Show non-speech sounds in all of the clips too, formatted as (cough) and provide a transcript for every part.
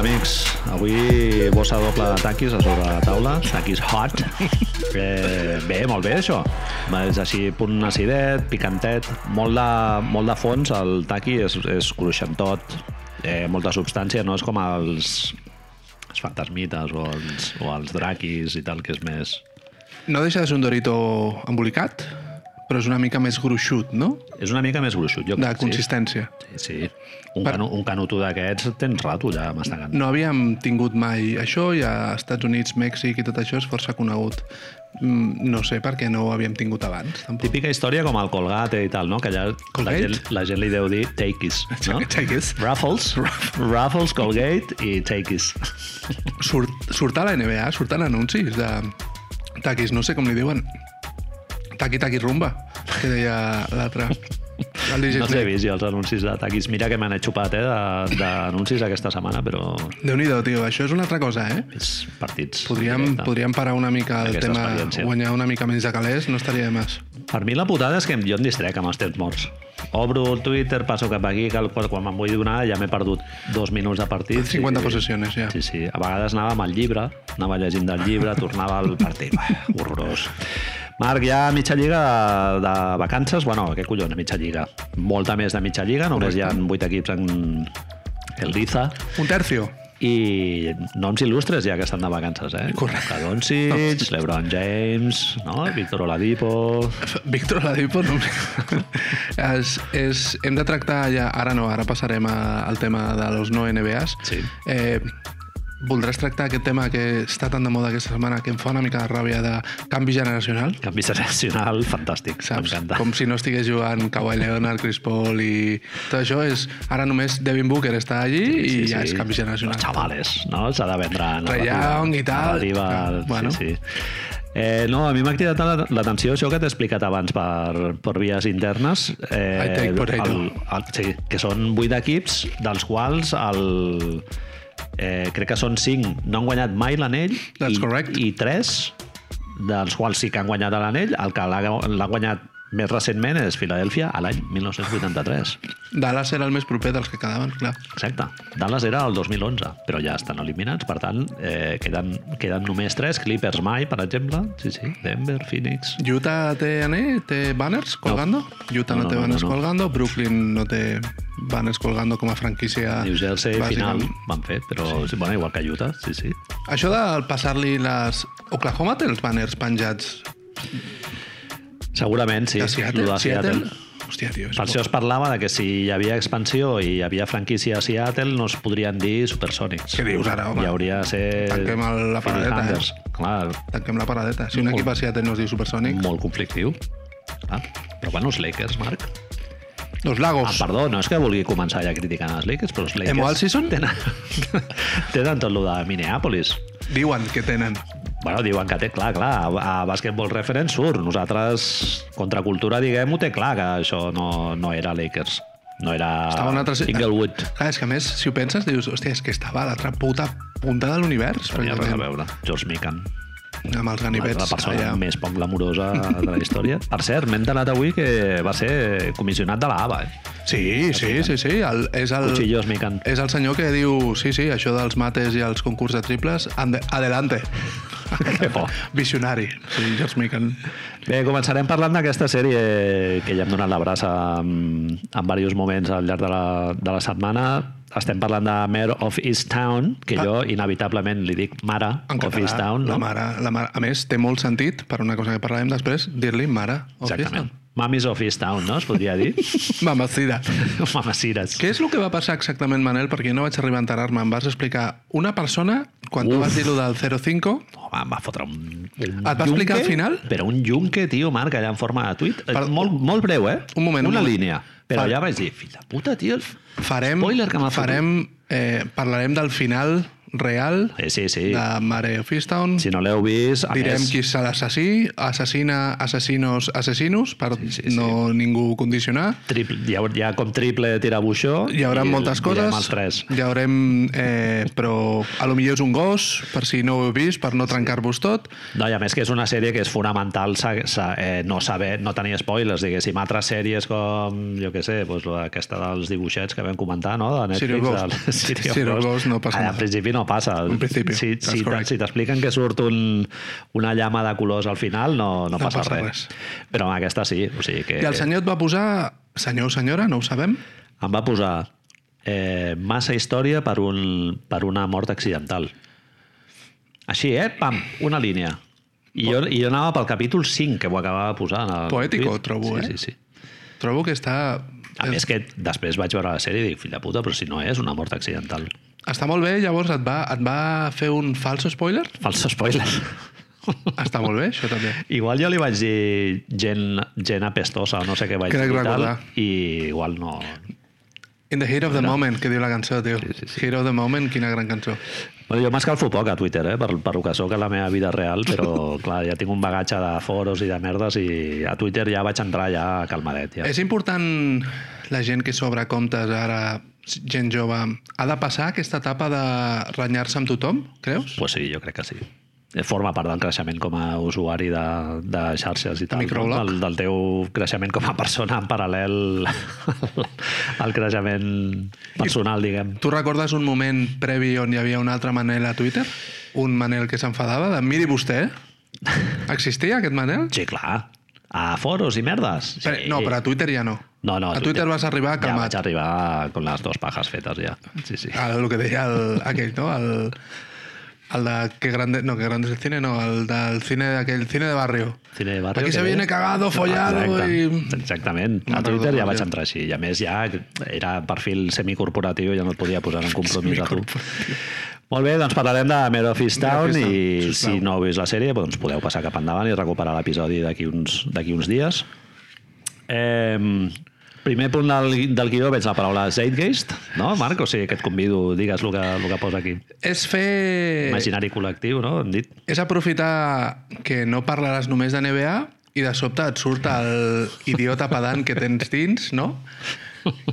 amics? Avui bossa doble de taquis a sobre la taula. Taquis hot. (laughs) Eh, bé, molt bé, això. És així, punt acidet, picantet, molt de, molt de fons. El taqui és, és cruixentot, eh, molta substància, no és com els, els fantasmites o els, o els draquis i tal, que és més... No deixa de ser un dorito embolicat, però és una mica més gruixut, no? És una mica més gruixut, jo De crec, sí. consistència. Sí, sí. Un, Per- canu, un canuto d'aquests tens rato ja mastegant. No havíem tingut mai això i a Estats Units, Mèxic i tot això és força conegut. Mm, No sé per què no ho havíem tingut abans, tampoc. Típica història com el Colgate i tal, no? Que allà la gent, la gent li deu dir Takeis, (laughs) no? Takeis. Ruffles, Ruffles, Colgate i Takeis. Surt, surt a la NBA, surten anuncis de taquis, no sé com li diuen. Taqui, taqui, rumba, que deia l'altre. No sé, he vist jo els anuncis de taquis. Mira que me n'he xupat, eh, d'anuncis aquesta setmana, però Déu-n'hi-do, tio, això és una altra cosa, eh? és partits. Podríem, directe. podríem parar una mica el Aquesta tema, guanyar una mica menys de calés, no estaria de més. Per mi la putada és que jo em distrec amb els temps morts. Obro el Twitter, passo cap aquí, que quan me'n vull donar ja m'he perdut dos minuts de partit. 50 possessions, ja. Sí, sí. A vegades anava amb el llibre, anava llegint del llibre, tornava al partit. Horrorós. Marc, hi ha mitja lliga de, de vacances. Bueno, què collons, mitja lliga? Molta més de mitja lliga, només hi ha vuit equips en el Liza. Un tercio. I noms il·lustres ja que estan de vacances, eh? Correcte. Doncic, LeBron James, no? Víctor Oladipo... (laughs) Víctor Oladipo no... és, és, hem de tractar ja... Ara no, ara passarem a, al tema de los no NBAs. Sí. Eh, voldràs tractar aquest tema que està tan de moda aquesta setmana que em fa una mica de ràbia de canvi generacional? Canvi generacional, (laughs) fantàstic, Saps? Com si no estigués jugant Kawhi Leonard, Chris Paul i tot això és... Ara només Devin Booker està allí i ja és canvi generacional. Els xavales, no? S'ha de vendre Trae Young i tal. narrativa, Clar, bueno. sí, sí. Eh, no, a mi m'ha cridat la- l'atenció això que t'he explicat abans per, per vies internes. Eh, I take potato. el, el, sí, que són vuit equips, dels quals el, eh, crec que són cinc no han guanyat mai l'anell i, correct. i tres dels quals sí que han guanyat l'anell, el que l'ha guanyat més recentment és Filadèlfia a l'any 1983. Dallas era el més proper dels que quedaven, clar. Exacte. Dallas era el 2011, però ja estan eliminats, per tant, eh, queden, queden només tres. Clippers mai, per exemple. Sí, sí. Denver, Phoenix... Utah té anell, té banners colgando. Utah no, No, té no, no, banners no. colgando. Brooklyn no té banners colgando com a franquícia. New Jersey, final, van fer, però sí. bueno, igual que Utah, sí, sí. Això de passar-li les... Oklahoma té els banners penjats Segurament, sí. de Seattle. de Seattle. Hòstia, tio, Per això es parlava de que si hi havia expansió i hi havia franquícia a Seattle no es podrien dir Supersonics. Què dius ara, home? Hi hauria de ser... Tanquem el- la paradeta, eh? Clar, Tanquem la paradeta. Si un equip a Seattle no es diu Supersonic... molt conflictiu. Clar. Però bueno, els Lakers, Marc, Los Ah, Lagos. perdó, no és que vulgui començar ja criticant els Lakers, però els Lakers... Emo all season? Tenen, (laughs) tenen tot lo de Minneapolis. Diuen que tenen. Bueno, diuen que té, clar, clar, a, Basketball Reference surt. Nosaltres, contracultura, diguem-ho, té clar que això no, no era Lakers. No era Estava a un altre... Inglewood. Clar, és que més, si ho penses, dius, hòstia, és que estava a l'altra puta punta de l'univers. Tenia res a veure. George Mikan, Amb els ganivets. la persona allà. més poc glamurosa de la història. Per cert, m'he enterat avui que va ser comissionat de la ABA. Eh? Sí, sí, sí, sí. El, és el... Cuchillos. És el senyor que diu, sí, sí, això dels mates i els concurs de triples, ande, adelante. Que por. (laughs) Visionari. Sí, George Mikan. Bé, començarem parlant d'aquesta sèrie que ja hem donat la braça en, en diversos moments al llarg de la, de la setmana. Estem parlant de Mayor of Easttown, que Ah. jo inevitablement li dic Mare En of català, Easttown. la No? mare, la mare. A més, té molt sentit, per una cosa que parlarem després, dir-li mare. of Exactament. Mamis of Easttown, no? Es podria dir? (laughs) Mamacida. (laughs) Mamacires. Què és el que va passar exactament, Manel? Perquè no vaig arribar a enterar-me. Em vas explicar una persona, quan tu Uf. vas dir-lo del 05, Home, em va fotre un, un Et va explicar al final? Però un yunque, tio, Marc, allà en forma de tuit. Per- Molt, molt breu, eh? Un moment, un Una moment. línia. Però Per- allà vaig dir, fill de puta, tio, farem, spoiler que farem eh, parlarem del final real Sí, sí, sí. de Mare of Easttown. Si no l'heu vist, a Direm més, qui és l'assassí, assassina, assassinos, assassinos, per Sí, sí, sí. no ningú condicionar. triple, hi, ha, hi ha com triple tirabuixó. Hi haurà moltes coses. els tres. Hi haurem... Eh, però a lo millor és un gos, per si no ho heu vist, per no trencar-vos tot. No, i a més que és una sèrie que és fonamental sa, sa, eh, no saber, no tenir spoilers, diguéssim. Altres sèries com, jo què sé, doncs, aquesta dels dibuixets que vam comentar, no?, de Netflix. (laughs) Serial Ghost. del- Ghost. No passa nada. Al principi no passa. En principi, Si, si, t'expliquen que surt un, una llama de colors al final, no, no, No passa, passa res. res. Però amb aquesta sí. O sigui que I el senyor et va posar... Senyor o senyora, no ho sabem. em va posar eh, massa història per, un, per una mort accidental. Així, eh? Pam, una línia. I jo, i jo anava pel capítol 5, que ho acabava de posar. En el Poètico, tuit. trobo, sí, eh? Sí, sí. Trobo que està... A més que després vaig veure la sèrie i dic, fill de puta, però si no és una mort accidental. Està molt bé, llavors et va, et va fer un falso spoiler? Falso spoiler. Està molt bé, això també. igual jo li vaig dir gent, gent apestosa o no sé què vaig Crec dir i tal, recordar. i igual no... In the heat of the moment, que diu la cançó, tio. Sí, sí, sí. Heat of the moment, quina gran cançó. Bueno, jo m'escalfo poc a Twitter, eh, per, per lo que sóc a la meva vida real, però (laughs) clar, ja tinc un bagatge de foros i de merdes i a Twitter ja vaig entrar ja calmadet. Ja. És important la gent que s'obre comptes ara, gent jove, ha de passar aquesta etapa de renyar-se amb tothom, creus? Pues sí, jo crec que sí. Eh, Forma part del creixement com a usuari de, de xarxes i tal, no? microblog. del, del teu creixement com a persona en paral·lel (laughs) al creixement personal, diguem. Tu recordes un moment previ on hi havia un altre Manel a Twitter? Un Manel que s'enfadava de miri vostè? Existia aquest Manel? Sí, clar. A foros i merdes. Sí. Però- No, però a Twitter ja no. No, no, a Twitter vas arribar Ja calmat. vaig arribar amb les dues pajas fetes, ja. Sí, sí. El, el que deia el, aquell, no? El, el de que grande, no, que grande es el cine, no, el del cine aquell cine de barrio. Cine de barrio, Aquí se viene cagado, follado Exacte, i... Exactament. No A Twitter ja vaig ja. entrar així. I a més ja era perfil semicorporatiu, ja no et podia posar en compromís a tu. Molt bé, doncs parlarem de Mare of Easttown i si no heu vist la sèrie, doncs podeu passar cap endavant i recuperar l'episodi d'aquí uns, uns dies. Eh, primer punt del, del guió veig la paraula Zeitgeist, no, Marc? O sigui, que et convido, digues el que, el que posa aquí. És fer... Imaginari col·lectiu, no? Hem dit. És aprofitar que no parlaràs només de NBA i de sobte et surt el idiota pedant que tens dins, no?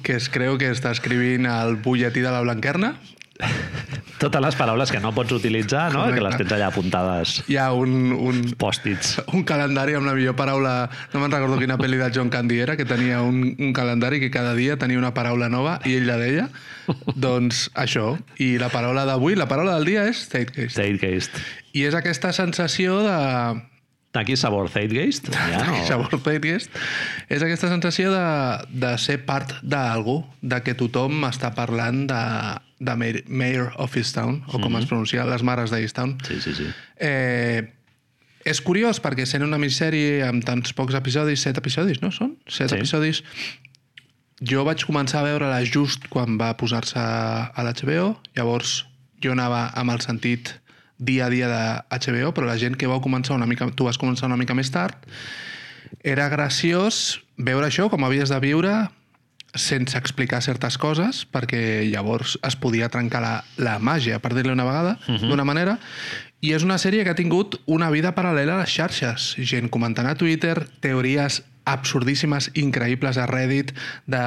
Que es creu que està escrivint el butlletí de la Blanquerna. (laughs) Totes les paraules que no pots utilitzar, no? Que les tens allà apuntades, Hi ha un, un, pòstits. un calendari amb la millor paraula... No me'n recordo quina pel·li de John Candy era, que tenia un, un calendari que cada dia tenia una paraula nova i ell la deia. doncs això. I la paraula d'avui, la paraula del dia és Zeitgeist. Zeitgeist. I és aquesta sensació de... Aquí sabor Zeitgeist? Ja no. Sabor Zeitgeist. És aquesta sensació de, de ser part d'algú, de que tothom està parlant de, de Mayor- of Easttown, o com es pronuncia, les mares d'Easttown. Sí, sí, sí. Eh, és curiós perquè sent una missèrie amb tants pocs episodis, set episodis, no són? Set Sí. episodis. Jo vaig començar a veure-la just quan va posar-se a l'HBO, llavors jo anava amb el sentit dia a dia de HBO, però la gent que vau començar una mica... Tu vas començar una mica més tard, era graciós veure això, com havies de viure sense explicar certes coses, perquè llavors es podia trencar la, la màgia, per dir-li una vegada, uh -huh. d'una manera, i és una sèrie que ha tingut una vida paral·lela a les xarxes. Gent comentant a Twitter, teories absurdíssimes, increïbles a Reddit, de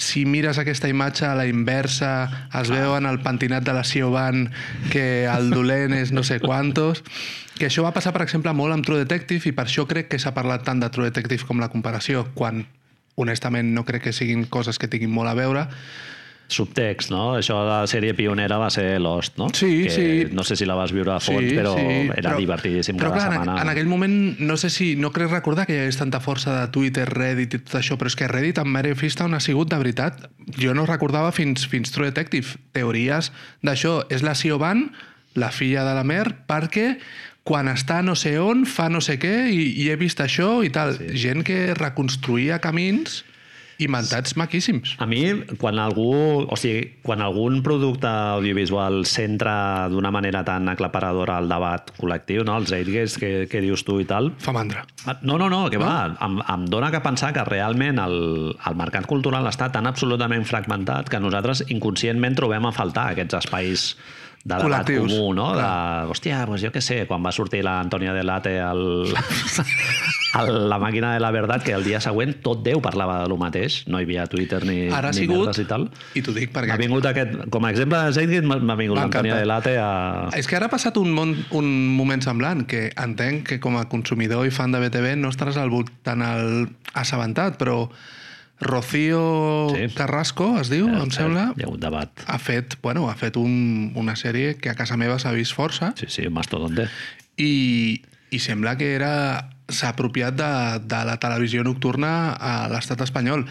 si mires aquesta imatge a la inversa, es veu en el pentinat de la Siobhan que el dolent és no sé quantos... Que això va passar, per exemple, molt amb True Detective i per això crec que s'ha parlat tant de True Detective com la comparació, quan honestament no crec que siguin coses que tinguin molt a veure. Subtext, no? Això de la sèrie pionera va ser Lost, no? Sí, que sí. No sé si la vas viure a fons, però era divertidíssim però cada clar, en, setmana. en aquell moment no sé si, no crec recordar que hi hagués tanta força de Twitter, Reddit i tot això, però és que Reddit amb Mary Fistown ha sigut de veritat. Jo no recordava fins, fins True Detective. Teories d'això. És la Siobhan, la filla de la Mer, perquè quan està no sé on, fa no sé què, i, i he vist això i tal. Sí. Gent que reconstruïa camins inventats maquíssims. A mi, quan algú, o sigui, quan algun producte audiovisual centra d'una manera tan aclaparadora el debat col·lectiu, no? els Zeitgeist que, que dius tu i tal, Fa mandra. Ah, No, no, no, que va, em, em dóna que pensar que realment el, el mercat cultural està tan absolutament fragmentat que nosaltres inconscientment trobem a faltar aquests espais de debat Col·lectius, comú, no? De, clar. hòstia, doncs jo què sé, quan va sortir l'Antonia Delate al, (laughs) al La màquina de la veritat, que el dia següent tot Déu parlava de lo mateix, no hi havia Twitter ni, Ara ni sigut, merdes i tal. i t'ho dic perquè... M'ha vingut aquest, com a exemple de Zeitgeist, m'ha vingut M'ha l'Antonia encantat. Delate a... És que ara ha passat un, mon, un moment semblant, que entenc que com a consumidor i fan de BTV no estaràs al voltant al assabentat, però Rocío Sí. Carrasco, es diu, em sembla, Hi ha hagut debat. ha fet, bueno, ha fet un, una sèrie que a casa meva s'ha vist força Sí, sí, un mastodonte. i, i sembla que era s'ha apropiat de, de la televisió nocturna a l'estat espanyol.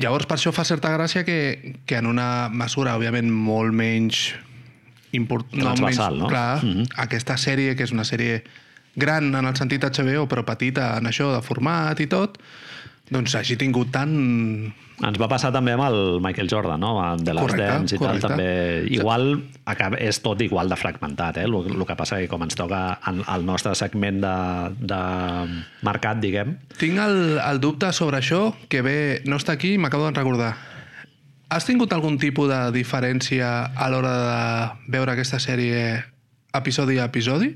Llavors, per això fa certa gràcia que, que en una mesura, òbviament, molt menys import... Transversal, no? Clar, Mhm. aquesta sèrie, que és una sèrie gran en el sentit HBO, però petita en això de format i tot, doncs hagi tingut tant... Ens va passar també amb el Michael Jordan, no? The Last Correcte, Dance i correcte. tal, també. Igual acaba, és tot igual de fragmentat, eh? El, el que passa que com ens toca en el nostre segment de, de mercat, diguem, Tinc el, el dubte sobre això, que bé, no està aquí i m'acabo de recordar. Has tingut algun tipus de diferència a l'hora de veure aquesta sèrie episodi a episodi?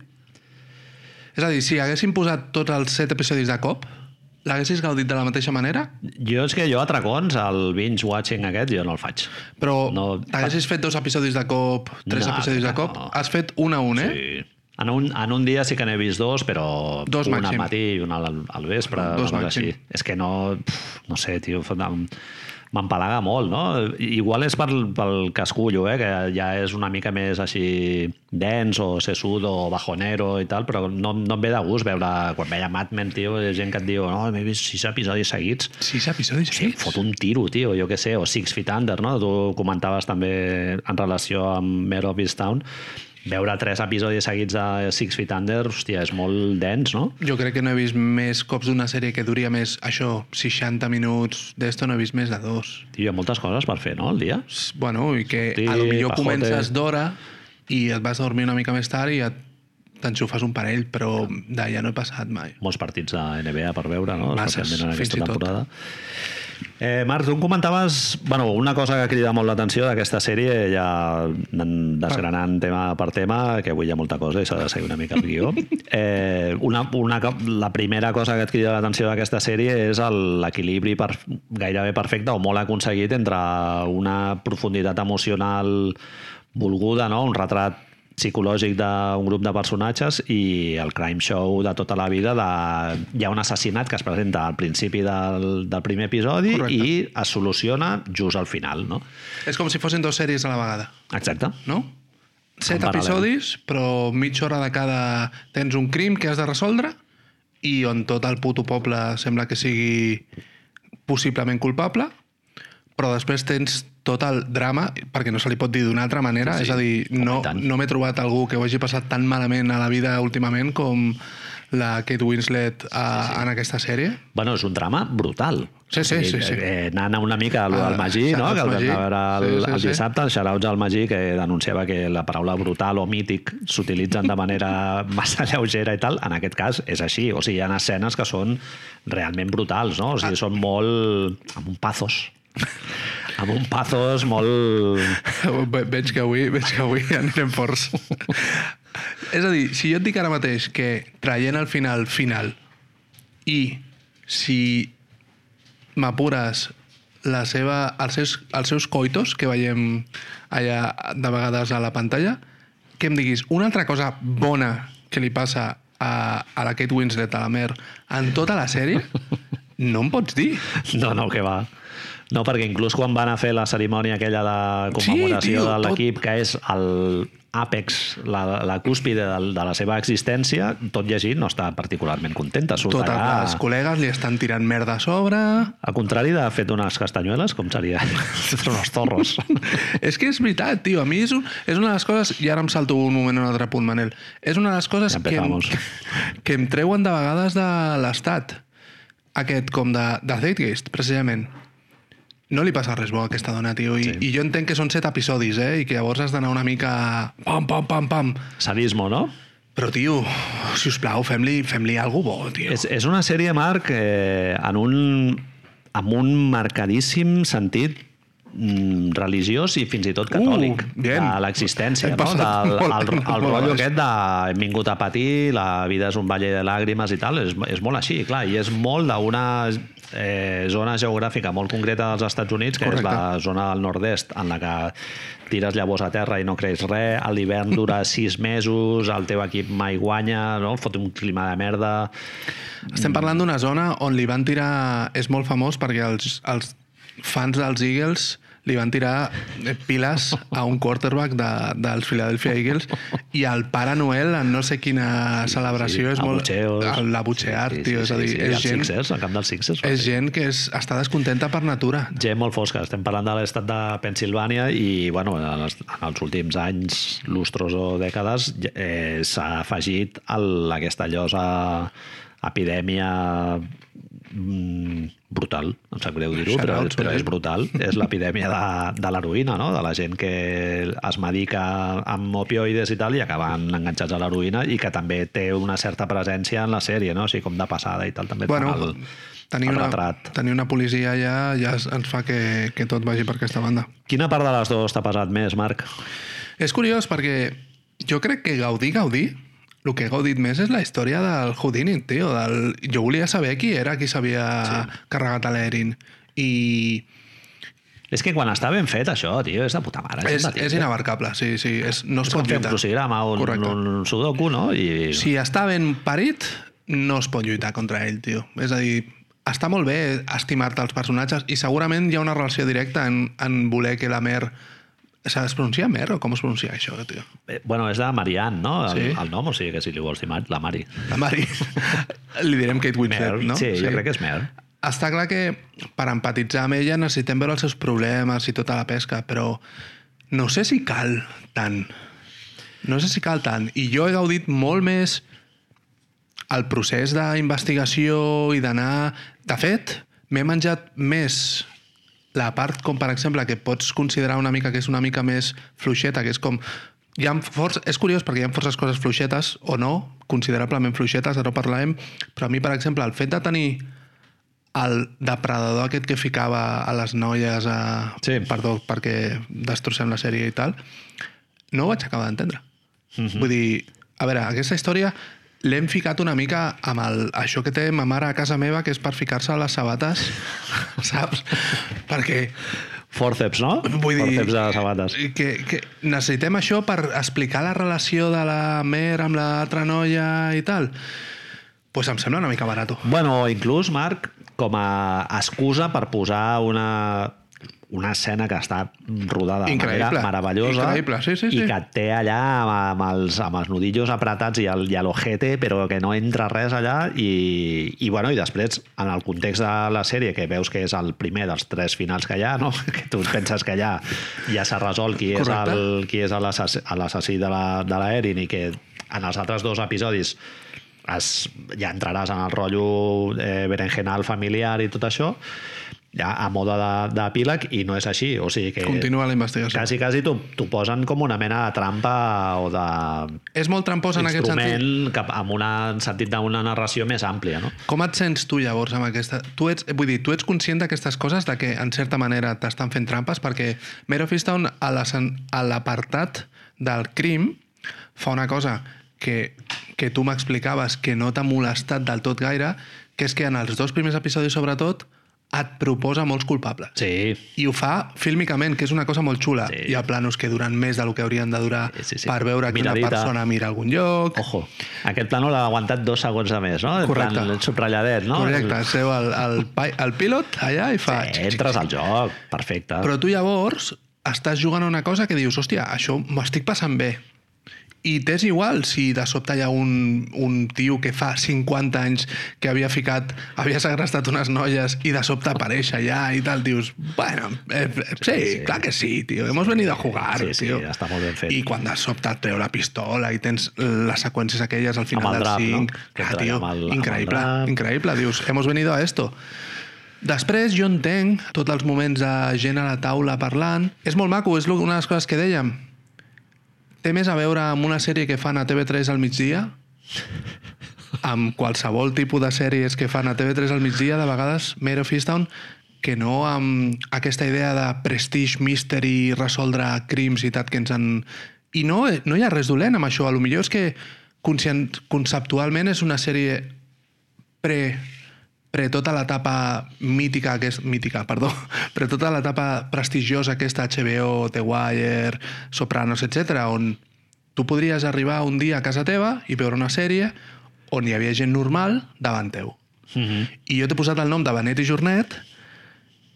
És a dir, si haguessin posat tots els set episodis de cop, l'haguessis gaudit de la mateixa manera? jo és que jo a tracons, el binge-watching aquest, jo no el faig. Però No. t'haguessis fet dos episodis de cop, tres No, episodis de cop? no. Has fet un a un, eh? Sí. En un, en un dia sí que n'he vist dos, però Dos un màxim. al matí i un al, al vespre. Dos màxim. així. És que no... pf, No sé, tio, fa- m'empalaga molt, no? Igual és pel, pel que escullo, eh? que ja és una mica més així dens o sesudo o bajonero i tal, però no, no em ve de gust veure... Quan veia Mad Men, tio, hi ha gent que et diu no, m'he vist sis episodis seguits. Sis episodis Sí, seguits? fot un tiro, tio, jo què sé, o Six Feet Under, no? Tu comentaves també en relació amb Mare of Easttown, veure tres episodis seguits de Six Feet Under, hòstia, és molt dens, no? Jo crec que no he vist més cops d'una sèrie que duria més, això, 60 minuts d'esto, no he vist més de dos. Tio, hi ha moltes coses per fer, no, al dia? Bueno, i que Sí, a lo millor pajote. comences d'hora i et vas a dormir una mica més tard i et t'enxufes un parell, però d'allà no he passat mai. Molts partits de NBA per veure, no? Masses, Especialment en fins aquesta i tot. Eh, Marc, tu em comentaves bueno, una cosa que crida molt l'atenció d'aquesta sèrie, ja desgranant tema per tema, que avui hi ha molta cosa i s'ha de seguir una mica el guió. (laughs) Eh, una, una, la primera cosa que et crida l'atenció d'aquesta sèrie és l'equilibri per, gairebé perfecte o molt aconseguit entre una profunditat emocional volguda, no? un retrat psicològic d'un grup de personatges i el crime show de tota la vida de... hi ha un assassinat que es presenta al principi del, del primer episodi Correcte. i es soluciona just al final, no? És com si fossin dues sèries a la vegada, Exacte. no? Set episodis, però mitja hora de cada... Tens un crim que has de resoldre i on tot el puto poble sembla que sigui possiblement culpable, però després tens tot el drama, perquè no se li pot dir d'una altra manera, Sí, sí. és a dir, no, no m'he trobat algú que ho hagi passat tan malament a la vida últimament com la Kate Winslet a, sí, sí. en aquesta sèrie. Bueno, és un drama brutal. Sí, sí, sí, sí. Eh, anant una mica al, Ah, al Magí, no? que el vam veure el, Sí, sí, el dissabte, el shoutouts al Magí, que denunciava que la paraula brutal o mític s'utilitzen de manera (laughs) massa lleugera i tal. En aquest cas és així. O sigui, hi ha escenes que són realment brutals, no? O sigui, són molt... amb un pathos. Amb un pathos molt... Ve- (laughs) Veig que avui, veig que avui anirem forts. és a dir, si jo et dic ara mateix que traient el final final i si m'apures la seva, els, seus, els seus coitos que veiem allà de vegades a la pantalla, que em diguis una altra cosa bona que li passa a, a la Kate Winslet, a la Mer, en tota la sèrie, no em pots dir. No, no, que va. No, perquè inclús quan van a fer la cerimònia aquella de commemoració Sí, tio, de tot- l'equip, que és el àpex, la, la cúspide de, de la seva existència, tot llegint no està particularment contenta. Surt Totes allà, les col·legues li estan tirant merda a sobre, al contrari de fet unes castanyueles, com seria? (laughs) unos zorros. és que és veritat, tio. A mi és, un, és una de les coses... I ara em salto un moment a un altre punt, Manel. És una de les coses Ja que em, (laughs) que em treuen de vegades de l'estat. Aquest, com de, de Zeitgeist, precisament. No li passa res bo a aquesta dona, tio. I, Sí. I jo entenc que són set episodis, eh? I que llavors has d'anar una mica... Pam, pam, pam, pam. Sadismo, no? Però, tio, si us plau, fem-li fem, -li, alguna bo, tio. És, és una sèrie, Marc, eh, en un, amb un marcadíssim sentit mm, religiós i fins i tot catòlic Uh, bien. de l'existència, no? Del, molt- el, (laughs) el, molt rotllo aquest de hem vingut a patir, la vida és un valle de làgrimes i tal, és, és molt així, clar, i és molt d'una eh, zona geogràfica molt concreta dels Estats Units, que Correcte. és la zona del nord-est, en la que tires llavors a terra i no creix res, a l'hivern dura (laughs) sis mesos, el teu equip mai guanya, no? fot un clima de merda... Estem parlant d'una zona on li van tirar... És molt famós perquè els, els fans dels Eagles li van tirar eh, piles a un quarterback de, dels Philadelphia Eagles i el Pare Noel en no sé quina celebració és molt... abucheos. el- L'abuchear, tio, és a dir, sí, és els gent, Sixers, al camp dels Sixers. és gent que és, està descontenta per natura. gent molt fosca. Estem parlant de l'estat de Pensilvània i, bueno, en els, en els últims anys, lustres o dècades, eh, s'ha afegit el, aquesta llosa epidèmia brutal, em sap greu dir-ho, però, però és brutal. És l'epidèmia de, de l'heroïna, no? de la gent que es medica amb opioides i tal i acaben enganxats a l'heroïna i que també té una certa presència en la sèrie, no? o sigui, com de passada i tal, també Bueno, el, tenir, el una, tenir una policia ja es- ens fa que, que tot vagi per aquesta banda. Quina part de les dues t'ha pesat més, Marc? És curiós perquè jo crec que Gaudí, Gaudí, el que he gaudit més és la història del Houdini, tio. Del... Jo volia saber qui era qui s'havia sí. carregat a l'Erin. I És que quan està ben fet, això, tio, és de puta mare. és, imbatible. és inabarcable, sí, sí. És, no es És pot fer un lluitar. crucigrama, un, Correcte. un sudoku, no? I... Si està ben parit, no es pot lluitar contra ell, tio. És a dir, està molt bé estimar-te els personatges i segurament hi ha una relació directa en, en voler que la Mer... S'ha de pronunciar Mer o com es pronuncia això, tio? Eh, Bueno, és de Marianne, no? El, Sí. el nom, o sigui que si li vols dir Mar, la Mari. La Mari. Li direm Kate Winslet, Mer, no? sí, jo crec que és Mer. Està clar que per empatitzar amb ella necessitem veure els seus problemes i tota la pesca, però no sé si cal tant. No sé si cal tant. I jo he gaudit molt més el procés d'investigació i d'anar... De fet, m'he menjat més la part com, per exemple, que pots considerar una mica que és una mica més fluixeta, que és com... Hi ha força, és curiós perquè hi ha forces coses fluixetes, o no, considerablement fluixetes, ara ho parlarem, però a mi, per exemple, el fet de tenir el depredador aquest que ficava a les noies a... Sí. Perdó, perquè destrossem la sèrie i tal, no ho vaig acabar d'entendre. Mm -hmm. Vull dir, a veure, aquesta història l'hem ficat una mica amb el, això que té ma mare a casa meva, que és per ficar-se a les sabates, (laughs) saps? Perquè Forceps, no? Vull dir, Forceps de sabates. Que, que necessitem això per explicar la relació de la Mer amb l'altra noia i tal. Doncs pues em sembla una mica barato. Bueno, inclús, Marc, com a excusa per posar una, una escena que està rodada de Increïble. manera meravellosa Increïble, sí, sí, i sí. que et té allà amb, els, amb els nudillos apretats i el, i l'ojete, però que no entra res allà i, i, bueno, i després, en el context de la sèrie, que veus que és el primer dels tres finals que hi ha, no? (laughs) que tu penses que ja, ja s'ha resolt qui és el, qui és l'assassí de la, de la Erin i que en els altres dos episodis es, ja entraràs en el rotllo eh, berenjenal familiar i tot això, ja a moda de- d'epíleg, i no és així. O sigui que Continua la investigació. quasi, quasi t'ho posen com una mena de trampa o de És molt trampós en aquest sentit. instrument cap, amb una, en sentit d'una narració més àmplia, no? Com et sents tu llavors amb aquesta... Tu ets, vull dir, tu ets conscient d'aquestes coses, de que en certa manera t'estan fent trampes, perquè Mare of Easttown a la- a l'apartat del crim fa una cosa que, que tu m'explicaves que no t'ha molestat del tot gaire, que és que en els dos primers episodis, sobretot, et proposa molts culpables. Sí, I ho fa fílmicament, que és una cosa molt xula. Sí. Hi ha planos que duren més del que haurien de durar Sí, sí, sí. per veure que una Miradita. persona mira a algun lloc. ojo. Aquest plano l'ha aguantat dos segons de més, no? Correcte. plan, el subratlladet, no? Correcte, seu el, el, el pilot allà i fa... Sí, entres al joc, perfecte. Però tu llavors estàs jugant a una cosa que dius, hòstia, això m'ho estic passant bé. I t'és igual si de sobte hi ha un, un tio que fa 50 anys que havia ficat, havia segrestat unes noies i de sobte apareix allà i tal, dius, bueno, eh, eh, sí, Sí, sí. clar que sí, tio, hemos venido a jugar, Sí, sí, tio. està molt ben fet. I quan de sobte et treu la pistola i tens les seqüències aquelles al final del drap, no? 5, Que clar, entra tio, el- increïble, increïble, dius, hemos venido a esto. Després jo entenc tots els moments de gent a la taula parlant. És molt maco, és una de les coses que dèiem. Té més a veure amb una sèrie que fan a TV3 al migdia, amb qualsevol tipus de sèries que fan a TV3 al migdia, de vegades Mare of Easttown, que no amb aquesta idea de prestige, mystery, resoldre crims i tal que ens han... I no, no hi ha res dolent amb això. A lo millor és que conceptualment és una sèrie pre pre tota l'etapa mítica, que és mítica, perdó, (laughs) pre tota l'etapa prestigiosa aquesta HBO, The Wire, Sopranos, etc, on tu podries arribar un dia a casa teva i veure una sèrie on hi havia gent normal davant teu. Mm -hmm. I jo t'he posat el nom de Benet i Jornet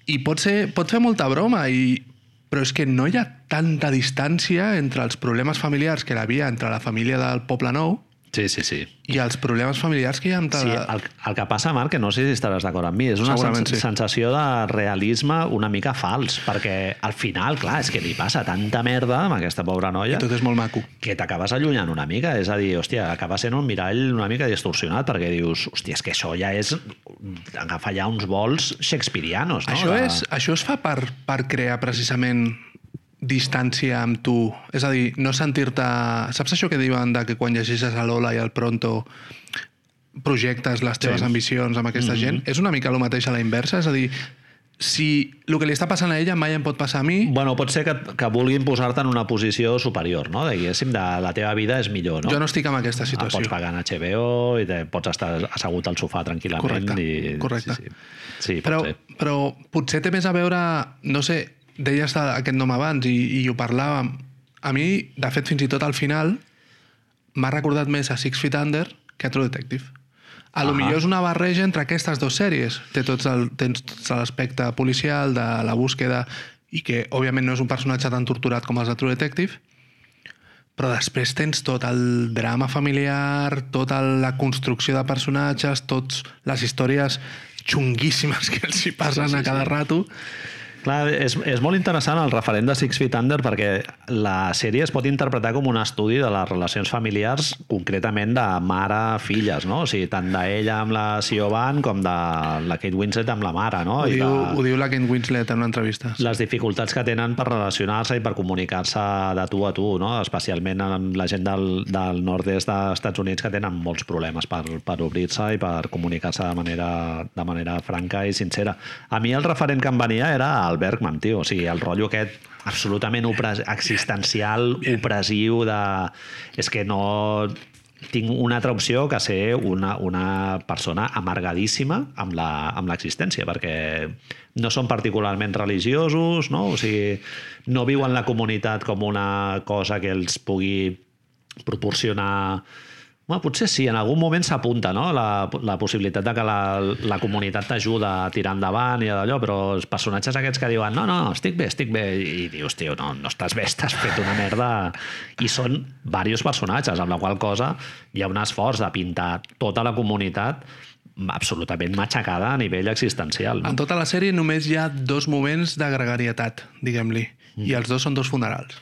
i pot, ser, pot fer molta broma, i, però és que no hi ha tanta distància entre els problemes familiars que hi havia entre la família del Poble Nou Sí, sí, sí. i els problemes familiars que hi ha entre... Sí, la- el, el que passa, Marc, que no sé si estaràs d'acord amb mi, és una sens sí. sensació de realisme una mica fals, perquè al final, clar, és que li passa tanta merda amb aquesta pobra noia I tot és molt maco. que t'acabes allunyant una mica, és a dir, hòstia, acaba sent un mirall una mica distorsionat, perquè dius, hòstia, és que això ja és agafar ja uns vols shakespearianos, no? Això, és, això es fa per, per crear precisament distància amb tu. És a dir, no sentir-te... Saps això que diuen de que quan llegeixes a Lola i al Pronto projectes les teves Sí. ambicions amb aquesta mm -hmm. gent? És una mica el mateix a la inversa? És a dir, si el que li està passant a ella mai em pot passar a mi, Bueno, pot ser que, que vulguin posar-te en una posició superior, no? Diguéssim, de la teva vida és millor, no? jo no estic en aquesta Ah, situació. Pots pagar en HBO i te, pots estar assegut al sofà tranquil·lament. Correcte, i, correcte. Sí, sí. sí Però, ser. però potser té més a veure, no sé, deies aquest nom abans i, i ho parlàvem. A mi, de fet, fins i tot al final, m'ha recordat més a Six Feet Under que a True Detective. A lo millor és una barreja entre aquestes dues sèries. Té tots el, tens tot l'aspecte policial, de la búsqueda, i que, òbviament, no és un personatge tan torturat com els de True Detective, però després tens tot el drama familiar, tota la construcció de personatges, tots les històries xunguíssimes (laughs) que els hi passen Sí, sí, a cada sí. rato. Clar, és, és molt interessant el referent de Six Feet Under perquè la sèrie es pot interpretar com un estudi de les relacions familiars, concretament de mare-filles, no? O sigui, tant d'ella amb la Siobhan com de la Kate Winslet amb la mare, no? Ho I diu, la- ho diu la Kate Winslet en una entrevista. les dificultats que tenen per relacionar-se i per comunicar-se de tu a tu, no? especialment amb la gent del, del nord-est dels Estats Units que tenen molts problemes per, per obrir-se i per comunicar-se de manera, de manera franca i sincera. A mi el referent que em venia era el Bergman, tio. O sigui, el rotllo aquest absolutament opres, existencial, opressiu de... És que no tinc una altra opció que ser una, una persona amargadíssima amb l'existència, perquè no són particularment religiosos, no? O sigui, no viuen la comunitat com una cosa que els pugui proporcionar... Bueno, potser sí, en algun moment s'apunta no? la, la possibilitat de que la, la comunitat t'ajuda a tirar endavant i d'allò, però els personatges aquests que diuen no, no, estic bé, estic bé, i dius, tio, no, no estàs bé, estàs fet una merda... I són diversos personatges, amb la qual cosa hi ha un esforç de pintar tota la comunitat absolutament matxacada a nivell existencial. En No? tota la sèrie només hi ha dos moments de gregarietat, diguem-li, Mm. i els dos són dos funerals.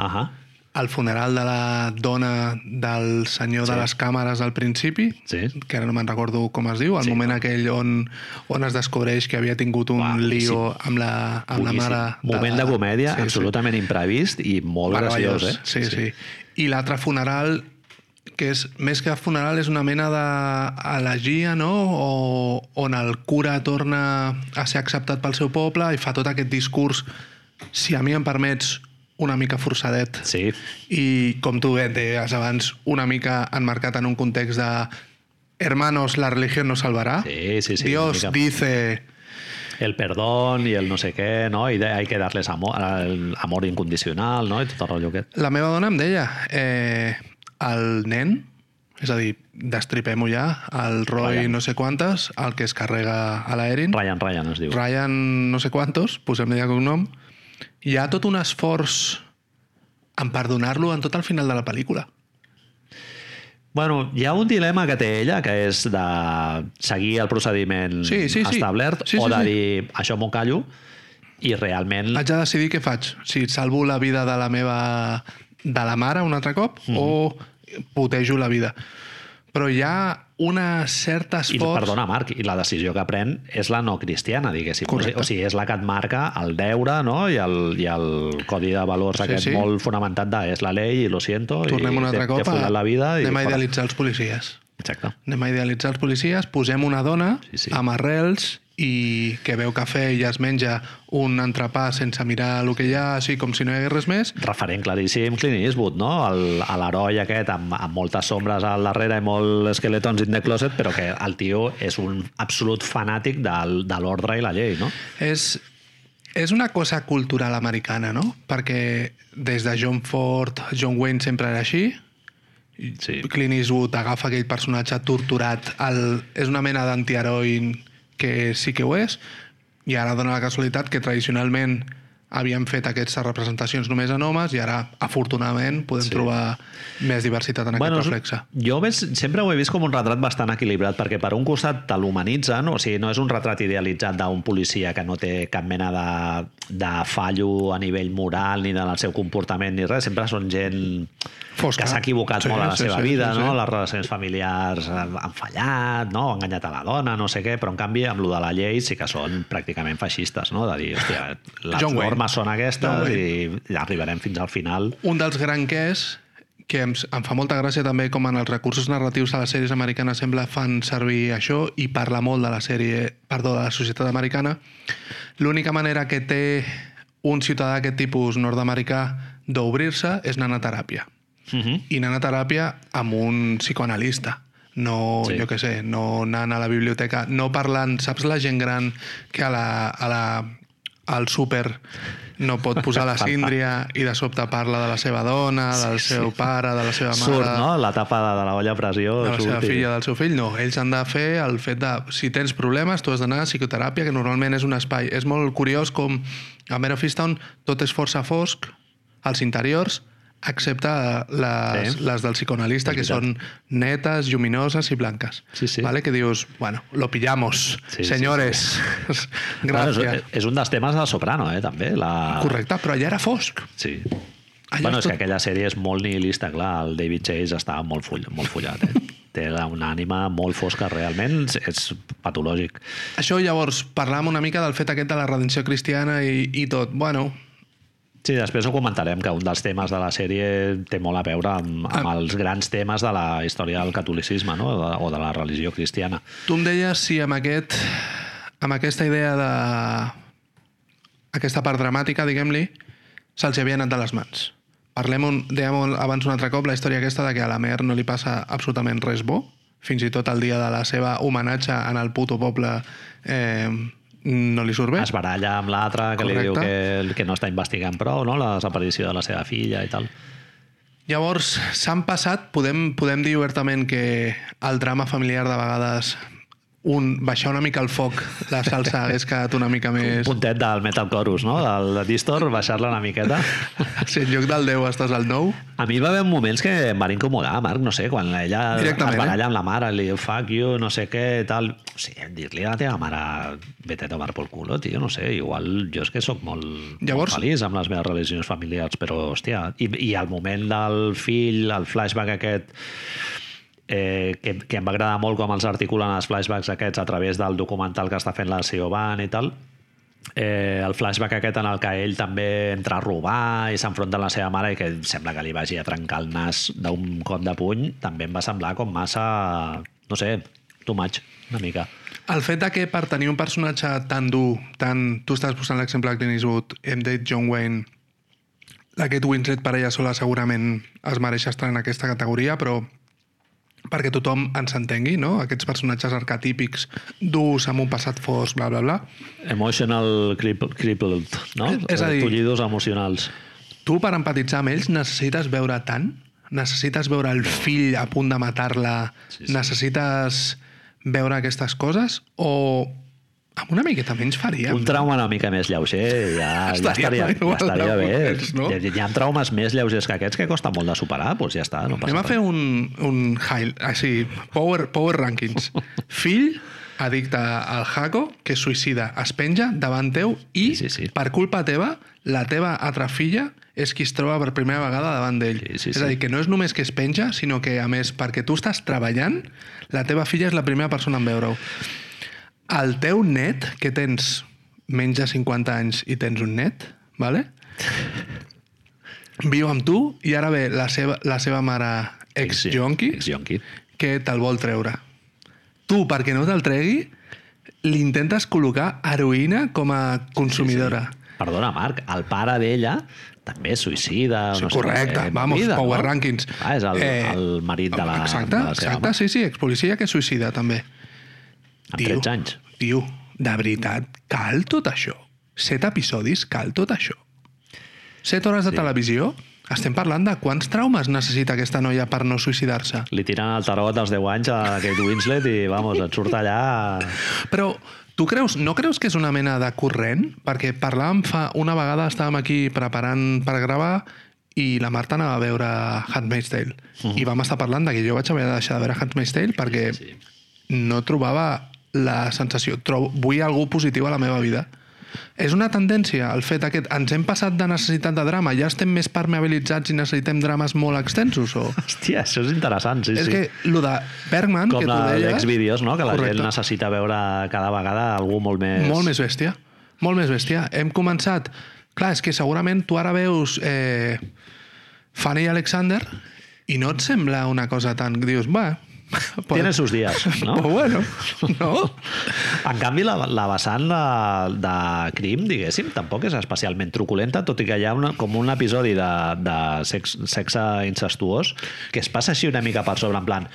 Ahà, El funeral de la dona del senyor Sí. de les càmeres al principi, Sí. que ara no me'n recordo com es diu, el Sí. moment aquell on, on es descobreix que havia tingut un boníssim. lío amb la, amb la mare... Moment de, la- comèdia Sí, sí. absolutament imprevist i molt Meravellós, graciós, eh? Sí, sí. sí. I l'altre funeral, que és més que funeral, és una mena d'elegia, no? O, on el cura torna a ser acceptat pel seu poble i fa tot aquest discurs, si a mi em permets, una mica forçadet. Sí, I, com tu bé deies abans, una mica enmarcat en un context de hermanos, la religión nos salvará. sí, sí. sí Dios dice... el perdón i el no sé què, no? I de, hay que darles amor, el amor incondicional, no? I tot el rotllo aquest. La meva dona em deia, eh, el nen, és a dir, destripem-ho ja, el Roy Ryan. no sé quantes, el que es carrega a l'Erin, Ryan Ryan es diu. Ryan no sé quantos, posem-li de cognom, hi ha tot un esforç en perdonar-lo en tot el final de la pel·lícula. Bueno, hi ha un dilema que té ella, que és de seguir el procediment Sí, sí, sí. establert Sí, sí, o de sí. dir això m'ho callo i realment... Haig de decidir què faig, si salvo la vida de la meva... de la mare un altre cop, Mhm. o putejo la vida. Però hi ha una certa I, esforç... perdona, Marc, i la decisió que pren és la no cristiana, diguéssim. Correcte. O sigui, és la que et marca el deure no? I, el, i el codi de valors Sí, aquest sí. molt fonamentat de és la llei i lo siento Tornem i un altre t'he- cop follat la vida i anem a idealitzar els policies. Exacte. Anem a idealitzar els policies, posem una dona Sí, sí. amb arrels i que veu cafè i ja es menja un entrepà sense mirar el que hi ha, així com si no hi hagués res més. Referent claríssim Clint Eastwood, no? L'heroi aquest amb, amb moltes sombres al darrere i molt skeletons in the closet, però que el tio és un absolut fanàtic del, de l'ordre i la llei, no? És, és una cosa cultural americana, no? Perquè des de John Ford, John Wayne sempre era així, Sí. Clint Eastwood agafa aquell personatge torturat, el, és una mena d'antiheroi que sí que ho és, i ara dona la casualitat que tradicionalment havien fet aquestes representacions només en homes i ara, afortunadament, podem Sí. trobar més diversitat en Bueno, aquest reflexe. jo ves, sempre ho he vist com un retrat bastant equilibrat, perquè per un costat te l'humanitzen, o sigui, no és un retrat idealitzat d'un policia que no té cap mena de, de fallo a nivell moral ni del seu comportament ni res, sempre són gent Fosca. que s'ha equivocat Sí, molt a la sí, seva sí, vida, sí, no? sí. les relacions familiars han fallat, no? han enganyat a la dona, no sé què, però en canvi amb lo de la llei sí que són pràcticament feixistes, no? de dir, hòstia, John Wayne. Normes són aquestes John i, arribarem fins al final. Un dels granquers que em, em fa molta gràcia també com en els recursos narratius de les sèries americanes sembla fan servir això i parla molt de la sèrie, perdó, de la societat americana. L'única manera que té un ciutadà d'aquest tipus nord-americà d'obrir-se és anar a teràpia. Uh -huh. I anar a teràpia amb un psicoanalista. No, sí. jo què sé, no anant a la biblioteca, no parlant... Saps la gent gran que a la, a la, al súper no pot posar la (laughs) síndria i de sobte parla de la seva dona, del Sí, seu sí. pare, de la seva mare... Surt, no? La tapa de, de la olla a pressió. de la seva surt i- filla, del seu fill, no. Ells han de fer el fet de... Si tens problemes, tu has d'anar a psicoteràpia, que normalment és un espai. És molt curiós com a Mare tot és força fosc, als interiors, excepte les, Sí. sí. les del psicoanalista, que són netes, lluminoses i blanques. Sí, sí. Vale? Que dius, bueno, lo pillamos, Sí, sí, senyores. (laughs) Bueno, Gràcies. és, és un dels temes de Soprano, eh, també. La... Correcte, però allà era fosc. Sí. Allà bueno, és és que tot- aquella sèrie és molt nihilista, clar. El David Chase estava molt, full, molt follat, eh? (laughs) Té una ànima molt fosca, realment és patològic. Això llavors, parlàvem una mica del fet aquest de la redenció cristiana i, i tot. Bueno, Sí, després ho comentarem, que un dels temes de la sèrie té molt a veure amb, amb Ah. els grans temes de la història del catolicisme no? o, de, o de la religió cristiana. Tu em deies si amb, aquest, amb aquesta idea de... aquesta part dramàtica, diguem-li, se'ls havia anat de les mans. Parlem, un, dèiem abans un altre cop, la història aquesta de que a la Mer no li passa absolutament res bo, fins i tot el dia de la seva homenatge en el puto poble eh, no li surt bé. Es baralla amb l'altre que li diu Correcte. que, que no està investigant prou, no? la desaparició de la seva filla i tal. Llavors, s'han passat, podem, podem dir obertament que el drama familiar de vegades un, baixar una mica el foc, la salsa (laughs) hagués quedat una mica Un més... puntet del Metal Chorus, no? del Distor, baixar-la una miqueta. (laughs) Si en lloc del 10 estàs al 9, A mi va haver moments que em van incomodar, Marc, no sé, quan ella es baralla eh? amb la mare, li diu fuck you, no sé què, tal... O sigui, dir-li a la teva mare vete a tomar por culo, tio, no sé, igual jo és que sóc molt, Llavors- molt feliç amb les meves relacions familiars, però, hòstia, i, i al moment del fill, el flashback aquest, eh, que, que em va agradar molt com els articulen els flashbacks aquests a través del documental que està fent la Siobhan i tal, eh, el flashback aquest en el que ell també entra a robar i s'enfronta amb la seva mare i que sembla que li vagi a trencar el nas d'un cop de puny, també em va semblar com massa, no sé, too much, una mica. el fet de que per tenir un personatge tan dur, tan... tu estàs posant l'exemple de Clint Eastwood, hem dit John Wayne, la Winslet per ella sola segurament es mereix estar en aquesta categoria, però perquè tothom ens entengui, no? Aquests personatges arquetípics durs, amb un passat fosc, bla, bla, bla. Emotional crippled, no? És a dir- Tullidos emocionals. Tu, per empatitzar amb ells, necessites veure tant? Necessites veure el fill a punt de matar-la? Sí, sí. Necessites veure aquestes coses? O amb una miqueta menys faria? Un trauma una mica més lleuger ja, ja (laughs) Estaria estaria, ja igual de estaria bé. moments, no? Hi, hi ha traumes més lleugers que aquests que costa molt de superar, doncs ja està. No passa Anem a fer un, un high, així, power, power rankings. (laughs) Fill addicte al Jaco, que es suïcida, es penja davant teu i, Sí, sí, sí. per culpa teva, la teva altra filla és qui es troba per primera vegada davant d'ell. Sí, sí, és a dir, que no és només que es penja, sinó que, a més, perquè tu estàs treballant, la teva filla és la primera persona en veure-ho. El teu net, que tens menys de 50 anys i tens un net, vale? viu amb tu i ara ve la seva, la seva mare ex-yonqui Ex-yonqui. que te'l vol treure. Tu, perquè no te'l tregui, li intentes col·locar heroïna com a consumidora. Sí, sí. Perdona, Marc, el pare d'ella també es suïcida. Sí, no sé correcte, què, vamos, movida, Power no? Rankings. Ah, és el, eh, el marit de la, exacte, de la seva exacte, sí, sí, expolicia que es suïcida també. Amb 13 anys. Tio, de veritat, cal tot això? Set episodis, cal tot això? Set hores de Sí. televisió? Estem parlant de quants traumes necessita aquesta noia per no suïcidar-se. Li tiren el tarot als 10 anys a Kate Winslet i, vamos, et surt allà... Però tu creus, no creus que és una mena de corrent? Perquè parlàvem fa... Una vegada estàvem aquí preparant per gravar i la Marta anava a veure Handmaid's Tale. Mhm. I vam estar parlant de que jo vaig haver de deixar de veure Handmaid's Tale perquè Sí. no trobava la sensació. Trobo, vull algú positiu a la meva vida. És una tendència, el fet aquest... Ens hem passat de necessitat de drama, ja estem més permeabilitzats i necessitem drames molt extensos, o... Hòstia, això és interessant, sí, és sí. que lo de Bergman, Com que tu deies... d'exvídeos, no? Que la Correcte. gent necessita veure cada vegada algú molt més... Molt més bèstia. Molt més bèstia. Hem començat... Clar, és que segurament tu ara veus eh, Fanny Alexander i no et sembla una cosa tan... Dius, va... Tiene sus días, (laughs) no? Pues bueno, no? En canvi, la, la vessant de, de crim, diguéssim, tampoc és especialment truculenta, tot i que hi ha una, com un episodi de, de sex, sexe incestuós que es passa així una mica per sobre, en plan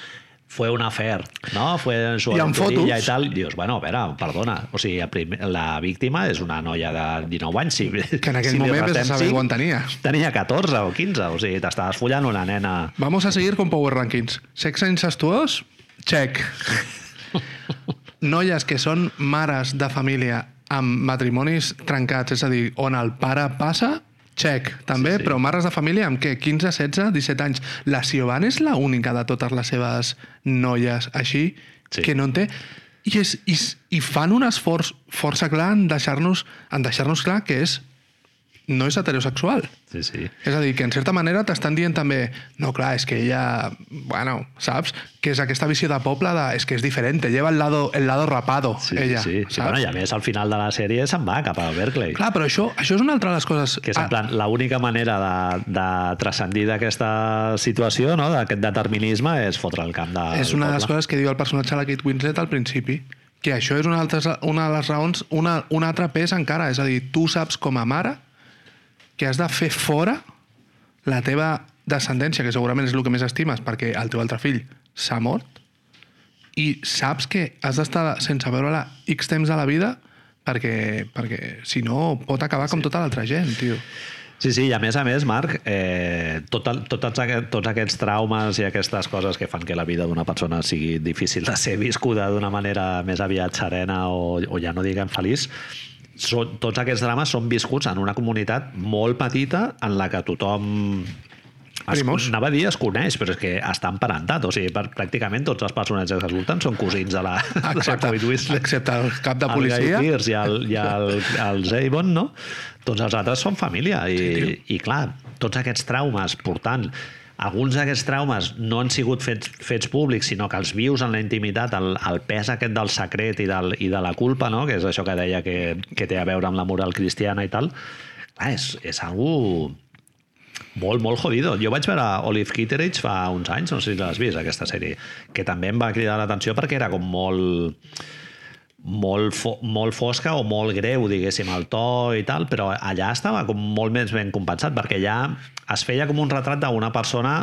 fue un afer, ¿no? Fue su I aventurilla fotos. i tal. Dius, bueno, a veure, perdona. O sigui, la víctima és una noia de 19 anys. Si, Que en aquell si moment vés a saber quan tenia. Tenia 14 o 15, o sigui, t'estaves follant una nena... Vamos a seguir con Power Rankings. Sexe incestuós? Check. Noies que són mares de família amb matrimonis trencats, és a dir, on el pare passa, check, també, Sí, sí, però mares de família amb què? 15, 16, 17 anys. La Siobhan és la única de totes les seves noies així Sí. que no en té... I, és, i, i fan un esforç força clar en deixar-nos en deixar-nos clar que és no és heterosexual. Sí, sí. És a dir, que en certa manera t'estan dient també no, clar, és que ella, bueno, saps? Que és aquesta visió de poble de, és que és diferent, lleva el lado, el lado rapado, Sí, ella, sí, sí. bueno, I a més, al final de la sèrie se'n va cap a Berkeley. Clar, però això, això és una altra de les coses... que és en Ah, plan, l'única manera de, de transcendir d'aquesta situació, no? d'aquest determinisme, és fotre el camp de, és una de les coses que diu el personatge de la Kate Winslet al principi, que això és una, altra, una de les raons, una, un altre pes encara, és a dir, tu saps com a mare que has de fer fora la teva descendència, que segurament és el que més estimes, perquè el teu altre fill s'ha mort, i saps que has d'estar sense veure-la X temps de la vida perquè, perquè si no pot acabar com tota l'altra gent, tio. Sí, sí, i a més a més, Marc, eh, tot aquest, tots aquests traumes i aquestes coses que fan que la vida d'una persona sigui difícil de ser viscuda d'una manera més aviat serena o, o ja no diguem feliç, són, tots aquests drames són viscuts en una comunitat molt petita en la que tothom es, Primos. anava a dir es coneix, però és que està emparentat. O sigui, per, pràcticament tots els personatges que surten són cosins de la, (laughs) de la Excepte, excepte el cap de el policia. Guy Pearce i el, i el, el Zabon, no? Tots els altres són família i, Sí, i clar, tots aquests traumes portant alguns d'aquests traumes no han sigut fets, fets públics, sinó que els vius en la intimitat, el, el pes aquest del secret i, del, i de la culpa, no? que és això que deia que, que té a veure amb la moral cristiana i tal, clar, és, és algú molt, molt jodido. Jo vaig veure Olive Kitteridge fa uns anys, no sé si l'has vist, aquesta sèrie, que també em va cridar l'atenció perquè era com molt molt, fo molt fosca o molt greu, diguéssim, el to i tal, però allà estava com molt més ben compensat, perquè allà es feia com un retrat d'una persona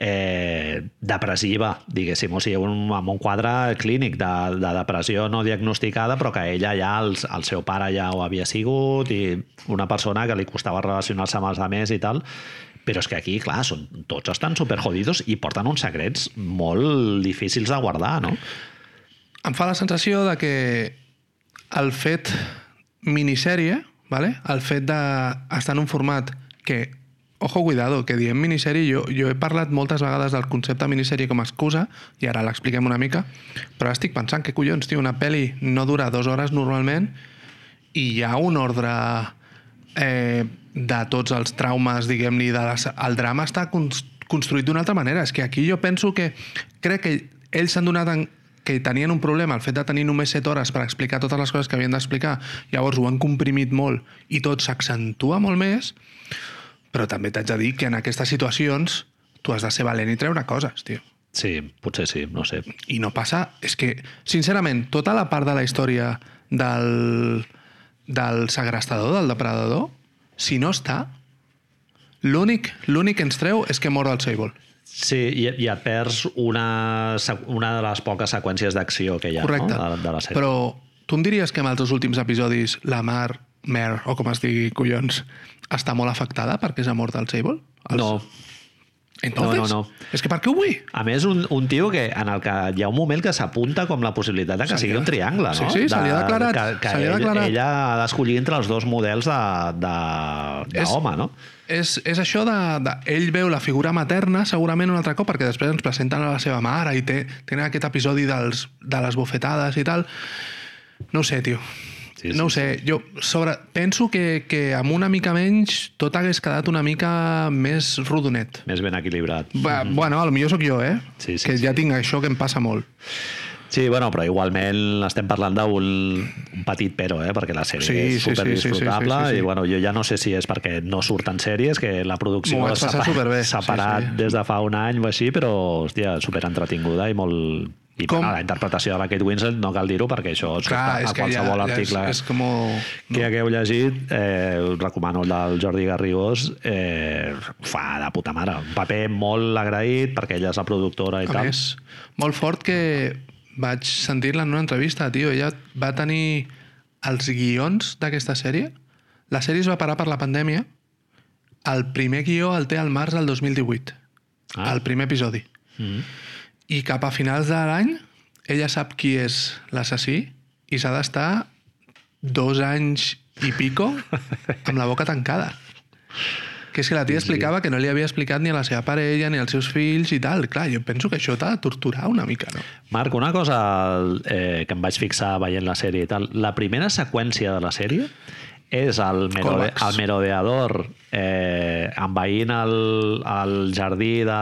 eh, depressiva, diguéssim, o sigui, un, amb un quadre clínic de, de depressió no diagnosticada, però que ella ja, el, el seu pare ja ho havia sigut i una persona que li costava relacionar-se amb els altres i tal, però és que aquí, clar, són, tots estan superjodidos i porten uns secrets molt difícils de guardar, no? Em fa la sensació de que el fet minissèrie, ¿vale? el fet d'estar en un format que, ojo, cuidado, que diem minissèrie, jo, jo he parlat moltes vegades del concepte minissèrie com a excusa, i ara l'expliquem una mica, però estic pensant que collons, tio, una pel·li no dura dues hores normalment i hi ha un ordre eh, de tots els traumes, diguem-ne, de les... el drama està cons- construït d'una altra manera. És que aquí jo penso que crec que ells s'han donat en, que tenien un problema, el fet de tenir només 7 hores per explicar totes les coses que havien d'explicar, llavors ho han comprimit molt i tot s'accentua molt més, però també t'haig de dir que en aquestes situacions tu has de ser valent i treure coses, tio. Sí, potser sí, no sé. I no passa... És que, sincerament, tota la part de la història del, del segrestador, del depredador, si no està, l'únic l'únic que ens treu és que mor el Sable. Sí, i, i et perds una, una de les poques seqüències d'acció que hi ha Correcte. no? de, de la sèrie. Però tu em diries que en els dos últims episodis la Mar, Mer, o com es digui, collons, està molt afectada perquè és mort el Sable? Els... No, Entonces, No, no, no. És que per què ho vull? A més, un, un tio que, en el que hi ha un moment que s'apunta com la possibilitat de que sigui un triangle, no? Sí, sí, se li ha declarat, Que, que ha ell, declarat. ella ha d'escollir entre els dos models d'home, de, de, no? És, és això de, de... Ell veu la figura materna segurament un altre cop, perquè després ens presenten a la seva mare i té, tenen aquest episodi dels, de les bofetades i tal. No ho sé, tio. Sí, no ho sí, sé. Jo sobre, penso que, que amb una mica menys tot hagués quedat una mica més rodonet. Més ben equilibrat. Va, Bueno, potser sóc jo, eh? Sí, sí, que sí. ja tinc això que em passa molt. Sí, bueno, però igualment estem parlant d'un un petit pero, eh? perquè la sèrie Sí, és sí, sí, super sí, sí, disfrutable sí, sí, sí. i bueno, jo ja no sé si és perquè no surten sèries, que la producció s'ha s'ha sí, sí. des de fa un any o així, però, hòstia, super entretinguda i molt... I Com- la interpretació de la Kate Winslet no cal dir-ho perquè això Clar, a és ja, qualsevol ja és, article és com... que hagueu llegit, eh, us recomano el del Jordi Garrigós, eh, fa de puta mare. Un paper molt agraït perquè ella és la productora i A tal. més, molt fort que vaig sentir-la en una entrevista, tio. Ella va tenir els guions d'aquesta sèrie. La sèrie es va parar per la pandèmia. El primer guió el té al març del 2018. Ah. El primer episodi. Mm. I cap a finals de l'any ella sap qui és l'assassí i s'ha d'estar dos anys i pico amb la boca tancada. Que és que la tia explicava que no li havia explicat ni a la seva parella ni als seus fills i tal. Clar, jo penso que això t'ha de torturar una mica, no? Marc, una cosa eh, que em vaig fixar veient la sèrie i tal, la primera seqüència de la sèrie és el, merode, el merodeador eh, envaint el, el jardí de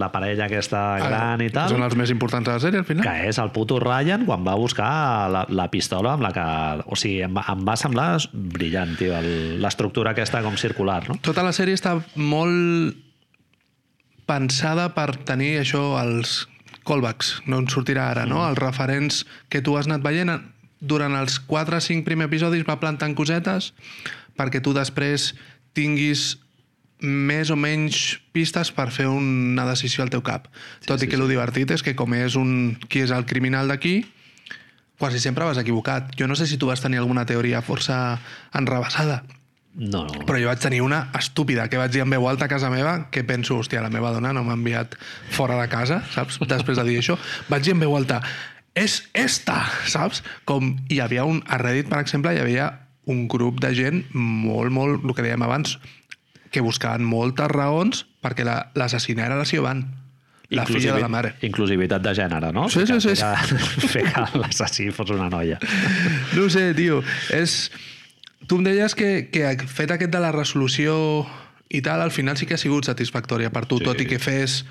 la parella aquesta gran i tal, Són els més importants de la sèrie, al final. que és el puto Ryan quan va buscar la, la pistola amb la que... O sigui, em, em va semblar brillant, tio, l'estructura aquesta com circular, no? Tota la sèrie està molt pensada per tenir això, els callbacks, no en sortirà ara, no? Els referents que tu has anat veient durant els 4 o 5 primers episodis va plantant cosetes perquè tu després tinguis més o menys pistes per fer una decisió al teu cap. Sí, Tot sí, i que sí. el divertit és que com és un qui és el criminal d'aquí, quasi sempre vas equivocat. Jo no sé si tu vas tenir alguna teoria força enrebaçada, No, no. però jo vaig tenir una estúpida que vaig dir en veu alta a casa meva que penso, hòstia, la meva dona no m'ha enviat fora de casa, saps? Després de dir això. Vaig dir en veu alta, és esta, saps? Com hi havia un... A Reddit, per exemple, hi havia un grup de gent molt, molt, el que dèiem abans, que buscaven moltes raons perquè la- l'assassina era la Siobhan, la filla de la mare. Inclusivitat de gènere, no? Sí, sí, sí, sí. Fer que l'assassí fos una noia. (laughs) No ho sé, tio. És... Tu em deies que, que fet aquest de la resolució i tal, al final sí que ha sigut satisfactòria per tu, sí. tot i que fes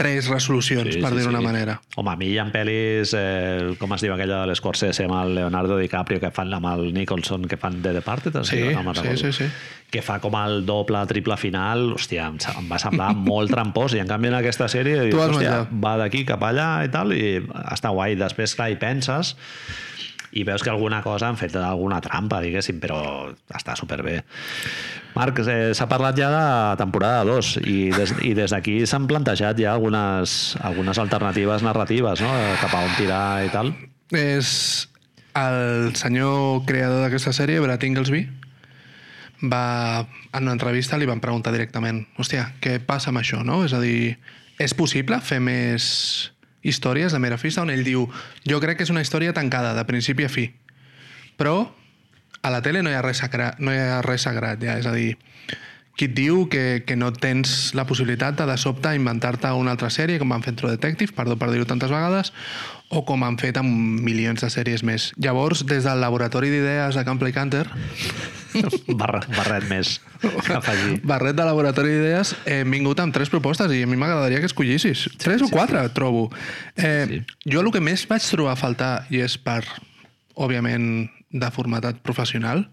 tres resolucions, sí, per dir-ho d'una manera. Home, a mi hi ha pel·lis, eh, com es diu aquella de l'Scorsese amb el Leonardo DiCaprio, que fan amb el Nicholson, que fan The Departed, Sí, no sí, sí, sí. que fa com el doble, triple final, hòstia, em, em va semblar (laughs) molt trampós, i en canvi en aquesta sèrie dius, hòstia, menjat. va d'aquí cap allà i tal, i està guai. Després, clar, hi penses i veus que alguna cosa han fet alguna trampa, diguéssim, però està superbé. Marc, eh, s'ha parlat ja de temporada 2 i des, i des d'aquí s'han plantejat ja algunes, algunes alternatives narratives, no? Cap a on tirar i tal. És el senyor creador d'aquesta sèrie, Brad Inglesby, va, en una entrevista li van preguntar directament hòstia, què passa amb això, no? És a dir, és possible fer més històries de Mera Fista? On ell diu, jo crec que és una història tancada, de principi a fi. Però a la tele no hi ha res sagrat, no hi ha res sagrat ja, és a dir, qui et diu que, que no tens la possibilitat de, de sobte inventar-te una altra sèrie, com van fer True Detective, perdó per dir-ho tantes vegades, o com han fet amb milions de sèries més. Llavors, des del laboratori d'idees de Camp Canter, (laughs) Barret, barret més a afegir. Barret de laboratori d'idees, hem vingut amb tres propostes i a mi m'agradaria que escollissis. Tres o quatre, trobo. Eh, Sí. Jo el que més vaig trobar a faltar, i és per, òbviament, de formatat professional,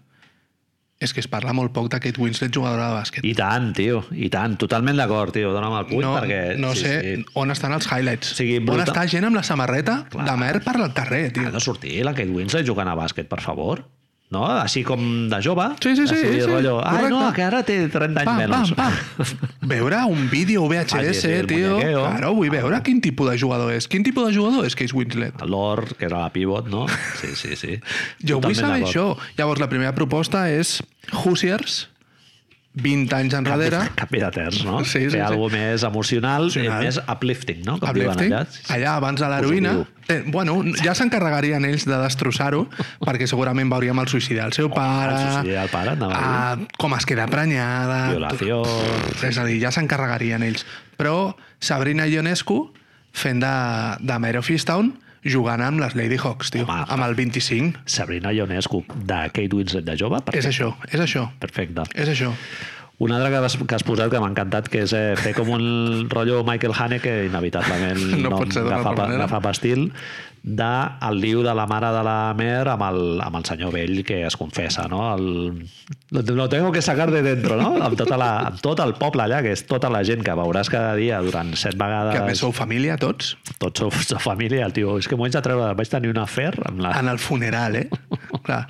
és que es parla molt poc de Kate Winslet jugadora de bàsquet. I tant, tio, i tant. Totalment d'acord, tio. Dóna'm el puny no, perquè... no sí, sé sí. on estan els highlights. O sigui, on brutal. està gent amb la samarreta Clar. de mer per al carrer, tio. Ha de sortir la Kate Winslet jugant a bàsquet, per favor. No? Així com de jove. Sí, sí, sí, Així, sí, Rotllo, Ai, correcte. no, que ara té 30 anys Pam, menys. pam, pam. (laughs) Veure un vídeo VHS, Ah, sí, sí, tio. muñequeo. Claro, vull veure quin tipus de jugador és. Quin tipus de jugador és Case Winslet? L'Or, que era la pivot, no? (laughs) Sí, sí, sí. Jo vull Totalment saber d'acord. això. Llavors, la primera proposta és Hoosiers, 20 anys enrere, Canvi de terç, no? Sí, sí, Fer sí. alguna més emocional, Emocional. més uplifting, no? Com uplifting, allà. Sí, allà abans de l'heroïna. Eh, bueno, ja s'encarregarien ells de destrossar-ho, perquè segurament veuríem el suïcidi del seu pare, el suïcidi del pare, anava a ah, com es queda prenyada... Violació... És a dir, ja s'encarregarien ells. Però Sabrina Ionescu fent de, de Mare of Easttown jugant amb les Lady Hawks, tio, Home, amb el 25. Sabrina Ionescu, de Kate Winslet de jove. És això, és això, Perfecte. és això. Un altre que has, que has posat que m'ha encantat, que és eh, fer com un (laughs) rotllo Michael Haneke, inevitablement No pot ser agafa, manera. agafa pastil, de el liu de la mare de la Mer amb el, amb el senyor vell que es confessa, no? El, lo, tengo que sacar de dentro, no? Amb, tota la, amb tot el poble allà, que és tota la gent que veuràs cada dia durant set vegades. Que més sou família, tots, Tots sou, sou família, el tio. És que m'ho haig de treure, vaig tenir un afer amb la... en el funeral, eh? Clar.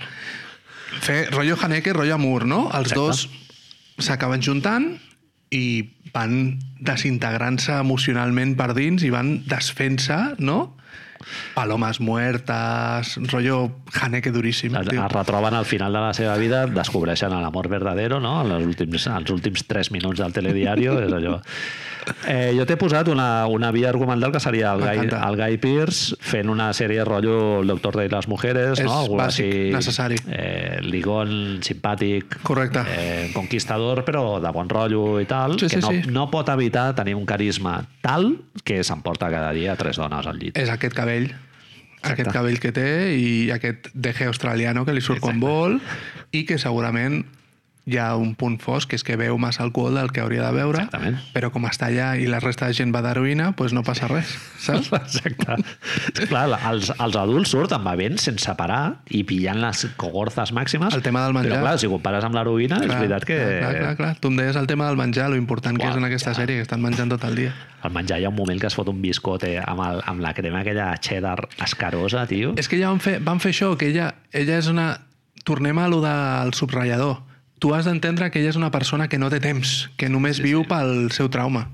Fer rotllo Haneke, rotllo Amur, no? Els Exacte. dos s'acaben juntant i van desintegrant-se emocionalment per dins i van desfent-se, no? Palomes muertes, rotllo Haneke duríssim. Es, es retroben al final de la seva vida, descobreixen l'amor verdadero, no? En els últims, els últims 3 minuts del telediario, és allò. Eh, jo t'he posat una, una via argumental que seria el Guy, M'encanta. el Guy Pearce fent una sèrie rotllo El doctor de les mujeres, És no? Algú bàsic, necessari. Eh, ligón, simpàtic, Correcte. eh, conquistador, però de bon rotllo i tal, Sí, que sí, no, sí. no pot evitar tenir un carisma tal que s'emporta cada dia tres dones al llit. És aquest cabell, aquest cabell que té i aquest deje australiano que li surt quan Exacte. vol i que segurament hi ha un punt fosc, que és que veu massa alcohol del que hauria de beure, Exactament. però com està allà i la resta de gent va d'heroïna, doncs no passa res, saps? (laughs) Exacte. Clar, els, els adults surten bevent sense parar i pillant les cogorzes màximes. El tema del menjar. Però clar, si compares amb l'heroïna, és veritat que Clar, clar, clar, clar. Tu em deies el tema del menjar, lo important que Uau, és en aquesta ja. sèrie, que estan menjant tot el dia. al menjar hi ha un moment que es fot un biscote amb, el, amb la crema aquella cheddar escarosa, tio. És que ja van fer, van fer això, que ella, ella és una... Tornem a lo del subratllador. Tu has d'entendre que ella és una persona que no té temps, que només sí, viu sí. pel seu trauma.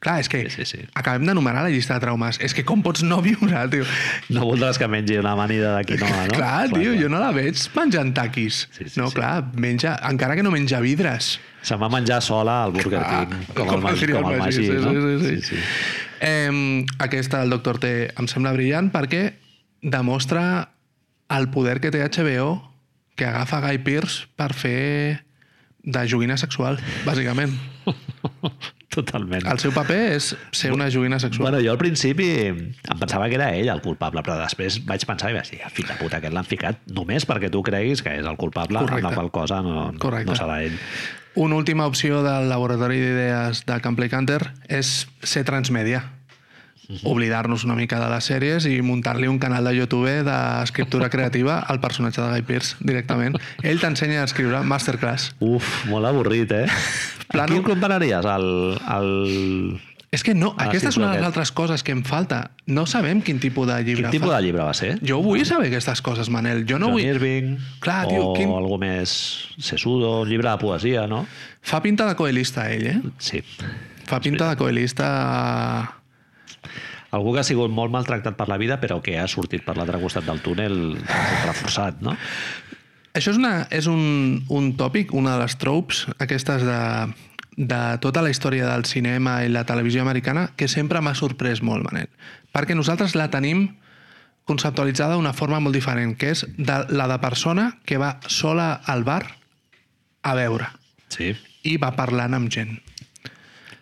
Clar, és que Sí, sí, sí. acabem d'enumerar la llista de traumes. És que com pots no viure, tio? No voldràs que mengi una amanida de quinoa, no? Clar, tio, jo no la veig menjant taquis. Sí, sí, no, sí. clar, menja, encara que no menja vidres. Se'n va menjar sola al Burger King, com, el, Mag- diria com el Magí, sí, no? Sí, sí, sí. Eh, aquesta del Doctor T em sembla brillant perquè demostra el poder que té HBO que agafa Guy Pearce per fer de joguina sexual, bàsicament. (laughs) Totalment. El seu paper és ser una joguina sexual. Bueno, jo al principi em pensava que era ell el culpable, però després vaig pensar i vaig dir, fill de puta, aquest l'han ficat només perquè tu creguis que és el culpable, Correcte. amb la qual cosa no, Correcte. no serà ell. Una última opció del laboratori d'idees de Campley Canter és ser transmèdia. Oblidar-nos una mica de les sèries i muntar-li un canal de YouTube d'escriptura creativa al personatge de Guy Pearce directament. Ell t'ensenya a escriure masterclass. Uf, molt avorrit, eh? Plano- A qui el compararies? El, el... És que no, Ah, aquesta és una de les altres coses que em falta. No sabem quin tipus de llibre Quin tipus fa. de llibre va ser? Jo vull saber aquestes coses, Manel. Jo no John vull... Irving? Clar, tio, o quin- algú més sesudo, un llibre de poesia, no? Fa pinta de coelista, ell, eh? Sí. Fa pinta de coelista... Algú que ha sigut molt maltractat per la vida, però que ha sortit per l'altre costat del túnel reforçat, no? Això és, una, és un, un tòpic, una de les tropes, aquestes de, de tota la història del cinema i la televisió americana, que sempre m'ha sorprès molt, Manel. Perquè nosaltres la tenim conceptualitzada d'una forma molt diferent, que és de, la de persona que va sola al bar a veure Sí. i va parlant amb gent.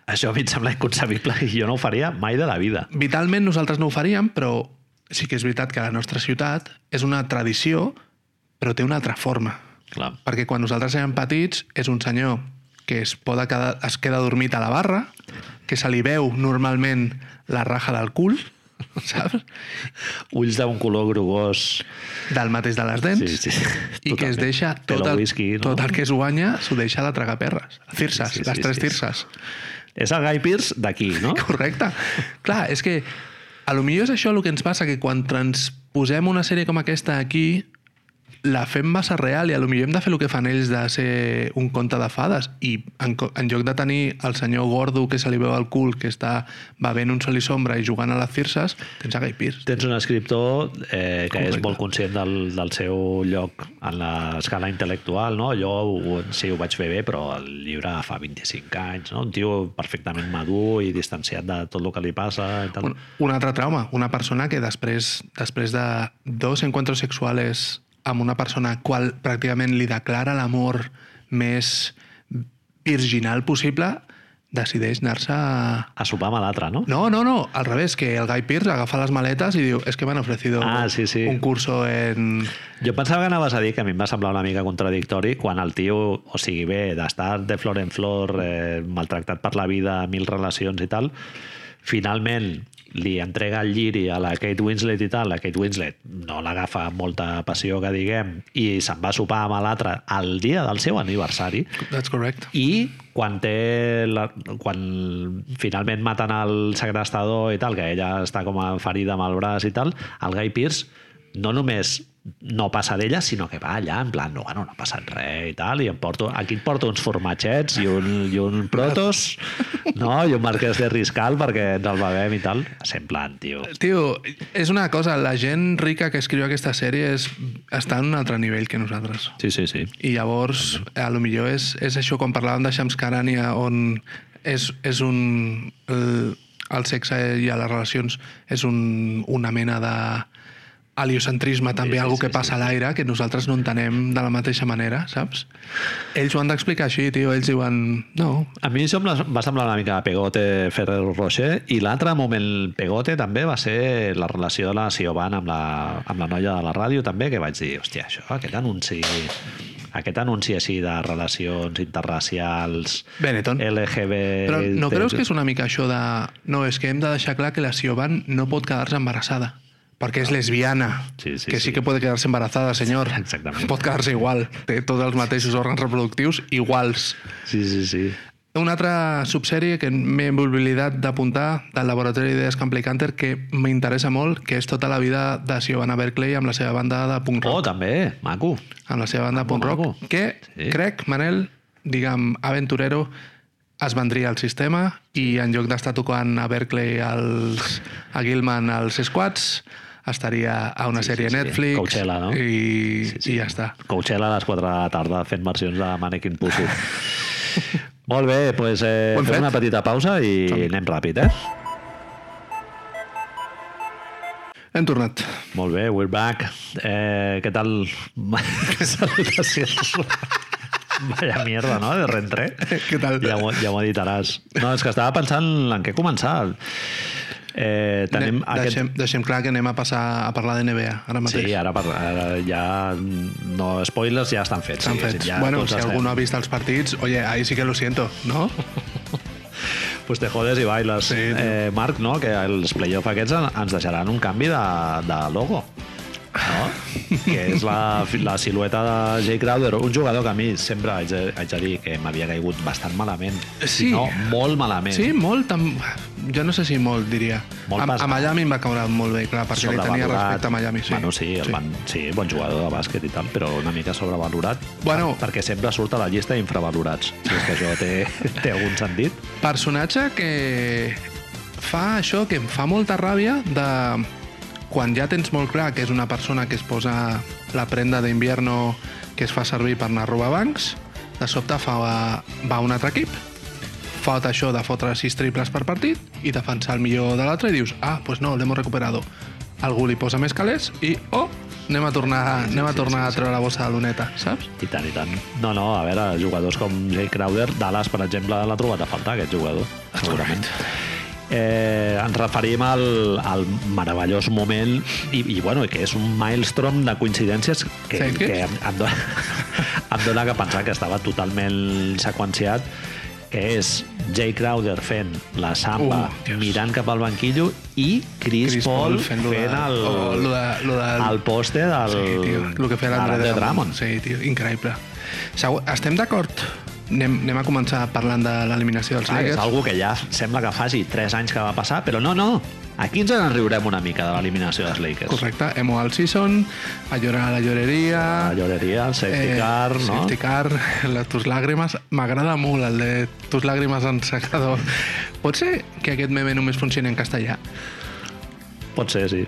Això a mi em sembla inconcebible i jo no ho faria mai de la vida. Vitalment nosaltres no ho faríem, però sí que és veritat que la nostra ciutat és una tradició, però té una altra forma. Clar. Perquè quan nosaltres érem petits és un senyor que es, poda quedar, es queda dormit a la barra, que se li veu normalment la raja del cul, (laughs) saps? Ulls d'un color grogós. Del mateix de les dents. Sí, sí. I que es Totalment. deixa tot el, whisky, no? tot el que es guanya s'ho deixa de tragar perres. Circes, Sí, sí, les sí, tres sí. tirses. És el Guy Pearce d'aquí, no? (laughs) Correcte. Clar, és que a lo millor és això el que ens passa, que quan transposem una sèrie com aquesta aquí, la fem massa real i a lo millor hem de fer el que fan ells de ser un conte de fades i en, en lloc de tenir el senyor gordo que se li veu al cul que està bevent un sol i sombra i jugant a les circes, tens a Guy Pearce. Tens un escriptor eh, que és Correcte. molt conscient del, del seu lloc en l'escala intel·lectual, no? Jo sí, ho vaig fer bé, però el llibre fa 25 anys, no? Un tio perfectament madur i distanciat de tot el que li passa. I tal. Un, un altre trauma, una persona que després, després de dos encuentros sexuals amb una persona qual pràcticament li declara l'amor més virginal possible, decideix anar-se a... A sopar amb l'altre, no? No, no, no, al revés, que el Guy Pearce agafa les maletes i diu es que m'han ofrecido Ah, sí, sí. un curso en... Jo pensava que anaves a dir que a mi em va semblar una mica contradictori quan el tio, o sigui, bé, d'estar de flor en flor, eh, maltractat per la vida, mil relacions i tal, finalment li entrega el lliri a la Kate Winslet i tal, la Kate Winslet no l'agafa amb molta passió, que diguem, i se'n va sopar amb l'altre el dia del seu aniversari, That's correct. i quan té la, quan finalment maten el segrestador i tal, que ella està com a ferida amb el braç i tal, el Guy Pearce no només no passa d'ella, sinó que va allà en plan, no, bueno, no ha passat res i tal, i em porto, aquí et porto uns formatgets i un, i un protos, (laughs) no? i un marquès de riscal perquè ens el bevem i tal. Semblant, tio. Tio, és una cosa, la gent rica que escriu aquesta sèrie és, està en un altre nivell que nosaltres. Sí, sí, sí. I llavors, a lo millor és, és això, quan parlàvem de Shams Karania, on és, és un... El, el sexe i a les relacions és un, una mena de heliocentrisme també, sí, algo sí, que passa sí, a l'aire, que nosaltres no entenem de la mateixa manera, saps? Ells ho han d'explicar així, tio, ells diuen... No, A mi això em va semblar una mica Pegote Ferrero Rocher i l'altre moment Pegote també va ser la relació de la Siobhan amb la, amb la noia de la ràdio també, que vaig dir, hòstia, això, aquest anunci aquest anunci així de relacions interracials Benetton. LGB... Però no creus que és una mica això de... No, és que hem de deixar clar que la Siobhan no pot quedar-se embarassada perquè és lesbiana, Sí, sí, que sí, sí. que puede quedarse embarazada, senyor. (laughs) Exactament. Pot quedar-se igual. Té tots els mateixos òrgans reproductius iguals. Sí, sí, sí. Una altra subsèrie que m'he oblidat d'apuntar del Laboratori d'Idees Campley Canter que m'interessa molt, que és tota la vida de Siobhan Berkeley amb la seva banda de punk rock. Oh, també, maco. amb la seva banda Maco, punk rock, maco. que Sí. crec, Manel, diguem, aventurero, es vendria al sistema i en lloc d'estar tocant a Berkeley als, a Gilman als squats, estaria a una Sí, sèrie sí, sí. Netflix Coachella, no? i, Sí, sí. i ja està. Coachella a les 4 de la tarda fent versions de Mannequin Pussy. (laughs) Molt bé, doncs eh, Ho hem fem fet. una petita pausa i anem ràpid, eh? Hem tornat. Molt bé, we're back. Eh, què tal? (laughs) Salutacions. Vaya mierda, no?, de rentré. Què tal? Ja ja m'ho editaràs. No, és que estava pensant en què començar. Eh, tenim Ne- deixem, deixem clar que anem a passar a parlar de NBA ara mateix. Sí, ara, per, ara ja... No, spoilers ja estan fets. S'han sí, fet. Ja bueno, si algú no ha vist els partits, oye, ahí sí que lo siento, ¿no? (laughs) Pues te jodes i bailes. Sí, eh, Marc, no? que els playoff aquests en- ens deixaran un canvi de, de logo. No? que és la, la silueta de Jay Crowder, un jugador que a mi sempre haig de, haig de dir que m'havia caigut bastant malament. Sí. Si no, molt malament. Sí, molt. Tam... Jo no sé si molt, diria. Molt a, pesat. a Miami em va caure molt bé, clar, perquè li tenia Sobrevalorat. respecte a Miami. Sí. Bueno, sí, el Van, sí, bon jugador de bàsquet i tal, però una mica sobrevalorat. Bueno. per, perquè sempre surt a la llista d'infravalorats. Si és que això té, (laughs) té algun sentit. Personatge que fa això, que em fa molta ràbia de quan ja tens molt clar que és una persona que es posa la prenda d'invierno que es fa servir per anar a robar bancs, de sobte fa, va un altre equip, fot això de fotre sis triples per partit i defensar el millor de l'altre i dius, ah, pues no, l'hem recuperado. Algú li posa més calés i, oh, anem a tornar, Sí, sí, anem a, sí, tornar sí, a treure la bossa de luneta, saps? I tant, i tant. No, no, a veure, jugadors com Jay Crowder, Dallas, per exemple, l'ha trobat a faltar, aquest jugador, segurament. Eh, ens referim al, al meravellós moment i, i bueno, que és un maelstrom de coincidències que, Sidekicks? que em, em, dona, (laughs) em dona que pensar que estava totalment seqüenciat que és Jay Crowder fent la samba, Uh, mirant cap al banquillo, i Chris, Chris Paul, fent, lo de, fent el, oh, lo de, lo del, el poste del, Sí, tio, el que feia de l'Andre l'Andre Drummond. Sí, tio, increïble. Estem d'acord? Anem, anem a començar parlant de l'eliminació dels és Lakers. algo que ja sembla que faci 3 anys que va passar, però no, no. Aquí ens en riurem una mica de l'eliminació dels Lakers. Correcte, emo al season, a llorar a la lloreria... La lloreria, el safety eh, car, no? Safety car, (laughs) les tus làgrimes. M'agrada molt el de tus làgrimes en secador. Pot ser que aquest meme només funcioni en castellà? Pot ser, sí.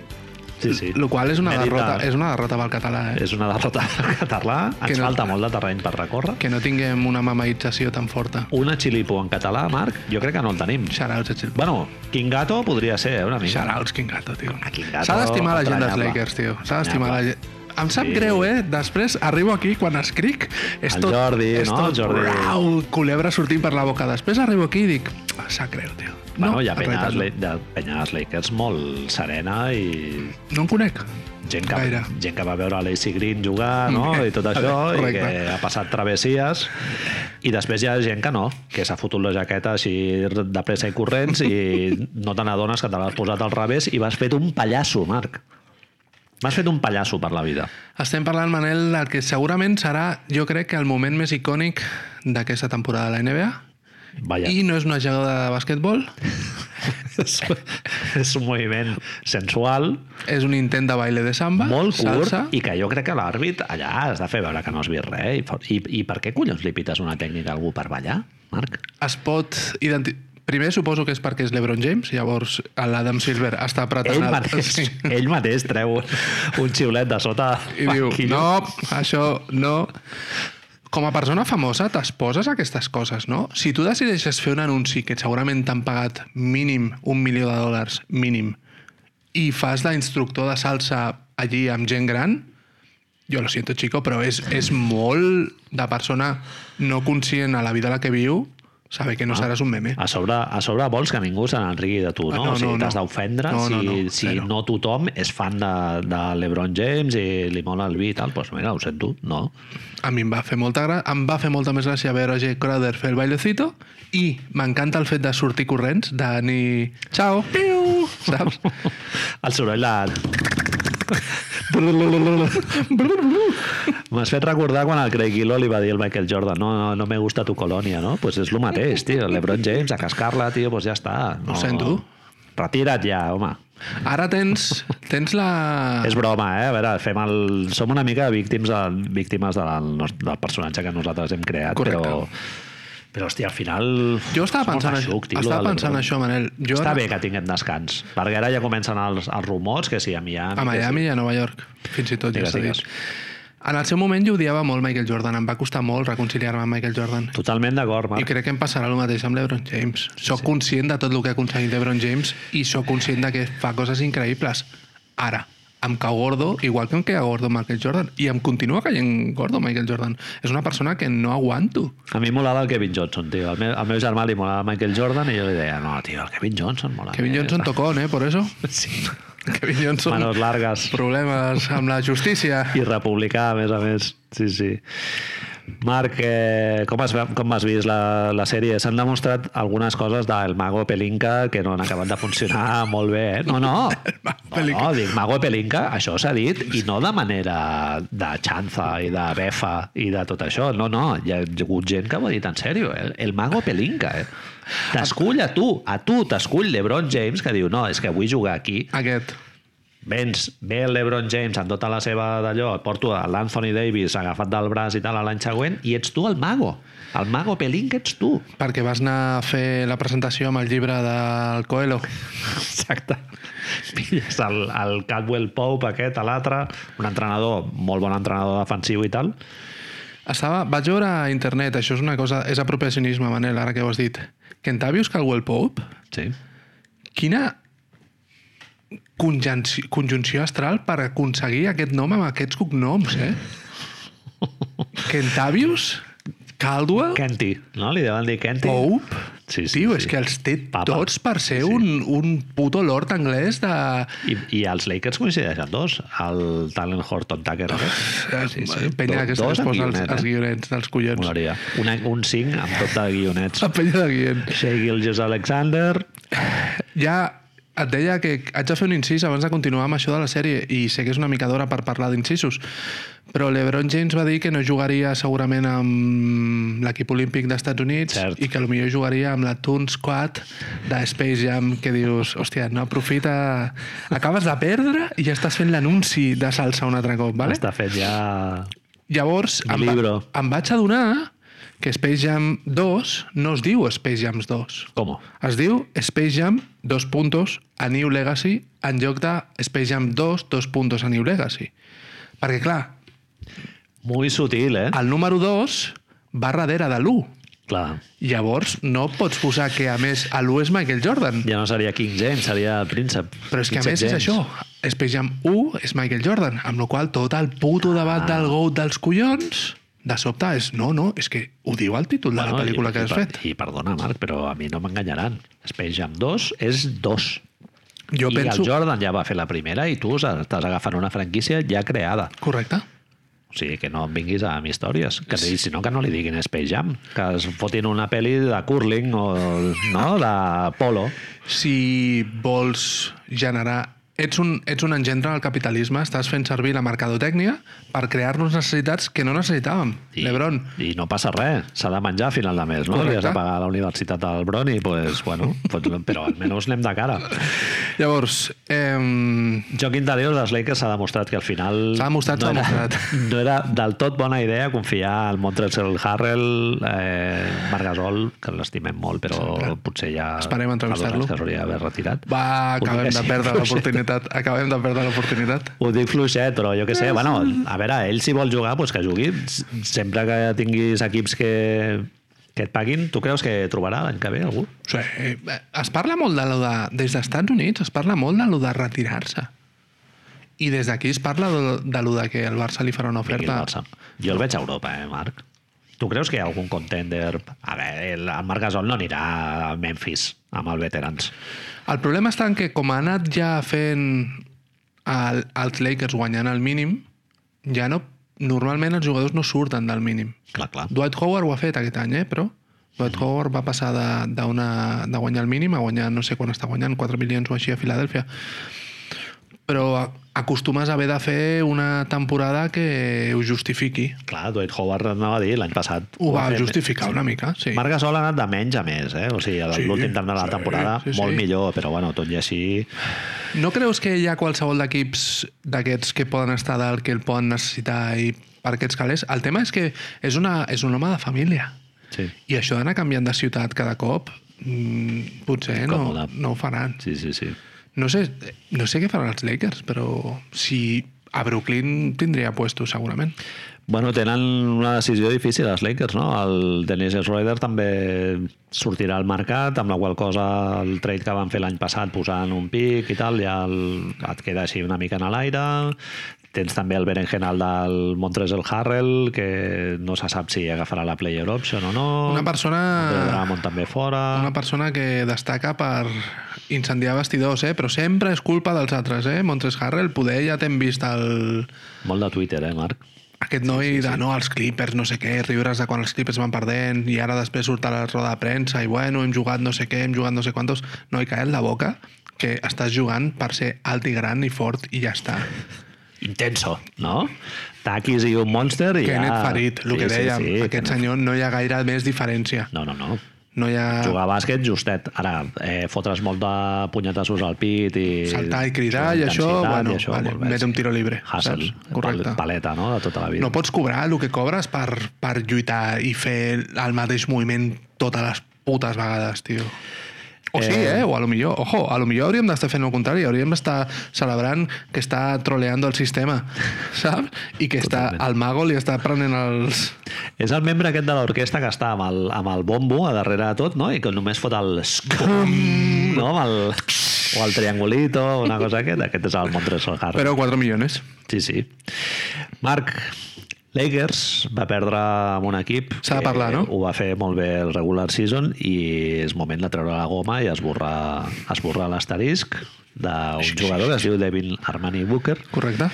Sí, sí. Lo qual és una, M'he dit derrota, de- és una derrota pel català, eh? És una derrota (laughs) al català. Que Ens no- falta molt de terreny per recórrer. Que no tinguem una mamaïtzació tan forta. Una xilipo en català, Marc, jo crec que no el tenim. Shoutouts a Chil... Bueno, King Gato podria ser, eh, una mica. Shoutouts, King Gato, tio. A King Gato, S'ha d'estimar la gent dels. Lakers, tio. S'ha d'estimar la gent. Em sap Sí. greu, eh? Després arribo aquí, quan escric, és El tot... Jordi, és no? tot El Jordi. Rau, culebra sortint per la boca. Després arribo aquí i dic, "Ah, sap greu, tio. Bueno, hi ha en penya, La- de penya dels Lakers molt serena i No en conec. gent que, Gaire. gent que va veure l'Acy Green jugar no? i tot això, i que ha passat travessies i després hi ha gent que no, que s'ha fotut la jaqueta així de pressa i corrents i (laughs) no te n'adones que te l'has posat al revés i vas fet un pallasso, Marc. M'has fet un pallasso per la vida. Estem parlant, Manel, del que segurament serà, jo crec que el moment més icònic d'aquesta temporada de la NBA. Vaja. I no és una jugada de basquetbol, (laughs) és, és un moviment sensual, és un intent de baile de samba, molt curt, salsa. i que jo crec que l'àrbit allà has de fer veure que no has vist res. I, i, I per què collons li pites una tècnica a algú per ballar, Marc? Es pot identificar... Primer suposo que és perquè és LeBron James, llavors l'Adam Silver està apretant... Ell el- mateix, Sí. ell mateix treu un, xiulet de sota I diu, (laughs) no, això no... Com a persona famosa t'exposes a aquestes coses, no? Si tu decideixes fer un anunci que segurament t'han pagat mínim un milió de dòlars, mínim, i fas d'instructor de salsa allí amb gent gran, jo lo siento, chico, però és, és molt de persona no conscient a la vida a la que viu saber que no seràs un meme. A sobre, a sobre vols que ningú se n'enrigui de tu, Ah, no? no, o sigui, no, t'has no. d'ofendre No, no, si, no, si zero. no tothom és fan de, de l'Ebron James i li mola el vi i tal. Doncs mira, ho sento, no. A mi em va fer molta gra... em va fer molta més gràcia veure a Jay Crowder fer el bailecito i m'encanta el fet de sortir corrents, de ni... Ciao! Piu! Saps? (laughs) El soroll de... M'has fet recordar quan el Craig Gillo li va dir al Michael Jordan no, no, no me gusta tu colònia, no? Pues és el mateix, tio. LeBron James, a cascar-la, tio, pues ja està. No, Ho sento. Retira't ja, home. Ara tens, tens la... És broma, eh? A veure, fem el... som una mica víctims de, víctimes del, del personatge que nosaltres hem creat, Correcte. però... Però, hòstia, al final... Jo estava pensant, això, tio, estava pensant LeBron. això, Manel. Jo Està ara- bé que tinguem descans, perquè ara ja comencen els, els rumors que sí, a Miami... A Miami sí. i a Nova York, fins i tot, ja Digues, s'ha digues. dit. En el seu moment jo odiava molt Michael Jordan, em va costar molt reconciliar-me amb Michael Jordan. Totalment d'acord, I Marc. crec que em passarà el mateix amb l'Ebron James. Soc conscient de tot el que ha aconseguit l'Ebron James i sóc conscient de que fa coses increïbles. Ara, em cau gordo, igual que em queda gordo Michael Jordan. I em continua caient gordo Michael Jordan. És una persona que no aguanto. A mi molava el Kevin Johnson, tio. Al meu, al meu germà li molava Michael Jordan i jo li deia, no, tio, el Kevin Johnson mola. Kevin més". Johnson tocón, eh, por eso. (laughs) Sí. Kevin Johnson... Manos largas. Problemes amb la justícia. I republicà, a més a més. Sí, sí. Marc, eh, com, has, com has vist la, la sèrie? S'han demostrat algunes coses del Mago Pelinka que no han acabat de funcionar (laughs) molt bé, eh? No, no. (laughs) No, no dic Mago Pelinka, això s'ha dit, i no de manera de xanza i de befa i de tot això. No, no, hi ha hagut gent que ho ha dit en sèrio. El, el Mago Pelinka, eh? T'escull a tu, a tu t'escull l'Ebron James que diu, no, és que vull jugar aquí Aquest. Vens, ve el LeBron James amb tota la seva d'allò, et porto l'Anthony Davis agafat del braç i tal a l'any següent, i ets tu el mago. El mago Pelín que ets tu. Perquè vas anar a fer la presentació amb el llibre del Coelho. Exacte. (laughs) Pilles el, el Cadwell Pope aquest, a l'altre, un entrenador, molt bon entrenador defensiu i tal. Estava, vaig veure a internet, això és una cosa, és apropiacionisme, Manel, ara que ho has dit. Kentavius Caldwell Pope, Sí. quina conjunció, conjunció astral per aconseguir aquest nom amb aquests cognoms, eh? (laughs) Kentavius, Caldwell, Kenty, no? Li deuen dir Kenty. Pope, Sí, sí, Tio, sí. és que els té Papa. tots per ser Sí, sí. un, un puto lord anglès de... I, I els Lakers coincideixen dos, el talent Horton Tucker. aquest. Sí, Penya Do- que amb posa els, guionet, els eh? guionets dels collons. Molaria. Una, un cinc amb tot de guionets. La penya de guion. Shea Gilgis Alexander, Ja et deia que haig de fer un incís abans de continuar amb això de la sèrie i sé que és una mica d'hora per parlar d'incisos però l'Ebron James va dir que no jugaria segurament amb l'equip olímpic d'Estats Units Cert. i que potser jugaria amb la Toon Squad de Space Jam que dius, hòstia, no aprofita acabes de perdre i ja estàs fent l'anunci de salsa un altre cop, vale? està fet ja... Llavors, em, va, em vaig adonar que Space Jam 2 no es diu Space Jams 2. Com? Es diu Space Jam, dos puntos, a New Legacy, en lloc de Space Jam 2, dos puntos, a New Legacy. Perquè, clar, Muy sutil, eh? el número 2 va darrere de l'1. Clar. Llavors, no pots posar que, a més, l'1 és Michael Jordan. Ja no seria King James, seria el príncep. Però és que, a més, és James. això. Space Jam 1 és Michael Jordan, amb la qual tot el puto debat Ah. del GOAT dels collons de sobte és, no, no, és que ho diu el títol de la pel·lícula i, que i, has per- fet. I perdona, Marc, però a mi no m'enganyaran. Space Jam 2 és 2. Jo I penso... el Jordan ja va fer la primera i tu estàs agafant una franquícia ja creada. Correcte. O sigui, que no em vinguis amb històries. Que sí. si no, que no li diguin Space Jam. Que es fotin una pel·li de curling o no? de polo. si vols generar... Ets un, ets un engendre del capitalisme, estàs fent servir la mercadotècnia per crear-nos necessitats que no necessitàvem. I, Lebron, I no passa res. S'ha de menjar a final de mes, no? Correcte. Li has de pagar a la Universitat del Broni, pues, bueno, pues, però almenys anem de cara. llavors, eh, Joc interior dels Lakers s'ha demostrat que al final... S'ha demostrat, no s'ha era, demostrat. (laughs) No era del tot bona idea confiar al Montrezl Harrell, eh, Marc Gasol, que l'estimem molt, però Sempre. potser ja... Esperem entrevistar-lo. Que s'hauria d'haver retirat. va, acabem de perdre fluixet. L'oportunitat. Acabem de perdre l'oportunitat. Ho dic fluixet, però jo què sé, bueno, a veure, ell si vol jugar, doncs que jugui. Sempre que tinguis equips que, que et paguin, tu creus que trobarà l'any que ve algú? O sigui, eh, es parla molt de lo de... Des dels Estats Units es parla molt de lo de retirar-se. I des d'aquí es parla de, de lo de que el Barça li farà una el oferta. Barça. Jo el veig a Europa, eh, Marc? Tu creus que hi ha algun contender... A veure, el, el Marc Gasol no anirà a Memphis amb els veterans. El problema està en que com ha anat ja fent el, els Lakers guanyant el mínim, ja no... Normalment els jugadors no surten del mínim. Clar, clar. Dwight Howard ho ha fet aquest any, eh? però Dwight Howard va passar de, de, una, de guanyar el mínim a guanyar, no sé quan està guanyant, 4 milions o així a Filadèlfia. Però acostumes a haver de fer una temporada que ho justifiqui. Clar, Dwight Howard anava a dir l'any passat. Ho va fer- justificar una mica, sí. Marc Gasol ha anat de menys a més, eh? O sigui, Sí, l'últim terç de la sí, temporada, sí, sí. molt millor, però bueno, tot i així... No creus que hi ha qualsevol d'equips d'aquests que poden estar dalt, que el poden necessitar i per aquests calés? El tema és que és, una, és un home de família. Sí, I això d'anar canviant de ciutat cada cop, mm, potser no, no ho faran. sí, sí. sí. No sé, no sé què faran els Lakers, però si a Brooklyn tindria puesto, segurament. Bueno, tenen una decisió difícil els Lakers, no? El Dennis Schroeder també sortirà al mercat, amb la qual cosa el trade que van fer l'any passat posant un pic i tal, ja el, et queda així una mica en l'aire. Tens també el berenjenal del Montrezl Harrell, que no se sap si agafarà la player option o no. Una persona- Drummond també fora. Una persona que destaca per incendiar vestidors, eh? però sempre és culpa dels altres. Eh? Montres Harrell, poder ja t'hem vist el, Molt de Twitter, eh, Marc? aquest noi sí, sí, sí. de no, els Clippers, no sé què, riures de quan els Clippers van perdent i ara després surt a la roda de premsa i bueno, hem jugat no sé què, hem jugat no sé quantos... No, i cae la boca que estàs jugant per ser alt i gran i fort i ja està. Intenso, no? Taquis i un monster i Que ja... ferit, el que dèiem. Aquest Kenneth- senyor no hi ha gaire més diferència. No, no, no. No hi ha... Jugar a bàsquet justet. Ara, eh, fotre's molt de punyetassos al pit i... Saltar i cridar i això, bueno, i això, vale, mete un tiro libre, saps? Correcte. pal- paleta, no?, de tota la vida. No pots cobrar el que cobres per, per lluitar i fer el mateix moviment totes les putes vegades, tio. O sí, Eh, eh? O a lo millor, ojo, a lo millor hauríem d'estar fent el contrari, hauríem d'estar celebrant que està troleando el sistema, (laughs) saps? I que està, Totalment. al mago li està prenent els... És el membre aquest de l'orquestra que està amb el, amb el bombo a darrere de tot, no?, i que només fot el... scum, no?, amb el, o el triangulito, una cosa aquest. Aquest és el Montrezl Harrell. Però 4 milions. Sí, sí. Marc, Lakers va perdre amb un equip S'ha de parlar, no? ho va fer molt bé el regular season i és moment de treure la goma i esborrar, esborrar l'asterisc d'un jugador que es diu Devin Armani Booker. Correcte.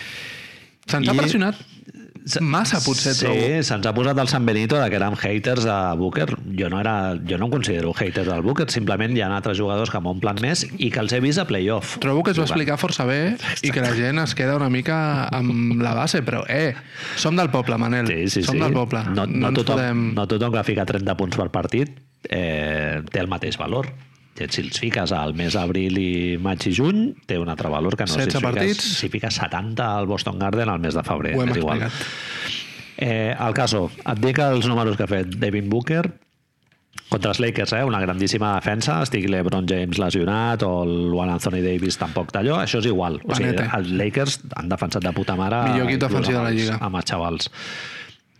Se'ns ha I- pressionat massa, potser, sí, trobo. se'ns ha posat el San Benito de que érem haters de Booker. Jo no, era, jo no em considero hater del Booker, simplement hi ha altres jugadors que m'omplen més i que els he vist a playoff. Trobo que es va explicar força bé i que la gent es queda una mica amb la base, però, eh, som del poble, Manel. Sí, sí, som sí. del poble. No, no, ens tothom, podem... no tothom que fica 30 punts per partit eh, té el mateix valor. Si els fiques al mes d'abril i maig i juny, té un altre valor que no 16 si, fiques, partits. si fiques 70 al Boston Garden al mes de febrer. Ho hem és igual. Eh, el caso, et dic els números que ha fet Devin Booker contra els Lakers, eh? una grandíssima defensa, estigui LeBron James lesionat o el Juan Anthony Davis tampoc d'allò, això és igual. O sigui, Panete. els Lakers han defensat de puta mare Millor equip defensiu de la lliga. amb els xavals.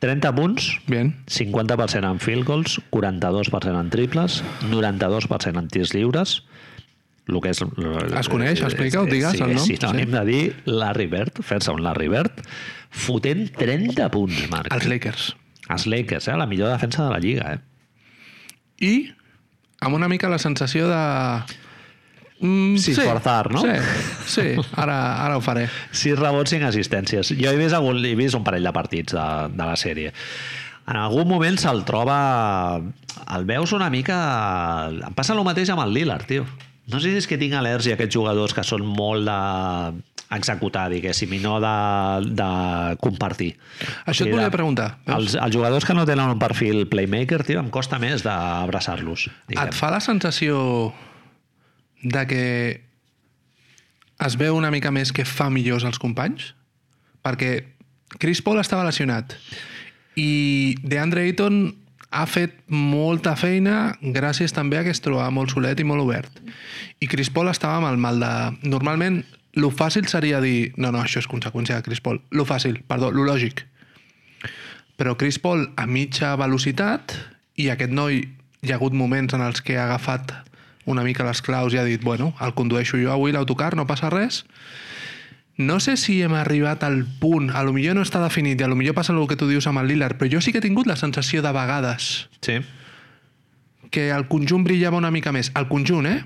30 punts, Bien. 50% en field goals, 42% en triples, 92% en tirs lliures, el que és... Es coneix? Explica-ho, digues sí, el nom. Sí, sinònim de dir Larry Bird, fer-se un Larry Bird, fotent 30 punts, Marc. Els Lakers. Els Lakers, eh? la millor defensa de la Lliga. Eh? I amb una mica la sensació de... Mm, Sí, forzar, no? Sí, sí ara, ara ho faré. 6 rebots, 5 assistències. Jo he vist, algun, he vist un parell de partits de, de la sèrie. En algun moment se'l troba... El veus una mica... Em passa el mateix amb el Lillard, tio. No sé si és que tinc al·lèrgia a aquests jugadors que són molt de executar, diguéssim, i no de, de compartir. Això et volia preguntar. Els, els jugadors que no tenen un perfil playmaker, tio, em costa més d'abraçar-los. Et fa la sensació de que es veu una mica més que fa millors els companys? Perquè Chris Paul estava lesionat i DeAndre Ayton ha fet molta feina gràcies també a que es trobava molt solet i molt obert. I Chris Paul estava amb el mal de... Normalment, lo fàcil seria dir no, no, això és conseqüència de Chris Paul. Lo fàcil, perdó, lo lògic. Però Chris Paul a mitja velocitat i aquest noi hi ha hagut moments en els que ha agafat una mica les claus i ha dit, bueno, el condueixo jo avui l'autocar, no passa res. No sé si hem arribat al punt, a lo millor no està definit i a lo millor passa el que tu dius amb el Lillard, però jo sí que he tingut la sensació de vegades Sí. que el conjunt brillava una mica més. El conjunt, eh?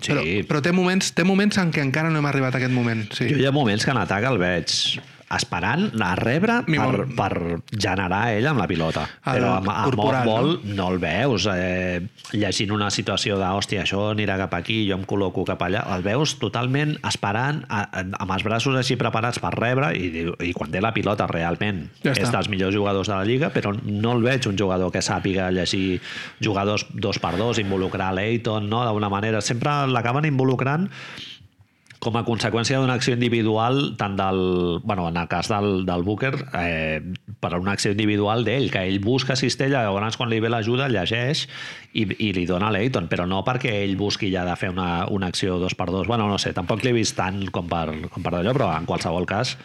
Sí. Però, però té, moments, té moments en què encara no hem arribat a aquest moment. Sí. Jo hi ha moments que en atac el veig esperant a rebre per, vol- per generar ell amb la pilota. El Però amb, amb corporal, off-ball no? no el veus eh, llegint una situació de hòstia, això anirà cap aquí, jo em col·loco cap allà. El veus totalment esperant, a, a, amb els braços així preparats per rebre i, i quan té la pilota realment Ja és està. dels millors jugadors de la Lliga, però no el veig un jugador que sàpiga llegir jugadors dos per dos, involucrar l'Eiton, no? d'alguna manera. Sempre l'acaben involucrant com a conseqüència d'una acció individual tant del, bueno, en el cas del, del Booker eh, per una acció individual d'ell, que ell busca cistella llavors quan li ve l'ajuda llegeix i, i li dona a l'Eiton, però no perquè ell busqui ja de fer una, una acció dos per dos bueno, no sé, tampoc l'he vist tant com per, com per d'allò, però en qualsevol cas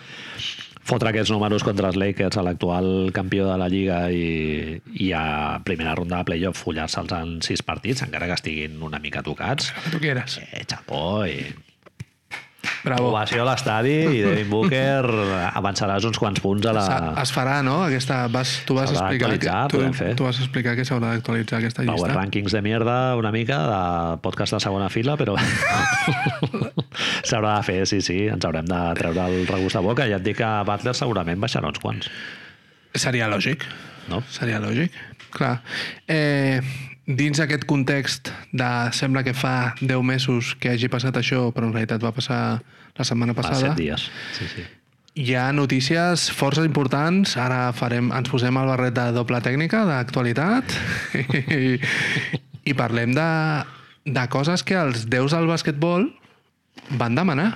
fotre aquests números contra els Lakers l'actual campió de la Lliga i, i a primera ronda de playoff follar-se'ls en sis partits, encara que estiguin una mica tocats tu quieras. eh, xapó i Bravo. Ovació a l'estadi i Devin Booker avançaràs uns quants punts a la... Es farà, no? Aquesta, vas, tu vas explicar que, tu, fer. tu vas explicar que s'haurà d'actualitzar aquesta Power llista. Rankings de mierda una mica, de podcast de segona fila, però (laughs) s'haurà de fer, sí, sí, ens haurem de treure el regust de boca. Ja et dic que Butler segurament baixarà uns quants, Seria lògic. no? Seria lògic. Clar. Eh, dins aquest context de sembla que fa 10 mesos que hagi passat això, però en realitat va passar la setmana Fa passada, set dies. Sí, sí. hi ha notícies força importants. Ara farem, ens posem el barret de doble tècnica, d'actualitat, i, (laughs) i parlem de, de coses que els déus del basquetbol van demanar.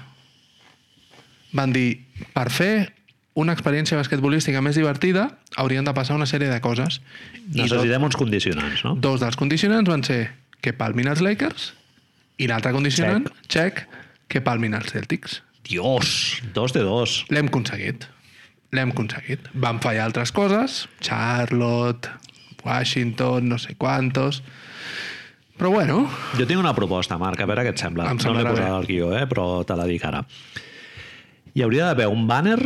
Van dir, per fer una experiència basquetbolística més divertida, haurien de passar una sèrie de coses. I dos, Necessitem uns condicionants, no? dos dels condicionants van ser que palmin els Lakers i l'altre condicionant, check, que palmin els Celtics. Dios! Dos de dos. L'hem aconseguit. L'hem aconseguit. Van fallar altres coses, Charlotte, Washington, no sé quantos... Però bueno, Jo tinc una proposta, Marc, a veure què et sembla. Em no l'he posat al guió, eh? però te la dic ara. Hi hauria d'haver un banner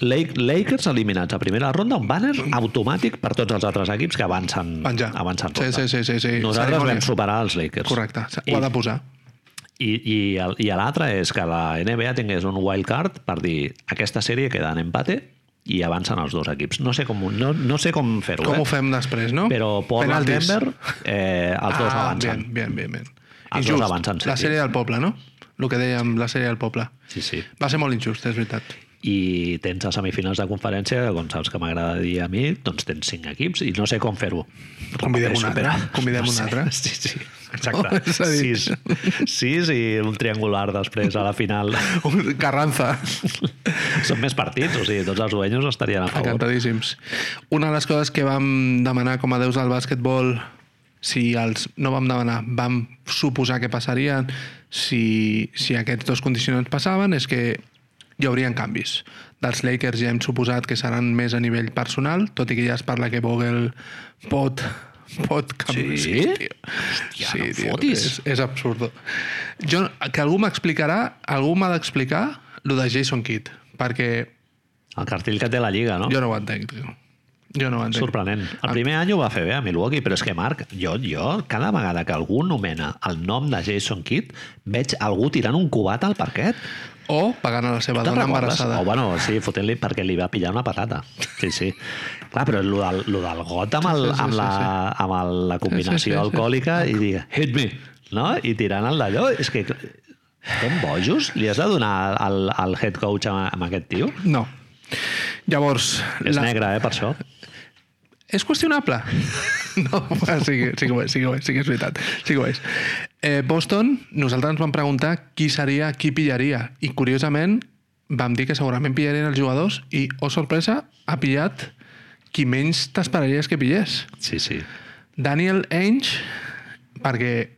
Lakers eliminats a primera ronda, un banner automàtic per tots els altres equips que avancen, Penjar. avancen Sí, ronda. sí, sí, sí, sí. Nosaltres Cerimònia. vam superar els Lakers. Correcte, ho ha de posar. I, i, i l'altre és que la NBA tingués un wild card per dir aquesta sèrie queda en empate i avancen els dos equips. No sé com, no, no sé com fer-ho, Com eh? ho fem després, no? Però Portland. Denver, eh, els dos ah, avancen. Bien, bien, bien. Els dos avancen, sí, la sí. sèrie del poble, no? El que dèiem, la sèrie del poble. Sí, sí. Va ser molt injust, és veritat. I tens a semifinals de conferència, com saps que m'agrada dir a mi, doncs tens cinc equips i no sé com fer-ho. Convidem un altre, convidem no un altre. (laughs) Sí, sí, exacte. (laughs) Dir- Sis, sis i un triangular després a la final. (laughs) Carranza. Són més partits, o sigui, tots els dueños estarien a favor. Encantadíssims. Una de les coses que vam demanar com a déus del bàsquetbol, si els no vam demanar, vam suposar que passarien si, si aquests dos condicionants passaven, és que hi haurien canvis. Dels Lakers ja hem suposat que seran més a nivell personal, tot i que ja es parla que Vogel pot pot canviar. Sí? tio. Hòstia, sí, no tio, fotis. és, és absurdo. Jo, que algú m'explicarà, algú m'ha d'explicar lo de Jason Kidd, perquè El cartell que té la Lliga, no? jo no ho entenc, tio. Jo no ho entenc. Sorprenent. El primer any ho va fer bé a Milwaukee, però és que, Marc, jo, jo cada vegada que algú nomena el nom de Jason Kidd, veig algú tirant un cubat al parquet. O pagant a la seva dona embarassada. O, bueno, sí, fotent-li perquè li va pillar una patata. Sí, sí. Clar, però lo del, lo del got amb, el, Sí, sí, sí, amb, sí, la, amb el, la combinació Sí, sí, sí, sí. alcohòlica i dir, hit me, no? I tirant el d'allò, és que estem bojos? Li has de donar al, al head coach amb, amb aquest tio? No. Llavors... És negre, eh, per això. És qüestionable? (laughs) No, sí, sí que ho és, sí que ho és, sí que és veritat. Sí que ho és. Eh, Boston, nosaltres ens vam preguntar qui seria, qui pillaria. I, curiosament, vam dir que segurament pillarien els jugadors i, oh sorpresa, ha pillat qui menys t'esperaries que pillés. Sí, sí. Daniel Ainge, perquè,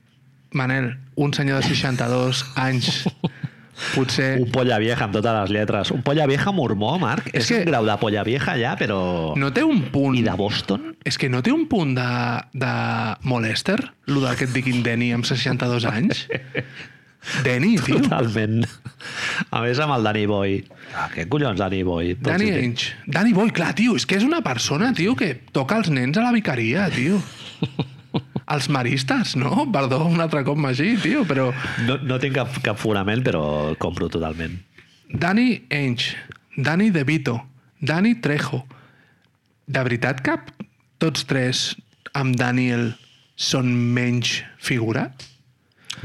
Manel, un senyor de 62 anys, (laughs) potser... Un polla vieja amb totes les lletres. Un polla vieja mormó, Marc. És, És que- un grau de polla vieja ja, però... No té un punt... I de Boston? És que no té un punt de, de molester, lo que et diguin Denny amb 62 anys? Denny, tio. Totalment. A més, amb el Danny Boy. Ah, què collons, Danny Boy? Tots Danny Ainge. Danny Boy, clar, tio, és que és una persona, tio, que toca els nens a la vicaria, tio. (laughs) Els maristes, no? Perdó, un altre cop magí, tio, però... No, no tinc cap, cap fonament, però compro totalment. Danny Ainge, Danny DeVito, Danny Trejo. De veritat que tots tres amb Daniel són menys figura?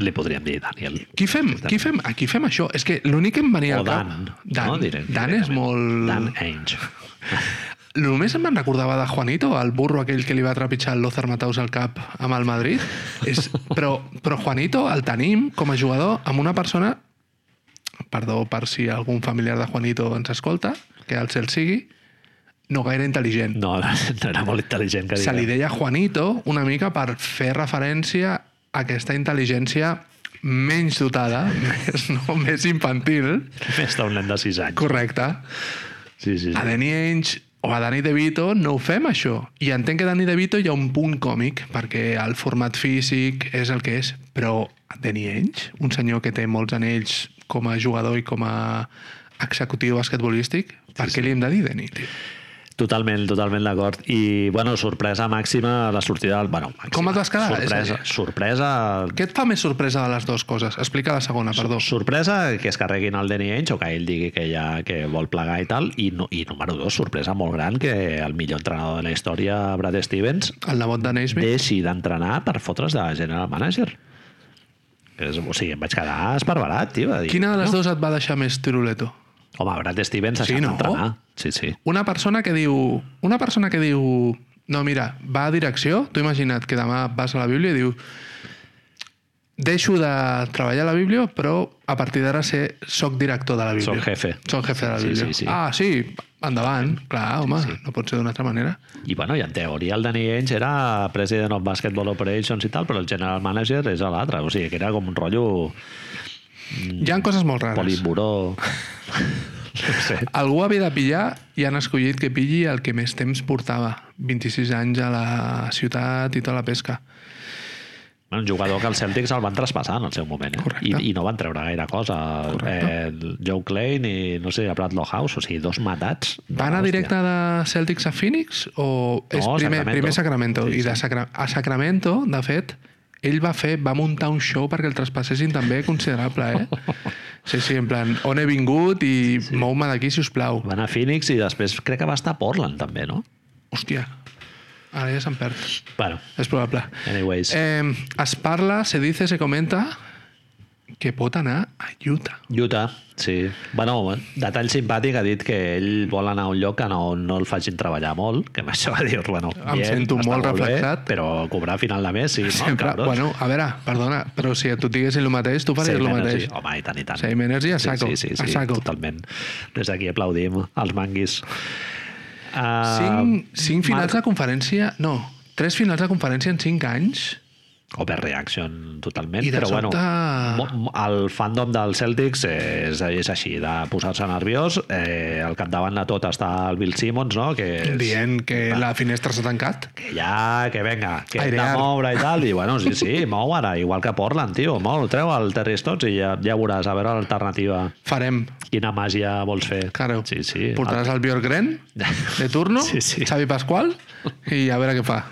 Li podríem dir Daniel. Qui fem? Qui fem? A qui fem això? És que l'únic que em venia O al cap... Dan. Dan. No? Diré, Dan és molt... Dan Ainge. (laughs) Només em recordava de Juanito, el burro aquell que li va trepitjar el Lothar Mataus al cap amb el Madrid. És, (laughs) però, però Juanito el tenim com a jugador amb una persona, perdó per si algun familiar de Juanito ens escolta, que el cel sigui, no gaire intel·ligent. No, no era molt intel·ligent, que Se li deia Juanito una mica per fer referència a aquesta intel·ligència menys dotada, (laughs) més, no, més infantil, Més d'un nen de 6 anys. correcte, Sí, sí, a sí. Danny Ainge o a Danny DeVito no ho fem, això. I entenc que Danny DeVito hi ha un punt còmic, perquè el format físic és el que és, però Danny Ainge, un senyor que té molts anells com a jugador i com a executiu basquetbolístic, per què li hem de dir Danny, tio? Totalment, totalment d'acord. I, bueno, sorpresa màxima la sortida del... Bueno, màxima. Com et vas quedar? Sorpresa, És sorpresa Què et fa més sorpresa de les dues coses? Explica la segona, perdó. Sorpresa que es carreguin el Danny Ainge o que ell digui que, ja, que vol plegar i tal. I, no, I número dos, sorpresa molt gran que el millor entrenador de la història, Brad Stevens, El nebot de Naismith? deixi d'entrenar per fotre's de general manager. És, o sigui, em vaig quedar esparverat, tio. dir, Quina de les no? dues et va deixar més turuleto? Home, Brad Stevens Sí, no? d'entrenar. Sí, sí. Una persona que diu... Una persona que diu... No, mira, va a direcció, tu imagina't que demà vas a la Bíblia i diu deixo de treballar a la Bíblia, però a partir d'ara ser, soc director de la Bíblia. Soc jefe. Soc jefe de la Sí, Bíblia. sí, sí. Ah, sí, endavant. Clar, home, no pot ser d'una altra manera. I, bueno, i en teoria el Danny Ainge era president of Basketball Operations i tal, però el general manager és l'altre. O sigui, que era com un rotllo Hi ha coses molt rares. politburó... (laughs) no sé. Algú havia de pillar i han escollit que pilli el que més temps portava. 26 anys a la ciutat i tota la pesca. Un jugador que els Celtics el van traspassar en el seu moment, eh? Correcte. I, i no van treure gaire cosa. Eh, Joe Klein i, no sé, a Bradlow House, o sigui, dos matats. Va anar directe de Celtics a Phoenix o és No, primer, Sacramento. primer Sacramento? Sí, I de sí. Sacra a Sacramento, de fet, ell va fer, va muntar un show perquè el traspassessin també considerable, eh? Sí, sí, en plan, on he vingut i sí, sí. mou-me d'aquí, si us plau. Va anar a Phoenix i després crec que va estar a Portland també, no? Hòstia, ara ja se'n perd. Bueno, És probable. anyways. Eh, es parla, se dice, se comenta que pot anar a Utah. Utah, sí. Bueno, detall simpàtic ha dit que ell vol anar a un lloc que no, no el facin treballar molt, que amb això va dir, bueno, Em sento està molt bé, reflexat. però cobrar a final de mes, sí, no, Sempre, cabrons. bueno, a veure, perdona, però si tu diguessin el mateix, tu faries el mateix. Home, i tant, i tant. Same energy a saco, Sí, sí, sí, a sí saco. totalment. Des d'aquí aplaudim els manguis. Uh, Cinc, cinc finals de conferència... No, tres finals de conferència en cinc anys. Overreaction totalment, però bueno, sobte- mo- el fandom dels Celtics és, és així, de posar-se nerviós. Eh, al capdavant de tot està el Bill Simmons, no? que és, Dient que la finestra s'ha tancat. que ja, que venga, que hem de Airear. moure i tal, i bueno, sí, sí, (laughs) mou ara, igual que Portland, tio, mou, treu el Terry Stotts i ja, ja veuràs, a veure l'alternativa. Farem. Quina màgia vols fer? Claro. Sí, sí. Portaràs el Björkgren de turno, (laughs) Sí, sí. Xavi Pasqual, i a veure què fa.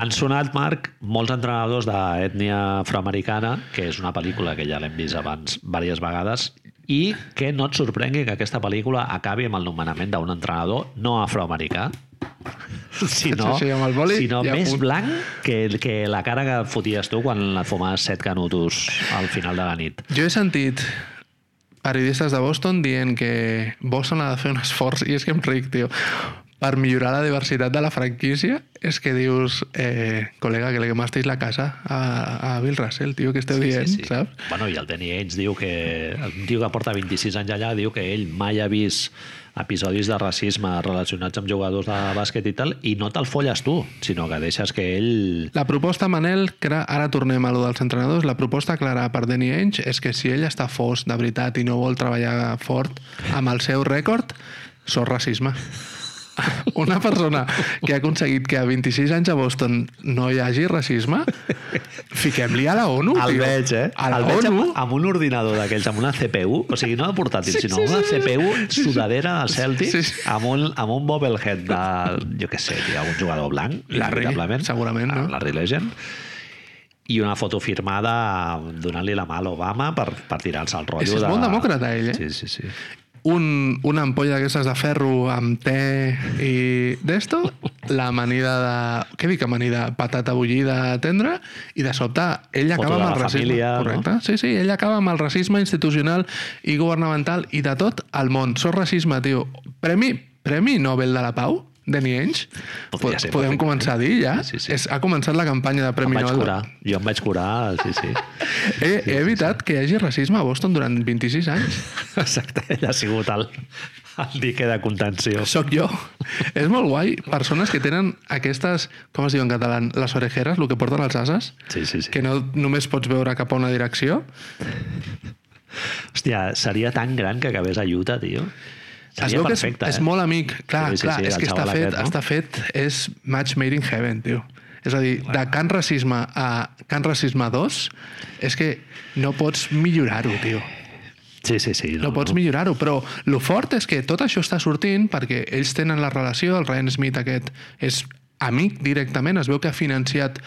Han sonat, Marc, molts entrenadors d'ètnia afroamericana, que és una pel·lícula que ja l'hem vist abans diverses vegades, i que no et sorprengui que aquesta pel·lícula acabi amb el nomenament d'un entrenador no afroamericà, (laughs) sinó, Sí, sí, amb el boli sinó i a més punt. blanc que, que la cara que foties tu quan et fumaves set canutos al final de la nit. Jo he sentit periodistes de Boston dient que Boston ha de fer un esforç, i és que em ric, tio, per millorar la diversitat de la franquícia, és que dius, eh, col·lega, que le quemasteis la casa a, a Bill Russell, tio, que esteu dient, saps? Bueno, i el Danny Ainge diu que... Un tio que porta 26 anys allà diu que ell mai ha vist episodis de racisme relacionats amb jugadors de bàsquet i tal, i no te'l folles tu, sinó que deixes que ell... La proposta, Manel, que ara- tornem a lo dels entrenadors, la proposta clara per Danny Ainge és que si ell està fos de veritat i no vol treballar fort amb el seu rècord, sort racisme. (laughs) Una persona que ha aconseguit que a 26 anys a Boston no hi hagi racisme, fiquem-li a la ONU, El tio. veig, eh? A la el veig ONU. amb, amb un ordinador d'aquells, amb una CPU, o sigui, no de portàtil, Sí, sinó sí, una sí, sí. CPU sudadera de Celtic, Sí, sí. amb un, amb un bobblehead de, jo què sé, tio, un jugador blanc, Larry, inevitablement. segurament, no? Larry Legend. I una foto firmada donant-li la mà a l'Obama per, per tirar-se el rotllo és de... molt demòcrata, ell, eh? Sí, sí, sí. Un, una ampolla d'aquestes de ferro amb te i d'esto, la amanida de... Què dic amanida? Patata bullida tendra i de sobte ell acaba amb el racisme. família, no? correcte? Sí, sí, ell acaba amb el racisme institucional i governamental i de tot al món. Sóc racisme, tio. Premi, Premi Nobel de la Pau, Danny Ainge. Po- ser, Podem començar a dir ja. Sí, sí. És, ha començat la campanya de Em Premi vaig Nobel. curar. Jo em vaig curar, sí, sí. (laughs) He, he evitat que hi hagi racisme a Boston durant 26 anys. (laughs) Exacte, ell ha sigut el, el dique de contenció. Soc jo. És molt guai. Persones que tenen aquestes, com es diu en català, les orejeres, el que porten els ases, Sí, sí, sí. que no només pots veure cap a una direcció. Hòstia, seria tan gran que acabés a Utah, tio. Es Seria veu que és, perfecte, és eh? molt amic. Clar, Sí, sí, clar, sí, és que està fet, aquest, no? està fet, és match made in heaven, tio. És a dir, de Can Racisme a Can Racisme 2, és que no pots millorar-ho, tio. Sí, sí, sí. No, pots millorar-ho, però el fort és que tot això està sortint perquè ells tenen la relació, el Ryan Smith aquest és amic directament, es veu que ha financiat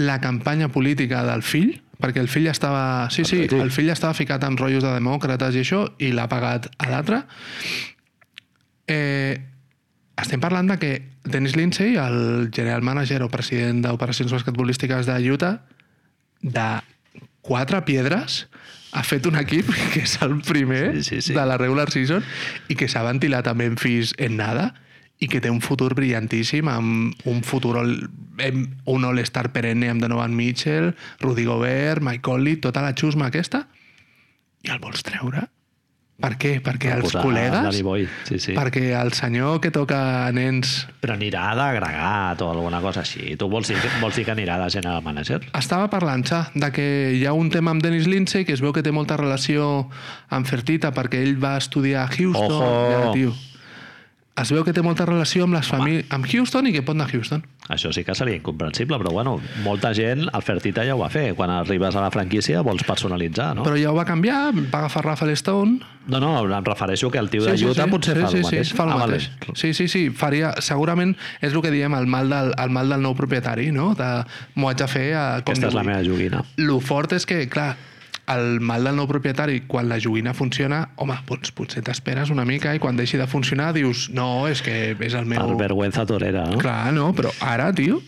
la campanya política del fill, perquè el fill estava... Sí, sí, el fill estava ficat amb rotllos de demòcrates i això, i l'ha pagat a l'altre. Eh, estem parlant de que Dennis Lindsay, el general manager o president d'operacions basquetbolístiques de Utah, de quatre piedres, ha fet un equip (laughs) que és el primer Sí, sí, sí. de la regular season i que s'ha ventilat a Memphis en nada i que té un futur brillantíssim amb un futur all, un all-star perenne amb Donovan Mitchell, Rudy Gobert, Mike Conley, tota la xusma aquesta i el vols treure? Per què? Perquè els Posar col·legues? Sí, sí. Perquè el senyor que toca nens Però anirà d'agregat o alguna cosa així. Tu vols dir, vols dir que anirà de general manager? Estava parlant, xa, de que hi ha un tema amb Dennis Lindsay que es veu que té molta relació amb Fertita perquè ell va estudiar a Houston. Ojo! Ja, tio. Es veu que té molta relació amb, les famí- amb Houston i que pot anar a Houston. Això sí que seria incomprensible, però bueno, molta gent, el Fertita ja ho va fer. Quan arribes a la franquícia vols personalitzar, no? Però ja ho va canviar, va agafar Rafael Stone... No, no, em refereixo que el tio de Utah potser fa sí, el sí, mateix. Sí, fa el Ah, vale. mateix. Sí, sí, sí, faria... Segurament és el que diem, el mal del, el mal del nou propietari, no? De, m'ho haig de fer a, com Aquesta és la meva joguina. Lo fort és que, clar, el mal del nou propietari, quan la joguina funciona, home, doncs potser t'esperes una mica i quan deixi de funcionar dius, no, és que és el meu... Per vergüenza torera, no? Clar, no, però ara, tio...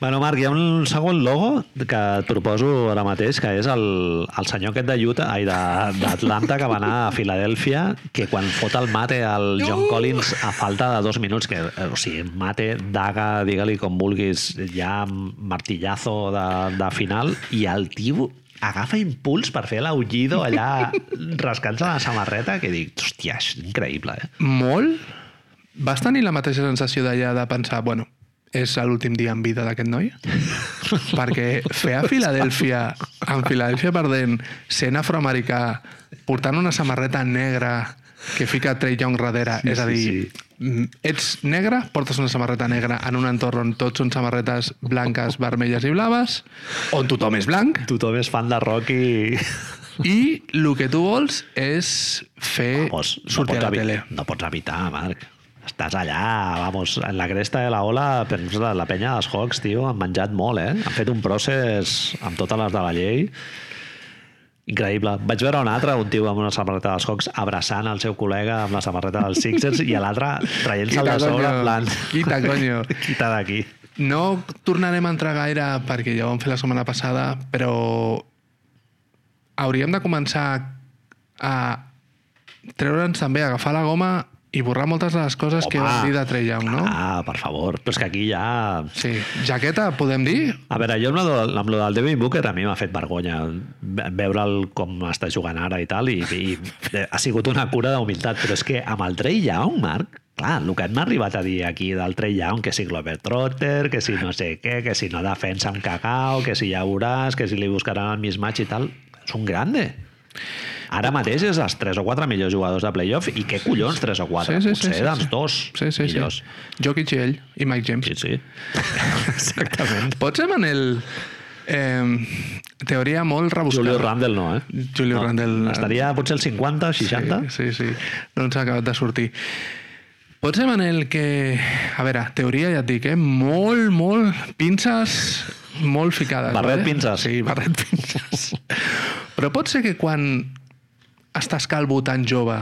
Bueno, Marc, hi ha un segon logo que et proposo ara mateix, que és el, el senyor aquest de Utah, ai, d'Atlanta, que va anar a Filadèlfia, que quan fot el mate al John Collins a falta de dos minuts, que, eh, o sigui, mate, daga, digue-li com vulguis, ja martillazo de, de final, i el tio agafa impuls per fer l'aullido allà (laughs) rascant-se la samarreta, que dic, hòstia, és increïble, eh? Molt? Vas tenir la mateixa sensació d'allà de pensar, bueno, és l'últim dia en vida d'aquest noi? (laughs) Perquè fer a Filadèlfia, en Filadèlfia perdent, sent afroamericà, portant una samarreta negra que fica Trey Young darrere, Sí, és a sí, dir, mm, ets negre, portes una samarreta negra en un entorn on tots són samarretes blanques, vermelles i blaves, on tothom és blanc, Tothom és fan de rock i... i el que tu vols és fer Vamos, no, sortir pots a la tele. no pots evitar, Marc. Estàs allà, vamos, en la cresta de la ola, la, la penya dels Hawks, tio, han menjat molt, eh? Han fet un procés amb totes les de la llei. Increïble. Vaig veure un altre, un tio amb una samarreta dels Hawks abraçant el seu col·lega amb la samarreta dels Sixers i l'altre traient-se'l de sobre en plan... Quita, (laughs) coño. Quita d'aquí. No tornarem a entrar gaire perquè ja ho vam fer la setmana passada, però hauríem de començar a treure'ns també, agafar la goma i borrar moltes de les coses que vam dir de Trey Young, no? Ah, per favor. Però és que aquí ja... Sí. Jaqueta, podem dir? A veure, jo amb del- amb lo del Devin Booker a mi m'ha fet vergonya ve- veure'l com està jugant ara i tal, i, i ha sigut una cura d'humilitat, però és que amb el Trey Young, Marc, clar, el que m'ha arribat a dir aquí del Trey Young, que si Globetrotter, que si no sé què, que si no defensa amb cacao, que si ja veuràs, que si li buscaran el mismatch i tal, és un grande. Ara mateix és els 3 o 4 millors jugadors de playoff i què collons 3 o 4? Potser doncs dos sí, sí, millors. Sí. Jokic i ell, i Mike James. Sí, sí. (laughs) Exactament. Pot ser, Manel, eh, teoria molt rebuscada. Julio Randle no, eh? Julio no, Randle- Estaria potser el 50, 60? Sí, sí, sí. No ens ha acabat de sortir. Pot ser, Manel, que... A veure, teoria, ja et dic, eh? Molt, molt... Pinces molt ficades. Barret vale? pinces. Sí, barret (laughs) pinces. Però pot ser que quan estàs calvo tan jove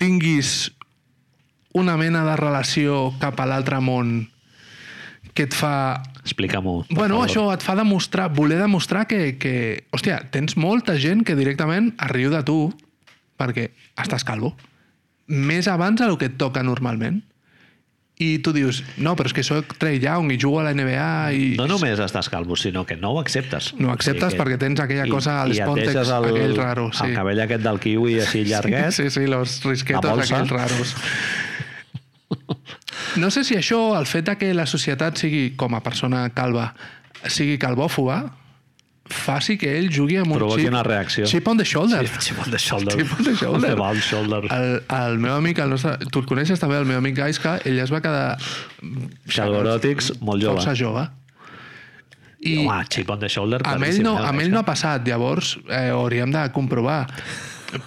tinguis una mena de relació cap a l'altre món que et fa Explica-m'ho. Bueno, favor. això et fa demostrar, voler demostrar que, que, hòstia, tens molta gent que directament es riu de tu perquè estàs calvo. Més abans del que et toca normalment. I tu dius, no, però és que soc Trey Young i jugo a la NBA i... No només estàs calvo, sinó que no ho acceptes. No ho acceptes perquè tens aquella cosa als i el, aquell raro, sí. el cabell aquest del kiwi així llarguet. Sí, sí, los risquetos aquells raros. No sé si això, el fet que la societat sigui, com a persona calva, sigui calvòfoba, faci que ell jugui amb un Provoqui una reacció. chip on the shoulder. Sí, chip on the shoulder. Chip on the shoulder. On the shoulder. El, el meu amic, el nostre, tu el coneixes també, el meu amic Gaiska, ell es va quedar Xalgoròtics, molt jove. força jove. I, Home, chip on the shoulder, amb ell, no, eh, amb ell no ha passat, llavors eh, hauríem de comprovar.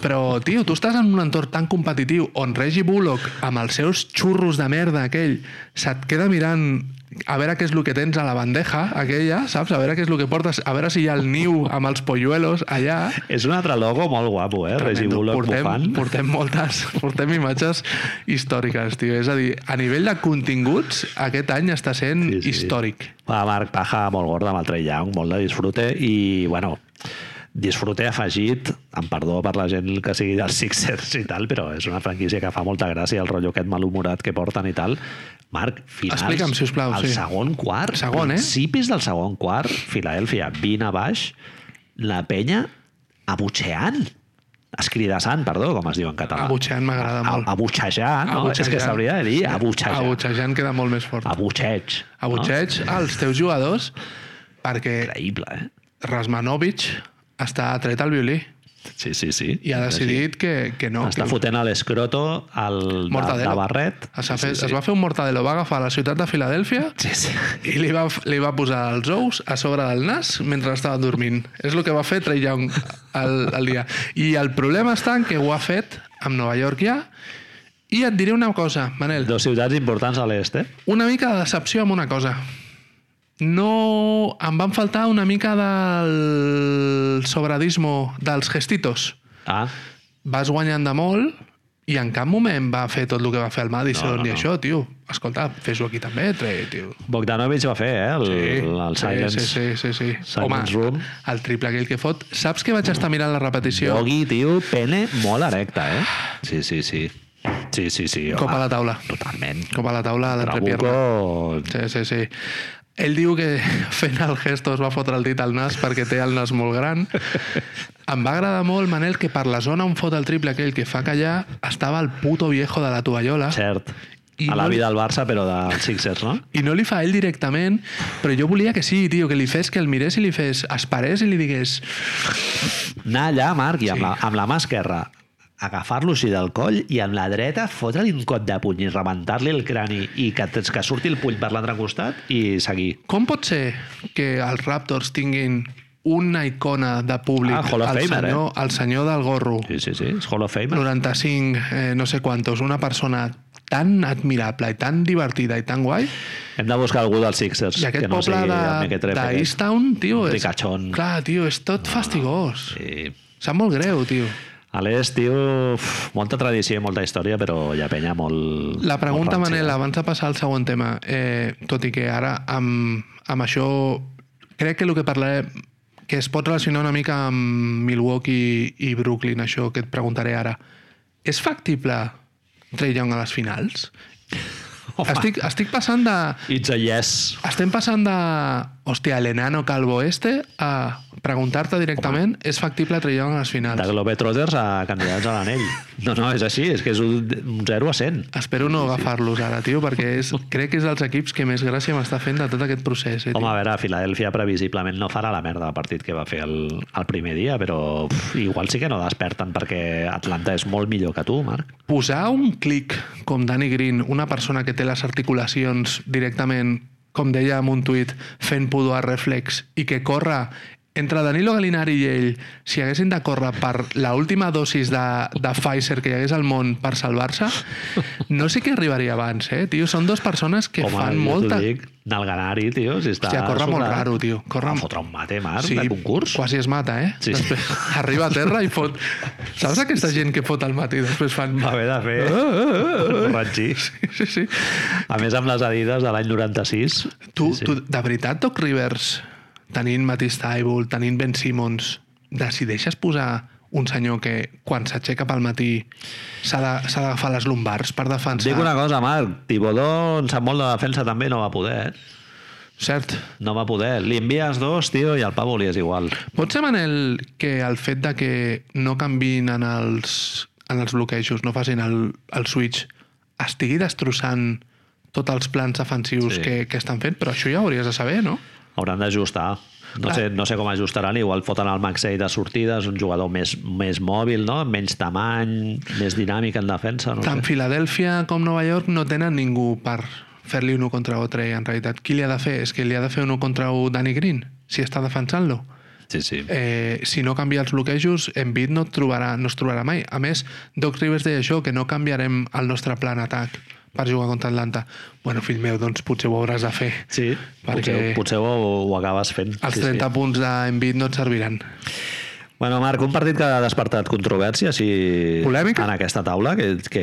Però, tio, tu estàs en un entorn tan competitiu on Reggie Bullock, amb els seus xurros de merda aquell, se't queda mirant a veure què és el que tens a la bandeja aquella, saps? A veure què és el que portes, a veure si hi ha el niu amb els polluelos allà. És un altre logo molt guapo, eh? Tremendo. Bullock portem, bufant. portem moltes, (laughs) portem imatges històriques, tio. És a dir, a nivell de continguts, aquest any està sent Sí, sí. històric. Va, Marc Paja molt gorda amb el Trey Young, molt de disfrute i, bueno, disfrute afegit, amb perdó per la gent que sigui dels Sixers i tal, però és una franquícia que fa molta gràcia el rotllo aquest malhumorat que porten i tal. Marc, finals... Explica'm, sisplau, el sí. segon quart, Segon, eh? principis del segon quart, Filadèlfia 20 a baix, la penya abutxeant escridassant, perdó, com es diu en català. Abutxeant m'agrada molt. Abutxejant, no? És que s'hauria de dir abutxejar. Abutxejant queda molt més fort. Abutxeig. Abutxeig als teus jugadors perquè Increïble, eh? Rasmanovic està tret al violí. Sí, sí, sí. I ha decidit que, que no. Està que... fotent a l'escroto al, de, Mortadelo. de barret. Es va, fer, es va fer un mortadelo, va agafar la ciutat de Filadèlfia Sí, sí. i li va, li va posar els ous a sobre del nas mentre estava dormint. És el que va fer Trey Young al, al dia. I el problema està en que ho ha fet amb Nova York ja i et diré una cosa, Manel. Dos ciutats importants a l'est, eh? Una mica de decepció amb una cosa. No... Em van faltar una mica del sobradismo dels gestitos. Ah, Vas guanyant de molt i en cap moment va fer tot el que va fer el Madison No, no, i no. això, tio. Escolta, fes-ho aquí també, Trey, tio. Bogdanovic va fer, eh? El, el Silence. Sí, sí, sí, sí. Silence Home, Room. el triple aquell que fot. Saps que vaig estar mirant la repetició? Bogi, tio, pene molt erecta, eh? Sí, sí, sí. Sí, sí, sí. Cop a la taula. Totalment. Cop a la taula a l'entrepierna. Sí, sí, sí. Ell diu que (laughs) fent el gesto es va fotre el dit al nas perquè té el nas molt gran. Em va agradar molt, Manel, que per la zona on fot el triple aquell que fa callar estava el puto viejo de la tovallola Cert. I a la no- vida del Barça, però dels Sixers, no? i no li fa ell directament, però jo volia que sí, tio, que li fes, que el mirés i li fes, es parés i li digués Anar allà, Marc, i amb, Sí. la, amb la mà esquerra agafar-lo així del coll i amb la dreta fotre-li un cot de puny i rebentar-li el crani i que, que surti el puny per l'altre costat i seguir. Com pot ser que els Raptors tinguin una icona de públic, Ah, el, Famer, senyor, el senyor del gorro, Sí, sí, sí, és Hall of Fame. 95, eh, no sé quantos, una persona tan admirable i tan divertida i tan guai, Hem de buscar algú dels Sixers i aquest que no poble de, de Easttown, tio, és, Ricachón. clar, tio, és tot fastigós. Sí. Sap molt greu, tio. A l'est, tio, uf, molta tradició i molta història, però hi ha penya molt... La pregunta, molt. Manel, abans de passar al següent tema, eh, tot i que ara amb, amb això crec que el que parlaré que es pot relacionar una mica amb Milwaukee i Brooklyn, això que et preguntaré ara. És factible Trey Young a les finals? (laughs) Home. Estic, estic passant de... It's a yes. Estem passant de... Hòstia, el enano calvo este a preguntar-te directament és factible Trey Young a les finals? De Globetrotters a candidats a l'anell. No, no, és així, és que és un, un 0 a 100. Espero no agafar-los ara, tio, perquè és, (laughs) crec que és dels equips que més gràcia m'està fent de tot aquest procés. Eh, tio. Home, a veure, Filadèlfia previsiblement no farà la merda del partit que va fer el, el primer dia, però uf, igual sí que no desperten perquè Atlanta és molt millor que tu, Marc. Posar un clic com Danny Green, una persona que té les articulacions directament, com deia un tuit, fent pudor a reflex, i que corre entre Danilo Galinari i ell, si haguessin de córrer per la última dosis de, de Pfizer que hi hagués al món per salvar-se, no sé què arribaria abans, eh, tio? Són dues persones que Home, fan molta... dic, Nalganari, tio, si està... Hòstia, corre molt sobrat. raro, tio. Corre... Va fotre un mate, Marc, de concurs. quasi es mata, eh? Sí, sí. Després arriba a terra i fot... Saps aquesta gent que fot al matí i després fan... Va haver de fer corregir. Sí, sí. A més, amb les Adidas de l'any 96. Tu, sí, sí. tu, de veritat, Doc Rivers, tenint Matisse Thybulle, tenint Ben Simmons, decideixes posar un senyor que quan s'aixeca pel matí s'ha d'agafar les lumbars per defensar... Dic una cosa, Marc, Tibodó en sap molt de defensa també, no va poder, eh? Cert. No va poder. Li envies dos, tio, i al pavo li és igual. Pot ser, Manel, que el fet de que no canvin en els, en els bloquejos, no facin el, el switch, estigui destrossant tots els plans defensius Sí. que, que estan fent, però això ja hauries de saber, no? Hauran d'ajustar. No sé, no sé com ajustaran, igual foten el Maxey de sortida, és un jugador més, més mòbil, no? menys tamany, més dinàmic en defensa. No Tant sé. Filadèlfia com Nova York no tenen ningú per fer-li un 1 contra 1 Trey, en realitat. Qui li ha de fer? És que li ha de fer un 1 contra 1 Danny Green, si està defensant-lo. Sí, sí. Eh, si no canvia els bloquejos, Embiid no, et trobarà, no es trobarà mai. A més, Doc Rivers deia això, que no canviarem el nostre plan atac per jugar contra Atlanta. Bueno, fill meu, doncs potser ho hauràs de fer. Sí, Perquè potser, potser ho, ho acabes fent. Els sí, 30 sí. punts d'Embiid no et serviran. Bueno, Marc, un partit que ha despertat controvèrsia sí, Polèmica? en aquesta taula, que, que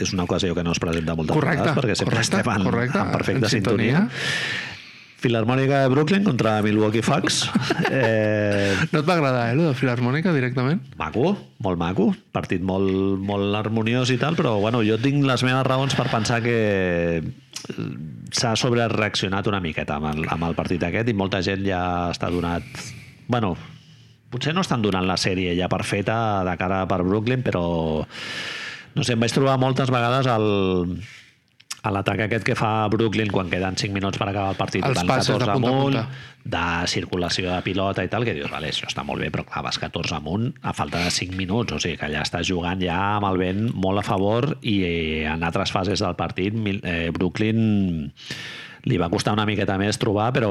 és una ocasió que no es presenta moltes Correcte, vegades, perquè sempre correcte, estem en, correcte, en perfecta en sintonia. sintonia. Filarmònica de Brooklyn contra Milwaukee Bucks. (laughs) eh, No et va agradar, eh, lo de Filarmònica, directament? maco, molt maco, partit molt, molt harmoniós i tal, però bueno, jo tinc les meves raons per pensar que eh, s'ha sobrereaccionat una miqueta amb el, amb el partit aquest i molta gent ja està donat... Bueno, potser no estan donant la sèrie ja per feta de cara per Brooklyn, però no sé, em vaig trobar moltes vegades el, a l'atac aquest que fa Brooklyn quan queden 5 minuts per acabar el partit Els passes de 14 punta a amunt, punta. de circulació de pilota i tal, que dius, vale, això està molt bé, però clar, vas 14 amunt a falta de 5 minuts, o sigui que allà estàs jugant ja amb el vent molt a favor i eh, en altres fases del partit eh, Brooklyn li va costar una miqueta més trobar, però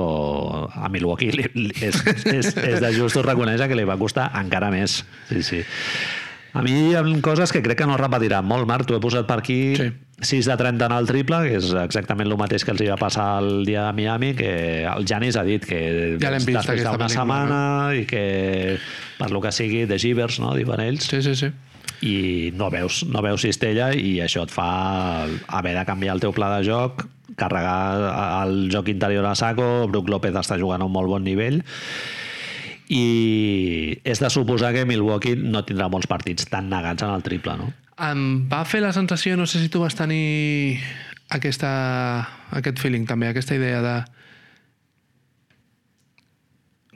a Milwaukee li, li, és, és, és de justos reconèixer que li va costar encara més. Sí, sí. A mi hi ha coses que crec que no es repetiran molt, Marc. T'ho he posat per aquí. Sí. 6 de 30 en el triple, que és exactament el mateix que els hi va passar el dia de Miami, que el Janis ha dit que Ja l'hem vist, després aquesta d'una pel·lícula, setmana i que per lo que sigui de Givers, no? diuen ells, Sí, sí, sí. i no veus, no veus cistella i això et fa haver de canviar el teu pla de joc, carregar el joc interior a saco, Brook López està jugant a un molt bon nivell i és de suposar que Milwaukee no tindrà molts partits tan negats en el triple, no? Em va fer la sensació, no sé si tu vas tenir aquesta, aquest feeling també, aquesta idea de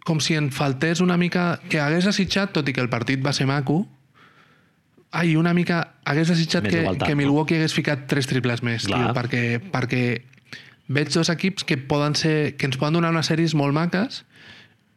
com si en faltés una mica que hagués desitjat, tot i que el partit va ser maco ai, una mica hagués desitjat Més que, igualtat, que no? Milwaukee hagués ficat tres triples més Clar. tio, perquè, perquè veig dos equips que poden ser que ens poden donar unes sèries molt maques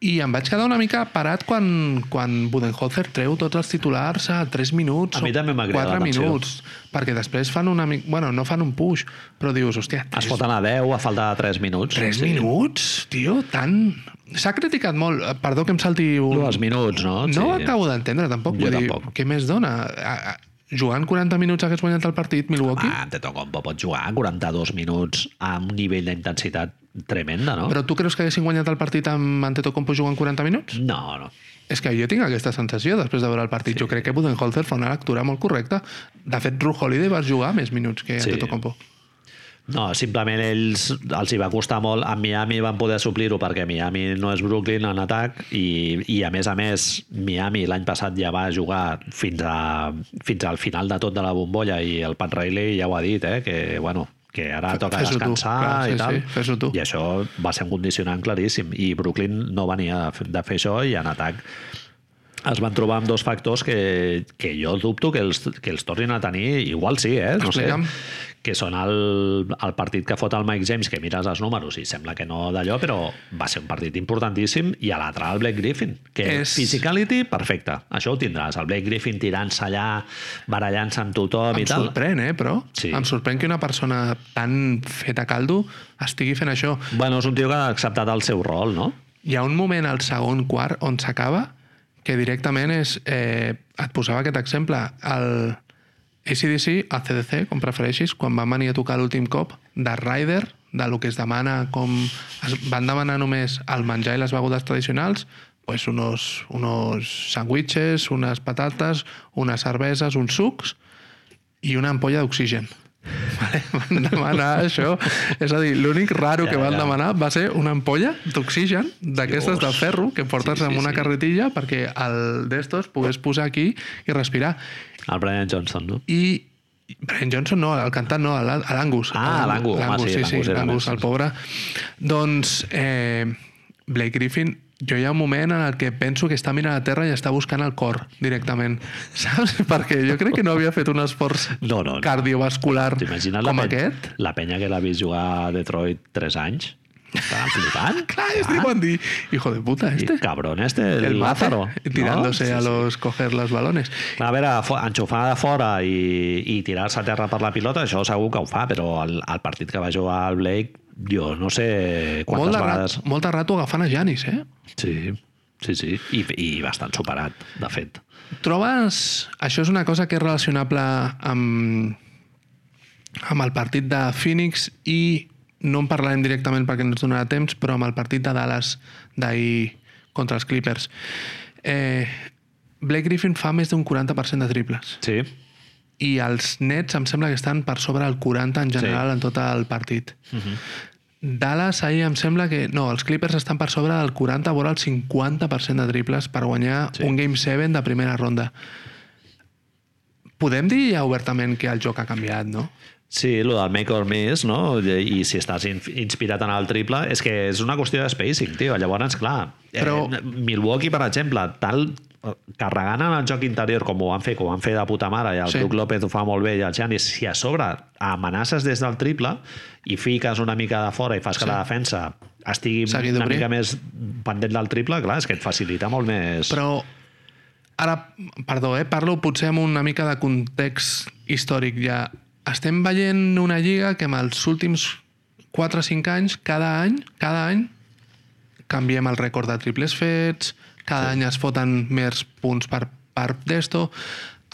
i em vaig quedar una mica parat quan, quan Budenholzer treu tots els titulars a 3 minuts A mi o també m'ha cridat 4 l'atenció. minuts perquè després fan una mica... Bueno, no fan un push, però dius, hòstia, Es 3, pot anar a 10 a falta de 3 minuts. 3 minuts, tio, tan... S'ha criticat molt, eh, perdó que em salti un... Dues minuts, no? No ho acabo d'entendre, tampoc. Jo dir, tampoc. què més dona? A, a, jugant 40 minuts hagués guanyat el partit Milwaukee? Ah, Antetokounmpo pot jugar 42 minuts a un nivell d'intensitat tremenda, no? Però tu creus que haguessin guanyat el partit amb Antetokounmpo jugant 40 minuts? No, no. És que jo tinc aquesta sensació després de veure el partit. Sí. Jo crec que Budenholzer fa una lectura molt correcta. De fet, Ru Holiday va jugar més minuts que Sí. Antetokounmpo. No, simplement ells els hi va costar molt. A Miami van poder suplir-ho perquè Miami no és Brooklyn en atac i, i a més a més Miami l'any passat ja va jugar fins, a, fins al final de tot de la bombolla i el Pat Riley ja ho ha dit, eh, que bueno, que ara toca tu, descansar clar, sí, i tal. sí, tu. I això va ser un condicionant claríssim. I Brooklyn no venia de fer això i en atac es van trobar amb dos factors que, que jo dubto que els, que els tornin a tenir. Igual sí, eh? No Explica'm. sé. Que són el, el partit que fot el Mike James, que mires els números i sembla que no d'allò, però va ser un partit importantíssim, i a l'altre el Blake Griffin, que És- physicality, perfecte. Això ho tindràs. El Blake Griffin tirant-se allà, barallant-se amb tothom Em i tal. sorprèn, eh, però? Sí. Em sorprèn que una persona tan feta a caldo estigui fent això. Bueno, és un tio que ha acceptat el seu rol, no? Hi ha un moment al segon quart on s'acaba que directament és... Eh, et posava aquest exemple. El ACDC, el CDC, com prefereixis, quan van venir a tocar l'últim cop, de Rider, de lo que es demana com... Es van demanar només el menjar i les begudes tradicionals, pues unos, unos sandwiches, unes patates, unes cerveses, uns sucs i una ampolla d'oxigen. Vale? (laughs) Van demanar això. És a dir, l'únic raro que Ja, van ja. demanar va ser una ampolla d'oxigen d'aquestes de ferro que portes Sí, sí, amb una sí. carretilla perquè el d'estos pogués posar aquí i respirar. El Brian Johnson, no? I Brian Johnson no, el cantant no, l'A- l'Angus. Ah, l'Angus, home, sí, sí, l'Angus l'Angus, el pobre. Doncs eh, Blake Griffin, jo hi ha un moment en el que penso que està mirant a terra i està buscant el cor directament, (laughs) saps? Perquè jo crec que no havia fet un esforç No, no, no. cardiovascular la, com penya, aquest? la penya que l'ha vist jugar a Detroit 3 anys? Estaven flipant. (laughs) Clar, es diuen dir, hijo de puta, I este. cabrón este, el, El Lázaro. tirándose no? a los coger los balones. A veure, enxufar de fora i, i tirar-se a terra per la pilota, això segur que ho fa, però el, el partit que va jugar el Blake, jo no sé quantes Molt de, vegades... rat, molt de rato agafant a Janis, eh? Sí, sí, sí. I, I bastant superat, de fet. Trobes... Això és una cosa que és relacionable amb, amb el partit de Phoenix i no en parlarem directament perquè no ens donarà temps, però amb el partit de Dallas d'ahir contra els Clippers. Eh, Blake Griffin fa més d'un 40% de triples Sí, i els nets em sembla que estan per sobre el 40 en general Sí. en tot el partit. Dallas ahir em sembla que... No, els Clippers estan per sobre del 40, vora el 50% de triples per guanyar sí. un Game 7 de primera ronda. Podem dir ja obertament que el joc ha canviat, no? Sí, el del make or miss, no? I si estàs in- inspirat en el triple, és que és una qüestió de spacing, tio. Llavors, clar, Però- eh, Milwaukee, per exemple, tal carregant en el joc interior com ho van fer, com ho van fer de puta mare, i el Sí. Brook López ho fa molt bé, i el Giannis, si a sobre amenaces des del triple i fiques una mica de fora i fas que Sí. la defensa estigui S'hagi una mica més pendent del triple, clar, és que et facilita molt més... Però ara, perdó, eh, parlo potser amb una mica de context històric ja. Estem veient una lliga que en els últims 4 o 5 anys, cada any, cada any, canviem el rècord de triples fets, cada sí. any es foten més punts per, per d'esto.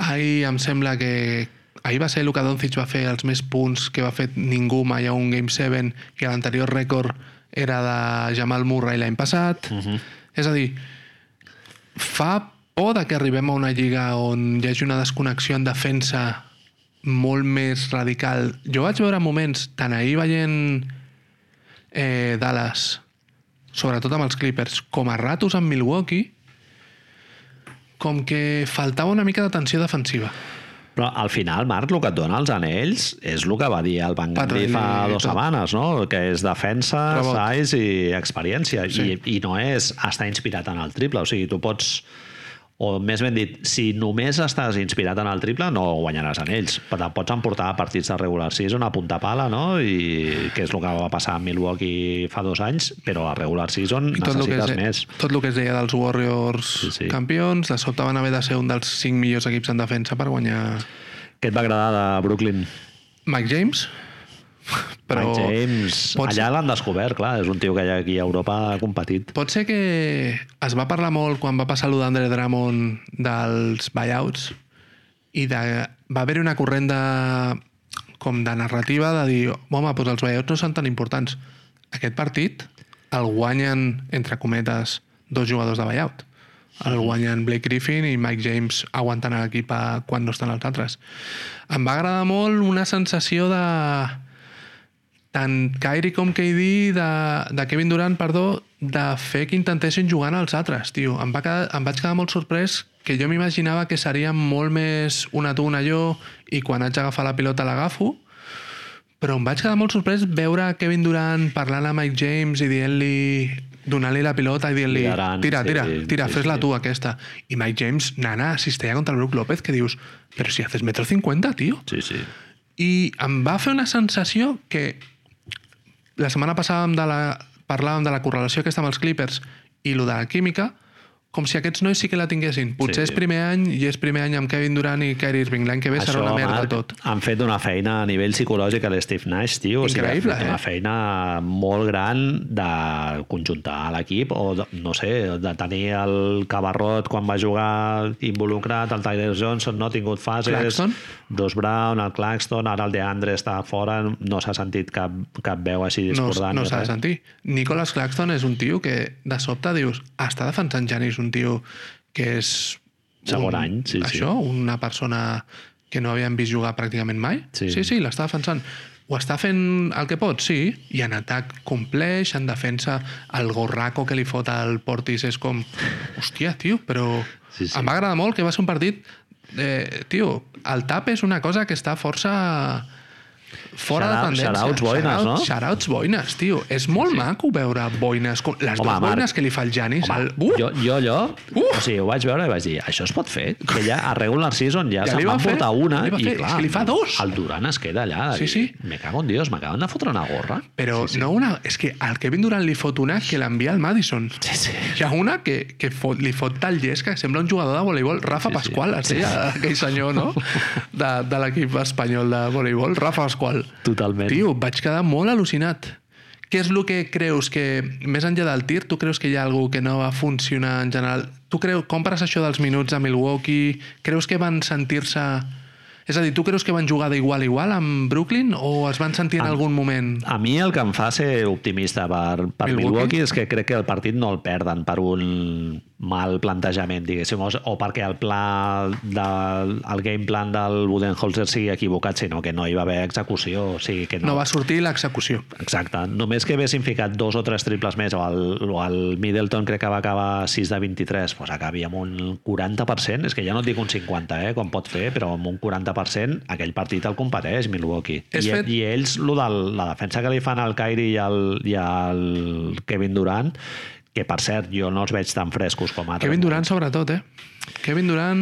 Ahir em sembla que ahir va ser Luka Doncic va fer els més punts que va fer ningú mai a un Game 7 i l'anterior rècord era de Jamal Murray l'any passat. Uh -huh. És a dir, fa por de que arribem a una lliga on hi hagi una desconnexió en defensa molt més radical. Jo vaig veure moments, tant ahir veient eh, Dallas, sobretot amb els Clippers, com a ratos amb Milwaukee, com que faltava una mica d'atenció defensiva. Però al final, Marc, el que et dona els anells és el que va dir el Van Gandhi fa dues setmanes, no? que és defensa, Rebot. size i experiència. Sí. I, I no és estar inspirat en el triple. O sigui, tu pots o més ben dit, si només estàs inspirat en el triple, no guanyaràs anells. Però pots emportar a partits de regular season a punta pala, no? I que és el que va passar a Milwaukee fa dos anys, però a regular season I tot el, que necessites es, més. tot el que es deia dels Warriors Sí, sí. campions, de sobte van haver de ser un dels cinc millors equips en defensa per guanyar Què et va agradar de Brooklyn? Mike James. (laughs) Però Mike James, pots- allà l'han descobert, clar, és un tio que ja aquí a Europa ha competit. Pot ser que es va parlar molt quan va passar allò d'Andre Drummond dels buyouts i de, va haver-hi una corrent de, com de narrativa de dir home, doncs els buyouts no són tan importants. Aquest partit el guanyen, entre cometes, dos jugadors de buyout. El guanyen Blake Griffin i Mike James aguantant l'equip quan no estan els altres. Em va agradar molt una sensació de tant Kyrie com KD de, de Kevin Durant, perdó, de fer que intentessin jugar als altres, tio. Em, va quedar, em vaig quedar molt sorprès que jo m'imaginava que seria molt més una tu, una jo, i quan haig d'agafar la pilota l'agafo, però em vaig quedar molt sorprès veure Kevin Durant parlant amb Mike James i dient-li donant-li la pilota i dient-li tira, tira, sí, tira, sí, fes-la sí. tu aquesta. I Mike James, nana, assisteix contra el Brook López que dius, però si haces metro cincuenta, tio. Sí, sí. I em va fer una sensació que la setmana passada de la, parlàvem de la correlació aquesta amb els Clippers i lo de la química, com si aquests nois sí que la tinguessin. Potser Sí. és primer any i és primer any amb Kevin Durant i Kyrie Irving. L'any que ve serà una merda Marc, tot. han fet una feina a nivell psicològic a l'Steve Nash, tio. Increïble, o sigui, eh? una feina molt gran de conjuntar l'equip o, de, no sé, de tenir el Cabarrot quan va jugar involucrat, el Tyler Johnson no ha tingut fases, Claxton? Dos Brown, el Claxton, ara el DeAndre està fora, no s'ha sentit cap, cap veu així No, discordant. no ni s'ha de sentir. Nicholas Claxton és un tio que de sobte dius està defensant Janis un tio que és Segon un, any, sí, sí. això, una persona que no havien vist jugar pràcticament mai. Sí. sí, sí l'està defensant. Ho està fent el que pot, sí, i en atac compleix, en defensa el gorraco que li fot al Portis és com, hòstia, tio, però Sí, sí. em va agradar molt que va ser un partit eh, tio, el tap és una cosa que està força fora Shout-out- de tendència. shout-outs boines, no? Shoutouts boines, tio. És molt sí. maco veure boines, com les Home, dues Marc. boines que li fa el Janis. Home, el... Uh! jo, jo allò, Uh! o sigui, ho vaig veure i vaig dir, això es pot fer? Que ja a regular season ja, Ja se'n va fer, portar una i fer, és clar, que li fa dos. el Durant es queda allà. Sí, i, sí. Me cago en Dios, m'acaben de fotre una gorra. Però sí, sí. no una... És que al Kevin Durant li fot una que l'envia al Madison. Sí, sí. Hi ha una que, que fot, li fot tal llest que sembla un jugador de voleibol. Rafa Sí, sí. Pasqual, es deia aquell senyor, no? De, de l'equip espanyol de voleibol. Rafa Pasqual. Totalment. Tio, vaig quedar molt al·lucinat. Què és el que creus que, més enllà del tir, tu creus que hi ha alguna que no va funcionar en general? Tu creus, compres això dels minuts a Milwaukee? Creus que van sentir-se... És a dir, tu creus que van jugar d'igual a igual amb Brooklyn o es van sentir en Am- algun moment... A mi el que em fa ser optimista per, per Milwaukee? Milwaukee? és que crec que el partit no el perden per un mal plantejament, diguéssim, o, perquè el pla del el game plan del Budenholzer sigui equivocat, sinó que no hi va haver execució, o sigui que No va sortir l'execució. Exacte. Només que haguessin ficat dos o tres triples més, o el, o el Middleton crec que va acabar 6 de 23, doncs acabi amb un 40%, és que ja no et dic un 50, eh, com pot fer, però amb un 40% aquell partit el competeix Milwaukee. És I, fet- I ells, lo de la defensa que li fan al Kyrie i al, i al Kevin Durant, que per cert jo no els veig tan frescos com altres. Kevin Durant sobretot, eh? Kevin Durant...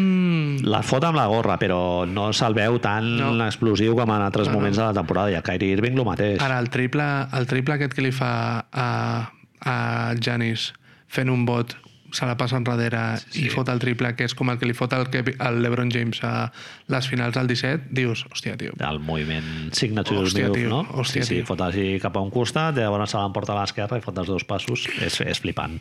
La fot amb la gorra, però no se'l veu tan No. explosiu com en altres No, no, no. moments de la temporada. I a Kyrie Irving el mateix. Ara, el triple, el triple aquest que li fa a, a Janis fent un bot, se la passa enrere sí, sí. i fot el triple, que és com el que li fot el, Kevi- el LeBron James a les finals del 17, dius, hòstia, tio, el moviment signature Hòstia, tio, no? hòstia, sí, sí, tio. fot així cap a un costat, llavors se l'emporta a l'esquerra i fot els dos passos. És, és flipant.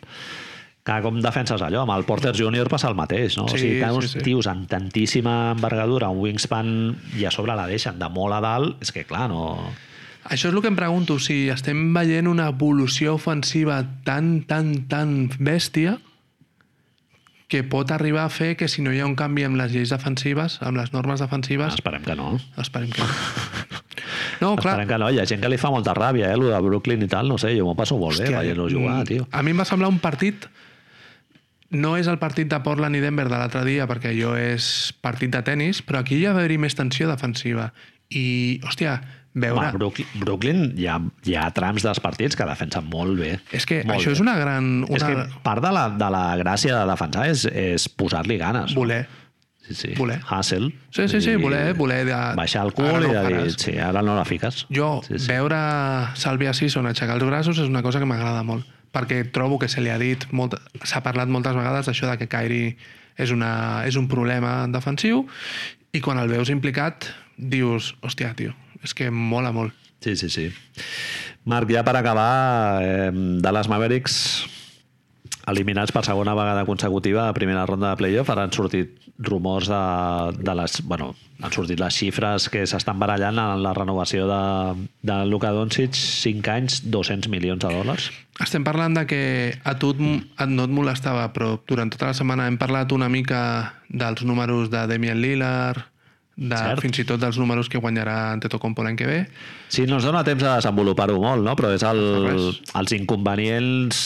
Que com defenses allò? Amb el Porter Junior passa el mateix, no? Sí, o sigui, que sí, uns sí. tios amb tantíssima envergadura, un wingspan, i a sobre la deixen de molt a dalt, és que clar, no... Això és el que em pregunto, si estem veient una evolució ofensiva tan, tan, tan bèstia que pot arribar a fer que si no hi ha un canvi amb les lleis defensives, amb les normes defensives, Esperem que no. esperem que no. (laughs) No, clar, Esperem que no. Hi ha gent que li fa molta ràbia, eh, el de Brooklyn i tal, no sé, jo m'ho passo molt bé Hòstia, veient-lo jugar, mm, tio. A mi em va semblar un partit... No és el partit de Portland i Denver de l'altre dia, perquè allò és partit de tennis, però aquí hi ha d'haver-hi més tensió defensiva. I, hòstia, veure... Home, Brooklyn, Brooklyn hi, ha, hi ha trams dels partits que defensen molt bé. és que molt això bé. és una gran... Una... És que part de la, de la gràcia de defensar és, és posar-li ganes. Voler. Sí, sí. voler. Hustle. Sí, sí, sí, voler, voler de... Baixar el cul no i de dir, sí, ara no la fiques. Jo, Sí, sí, veure Salvia Sisson aixecar els braços és una cosa que m'agrada molt, perquè trobo que se li ha dit, molt, s'ha parlat moltes vegades d'això de que Kyrie és, una, és un problema defensiu i quan el veus implicat dius, hòstia, tio, és que mola molt. Sí, sí, sí. Marc, ja per acabar, eh, Dallas Mavericks eliminats per segona vegada consecutiva a primera ronda de playoff. Ara han sortit rumors de, de les... Bueno, han sortit les xifres que s'estan barallant en la renovació de, de Luka Doncic, 5 anys, 200 milions de dòlars. Estem parlant de que a tu et, no et molestava, però durant tota la setmana hem parlat una mica dels números de Damian Lillard, de, Cert. fins i tot dels números que guanyarà Antetokounmpo l'any que ve. Sí, no ens dona temps de desenvolupar-ho molt, no? però és el, els inconvenients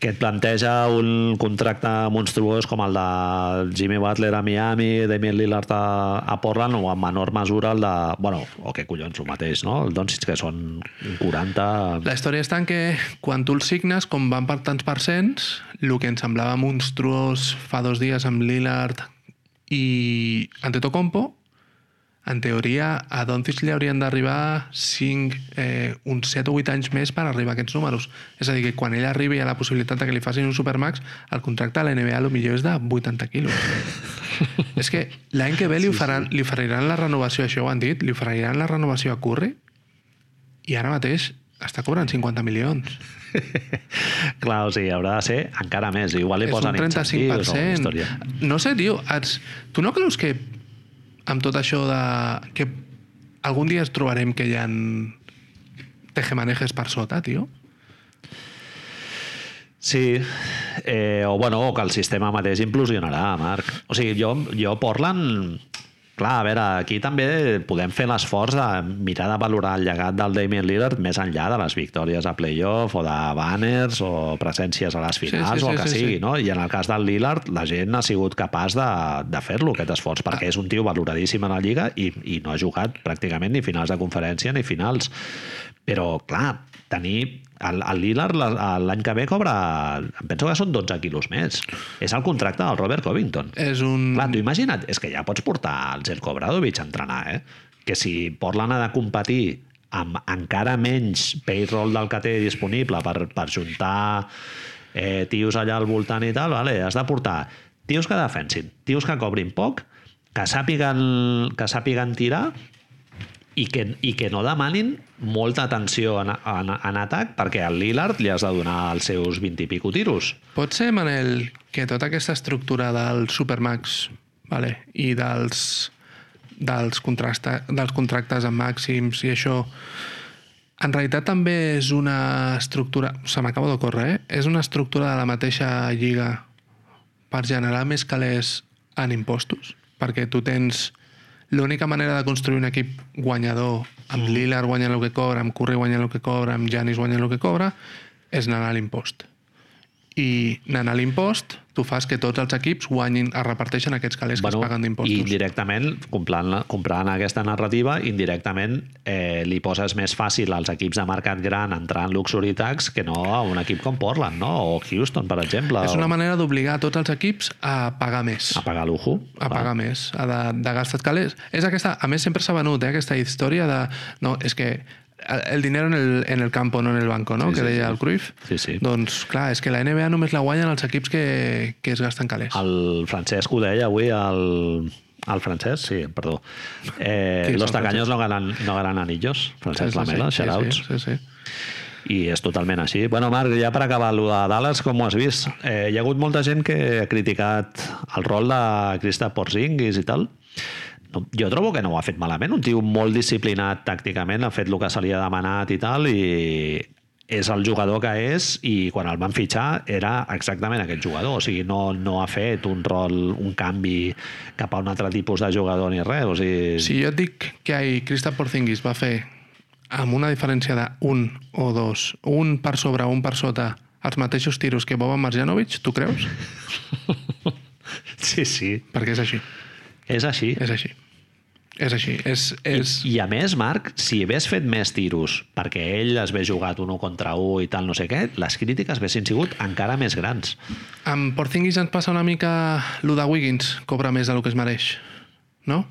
que et planteja un contracte monstruós com el de Jimmy Butler a Miami, Damian Lillard a, a Portland o en menor mesura el de... Bueno, o que collons, el mateix, no? El Doncic, que són 40... La història està en que quan tu el signes, com van per tants percents, el que ens semblava monstruós fa dos dies amb Lillard i Antetokounmpo, en teoria a Doncic li haurien d'arribar 5, eh, uns 7 o 8 anys més per arribar a aquests números. És a dir, que quan ell arribi a la possibilitat que li facin un Supermax, el contracte a la NBA millor és de 80 quilos. (laughs) és que l'any que ve li, faran, li oferiran la renovació, això ho han dit, li oferiran la renovació a Curry i ara mateix està cobrant 50 milions. (laughs) Clar, o sigui, haurà de ser encara més. Igual li és posen incentius o una història. 35%. No sé, tio, ets... tu no creus que amb tot això de... que algun dia ens trobarem que hi ha tejemanejes per sota, tio? Sí, eh, o, bueno, o que el sistema mateix implosionarà, Marc. O sigui, jo, jo Portland... Clar, a veure, aquí també podem fer l'esforç de mirar de valorar el llegat del Damian Lillard més enllà de les victòries a playoff o de banners o presències a les finals sí, o el sí, que sí, sigui, sí. no? I en el cas del Lillard, la gent ha sigut capaç de, de fer-lo, aquest esforç, perquè és un tio valoradíssim a la Lliga i, i no ha jugat pràcticament ni finals de conferència ni finals. Però, clar, tenir... El, el Lillard la- l'any que ve cobra... Em penso que són 12 quilos més. És el contracte del Robert Covington. És un... Clar, tu imagina't, és que ja pots portar el Zelko Bradovic a entrenar, eh? Que si Portland ha de competir amb encara menys payroll del que té disponible per, per juntar eh, tios allà al voltant i tal, vale, has de portar tios que defensin, tios que cobrin poc, que sàpiguen, que sàpiguen tirar i que, i que no demanin molta atenció en, en, en atac perquè al Lillard li has de donar els seus 20 i pico tiros. Pot ser, Manel, que tota aquesta estructura del Supermax vale, i dels, dels, dels contractes amb màxims i això, en realitat també és una estructura... Se m'acaba d'ocórrer, eh? És una estructura de la mateixa lliga per generar més calés en impostos, perquè tu tens l'única manera de construir un equip guanyador amb Lillard guanyant el que cobra, amb Curry guanyant el que cobra, amb Janis guanyant el que cobra, és anar a l'impost. i anant a l'impost, tu fas que tots els equips guanyin, es reparteixen aquests calés que es paguen I d'impostos. indirectament, comprant, comprant aquesta narrativa, indirectament eh, li poses més fàcil als equips de mercat gran entrar en luxury tax que no a un equip com Portland, no? O Houston, per exemple. És una manera d'obligar tots els equips a pagar més. A pagar lujo. a pagar més, a de, de gastar calés. És aquesta, a més, sempre s'ha venut eh, aquesta història de... No, és que el dinero en el, en el campo, no en el banco, no? Sí, que sí, deia sí. el Cruyff. Sí, sí. Doncs, clar, és que la NBA només la guanyen els equips que, que es gasten calés. El Francesc ho deia avui, el, el Francesc, sí, perdó. Eh, (laughs) los tacaños no ganan, no ganan anillos. Francesc Lamela, sí, shoutouts. sí, sí, sí. I és totalment així. Bueno, Marc, ja per acabar el de Dallas, com ho has vist? Eh, hi ha hagut molta gent que ha criticat el rol de Kristaps Porzingis i tal. No, jo trobo que no ho ha fet malament. Un tio molt disciplinat tàcticament, ha fet el que se li ha demanat i tal, i és el jugador que és i quan el van fitxar era exactament aquest jugador, o sigui, no, no ha fet un rol, un canvi cap a un altre tipus de jugador ni res, o sigui... Si jo et dic que ahir Kristaps Porzingis va fer amb una diferència de un o dos, un per sobre, un per sota, els mateixos tiros que Boban Marjanovic, tu creus? (laughs) sí, sí, Perquè és així. és així. És així. És així. És, és... I, I a més, Marc, si hagués fet més tiros perquè ell es ve jugat un 1 contra 1 i tal, no sé què, les crítiques haguessin sigut encara més grans. Amb Porzingis ens passa una mica lo de Wiggins, cobra més del que es mereix, no?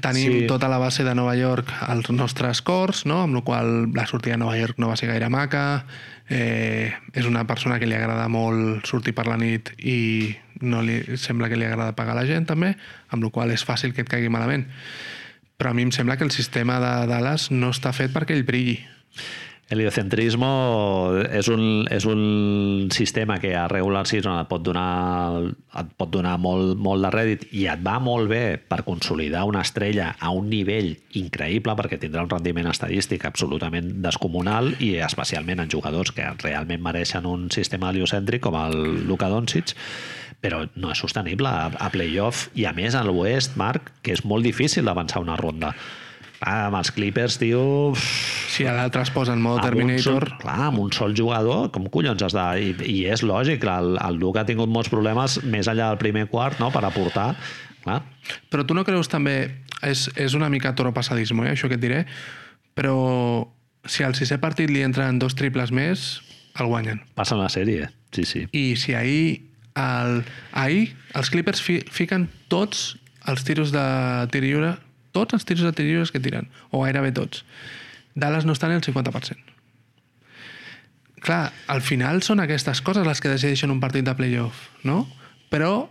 Tenim Sí. tota la base de Nova York als nostres cors, no? amb la qual la sortida a Nova York no va ser gaire maca, eh, és una persona que li agrada molt sortir per la nit i no li sembla que li agrada pagar la gent també, amb la qual és fàcil que et caigui malament. Però a mi em sembla que el sistema de Dallas no està fet perquè ell brilli. L'heliocentrismo és un, és un sistema que a regular season et pot donar, et pot donar molt, molt de rèdit i et va molt bé per consolidar una estrella a un nivell increïble perquè tindrà un rendiment estadístic absolutament descomunal i especialment en jugadors que realment mereixen un sistema heliocèntric com el Luka Doncic però no és sostenible a, a playoff i a més a l'oest, Marc, que és molt difícil d'avançar una ronda. Ah, amb els Clippers, tio... Si a l'altre es posa en mode un sol, Terminator... clar, amb un sol jugador, com collons has de... I, i és lògic, el, el Duc ha tingut molts problemes més enllà del primer quart, no?, per aportar... Clar, Però tu no creus també... És, és una mica toro passadismo, eh, això que et diré, però si al sisè partit li entren dos triples més, el guanyen. passa la sèrie, sí, sí. I si ahir, el, ahir els Clippers fi, fiquen tots els tiros de tir lliure, tots els tiros de tir que tiren, o gairebé tots. Dallas no està ni al 50%. Clar, al final són aquestes coses les que decideixen un partit de playoff, no? Però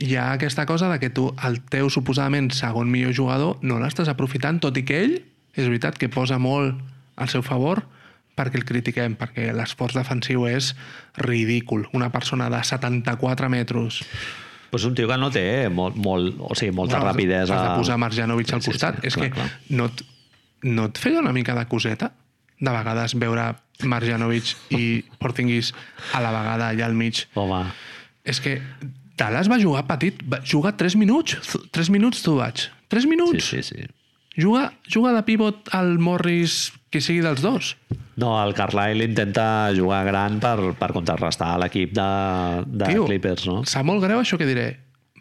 hi ha aquesta cosa de que tu, el teu suposadament segon millor jugador, no l'estàs aprofitant, tot i que ell, és veritat que posa molt al seu favor perquè el critiquem, perquè l'esforç defensiu és ridícul. Una persona de 74 metres... Pues un tio que no té molt, molt, o sigui, molta Bueno, rapidesa... Has de posar Marjanovic al Sí, sí, costat. sí, és clar, que clar. no et, no et feia una mica de coseta? De vegades veure Marjanovic i (laughs) Porzingis a la vegada allà al mig. Home, És que Dallas va jugar petit, va jugar 3 minuts. 3 minuts tu vaig. 3 sí, minuts. sí, sí. Juga, juga de pivot al Morris que sigui dels dos. No, el Carlisle intenta jugar gran per, per contrarrestar l'equip de, de Tio, Clippers, no? Sap molt greu això que diré,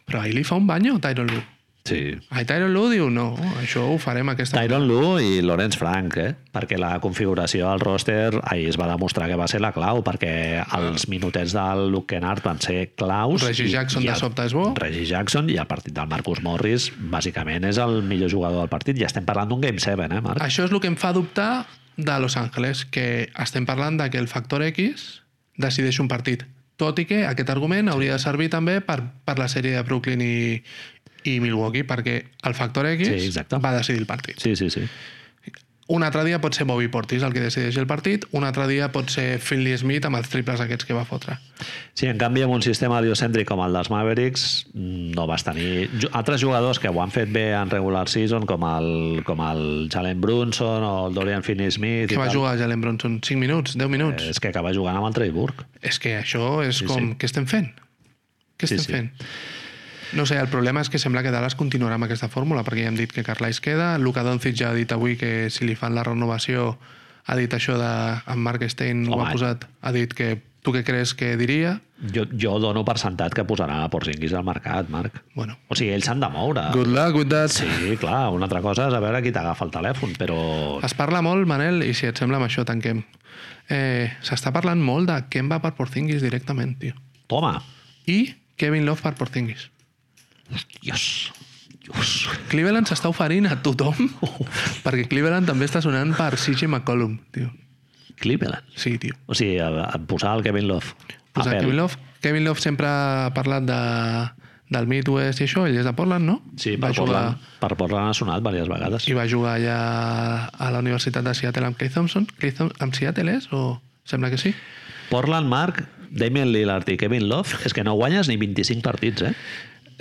però ahir li fa un banyo Tyron Lue. Sí. Ahir Tyron Lue diu, no, això ho farem aquesta... Tyron Lue i Lawrence Frank, eh? perquè la configuració del roster ahir es va demostrar que va ser la clau, perquè els minutets del Luke Kennard van ser claus. Reggie Jackson de el- sobte és bo. Reggie Jackson i el partit del Marcus Morris bàsicament és el millor jugador del partit. I estem parlant d'un Game 7, eh, Marc? Això és el que em fa dubtar de Los Angeles, que estem parlant de que el factor X decideix un partit. Tot i que aquest argument hauria de servir també per, per la sèrie de Brooklyn i, i Milwaukee, perquè el factor X Sí, exacte. va decidir el partit. Sí, sí, sí. Un altre dia pot ser Bobby Portis el que decideix el partit, un altre dia pot ser Finley Smith amb els triples aquests que va fotre. Sí, en canvi, amb un sistema heliocèntric com el dels Mavericks, mm, no vas tenir... Altres jugadors que ho han fet bé en regular season, com el, com el Jalen Brunson o el Dorian Finney-Smith... Que va tal, jugar Jalen Bronson 5 minuts, 10 minuts. És que acaba jugant amb el Freiburg. És que això és Sí, com... sí. Què estem fent? Què Sí, estem sí. fent? No sé, el problema és que sembla que Dallas continuarà amb aquesta fórmula, perquè ja hem dit que Carlisle queda, Luka Doncic ja ha dit avui que si li fan la renovació ha dit això de... En Mark Stein ho Home. ha posat, ha dit que Tu què creus que diria? Jo, jo dono per sentat que posarà Porzingis al mercat, Marc. Bueno, O sigui, ells s'han de moure. good luck with that. Sí, clar, una altra cosa és a veure qui t'agafa el telèfon, però... Es parla molt, Manel, i si et sembla amb això tanquem. Eh, S'està parlant molt de Kemba per Porzingis directament, tio. Toma! I Kevin Love per Porzingis. Dios! Dios! Cleveland s'està oferint a tothom perquè Cleveland també està sonant per CJ McCollum, tio. Cleveland. Sí, tio. O sigui, a, a posar el Kevin Love. Pèl. Kevin Love, Kevin Love sempre ha parlat de, del Midwest i això, ell és de Portland, no? Sí, va per jugar, Portland, per Portland ha sonat diverses vegades. I va jugar allà a la Universitat de Seattle amb Clay Thompson. Clay Thom amb Seattle és? O sembla que sí? Portland, Marc, Damian Lillard i Kevin Love, és que no guanyes ni 25 partits, eh?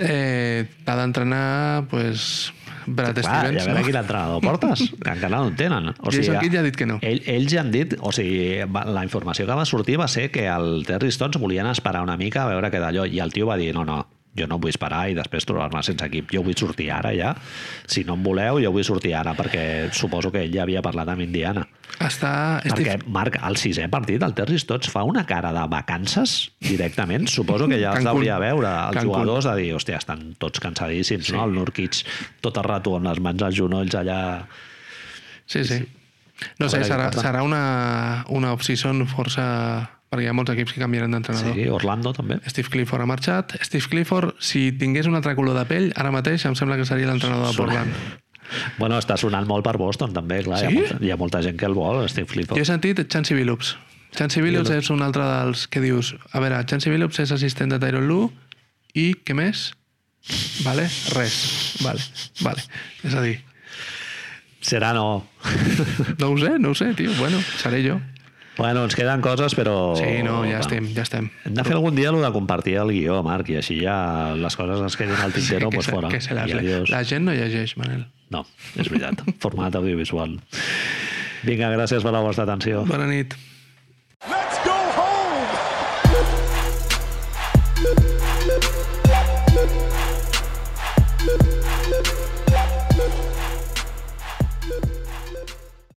Eh, T'ha d'entrenar, pues, Brad Clar, Stevens, i a veure no? quin entrenador portes, que (laughs) encara no en tenen. O Jason Kidd ja ha dit que no. Ell, ells ja han dit, o sigui, la informació que va sortir va ser que el Terry Stones volien esperar una mica a veure què d'allò, i el tio va dir, no, no, jo no vull esperar i després trobar-me sense equip. Jo vull sortir ara ja. Si no em voleu, jo vull sortir ara, perquè suposo que ell ja havia parlat amb Indiana. Està... Perquè, Marc, al sisè partit, el Terry Stotts fa una cara de vacances directament. Suposo que ja els hauria veure els Cancún. jugadors de dir, hòstia, estan tots cansadíssims, sí. no? El Nurkic tot el rato amb les mans als genolls allà... Sí, sí. No A sé, serà, serà una, una off-season força... Perquè hi ha molts equips que canviaran d'entrenador. Sí, Orlando també. Steve Clifford ha marxat. Steve Clifford, si tingués un altre color de pell, ara mateix em sembla que seria l'entrenador de Portland. (laughs) Bueno, està sonant molt per Boston també, clar. Hi, ha Sí? molta, hi ha molta gent que el vol, Steve Jo he Clifford. sentit Chansey Billups. Chansey Billups és un altre dels que dius... A veure, Chansey Billups és assistent de Tyron Lue i què més? Vale? Res. Vale. Vale. És a dir, Serà no. (laughs) no ho sé, no ho sé, tio. Bueno, seré jo. Bueno, ens queden coses, però... Sí, no, ja Bueno, estem, ja estem. Hem de fer algun dia el de compartir el guió, Marc, i així ja les coses es queden al tintero, que, pues se, fora. que se les. La gent no llegeix, Manel. No, és veritat. (laughs) Format audiovisual. Vinga, gràcies per la vostra atenció. Bona nit.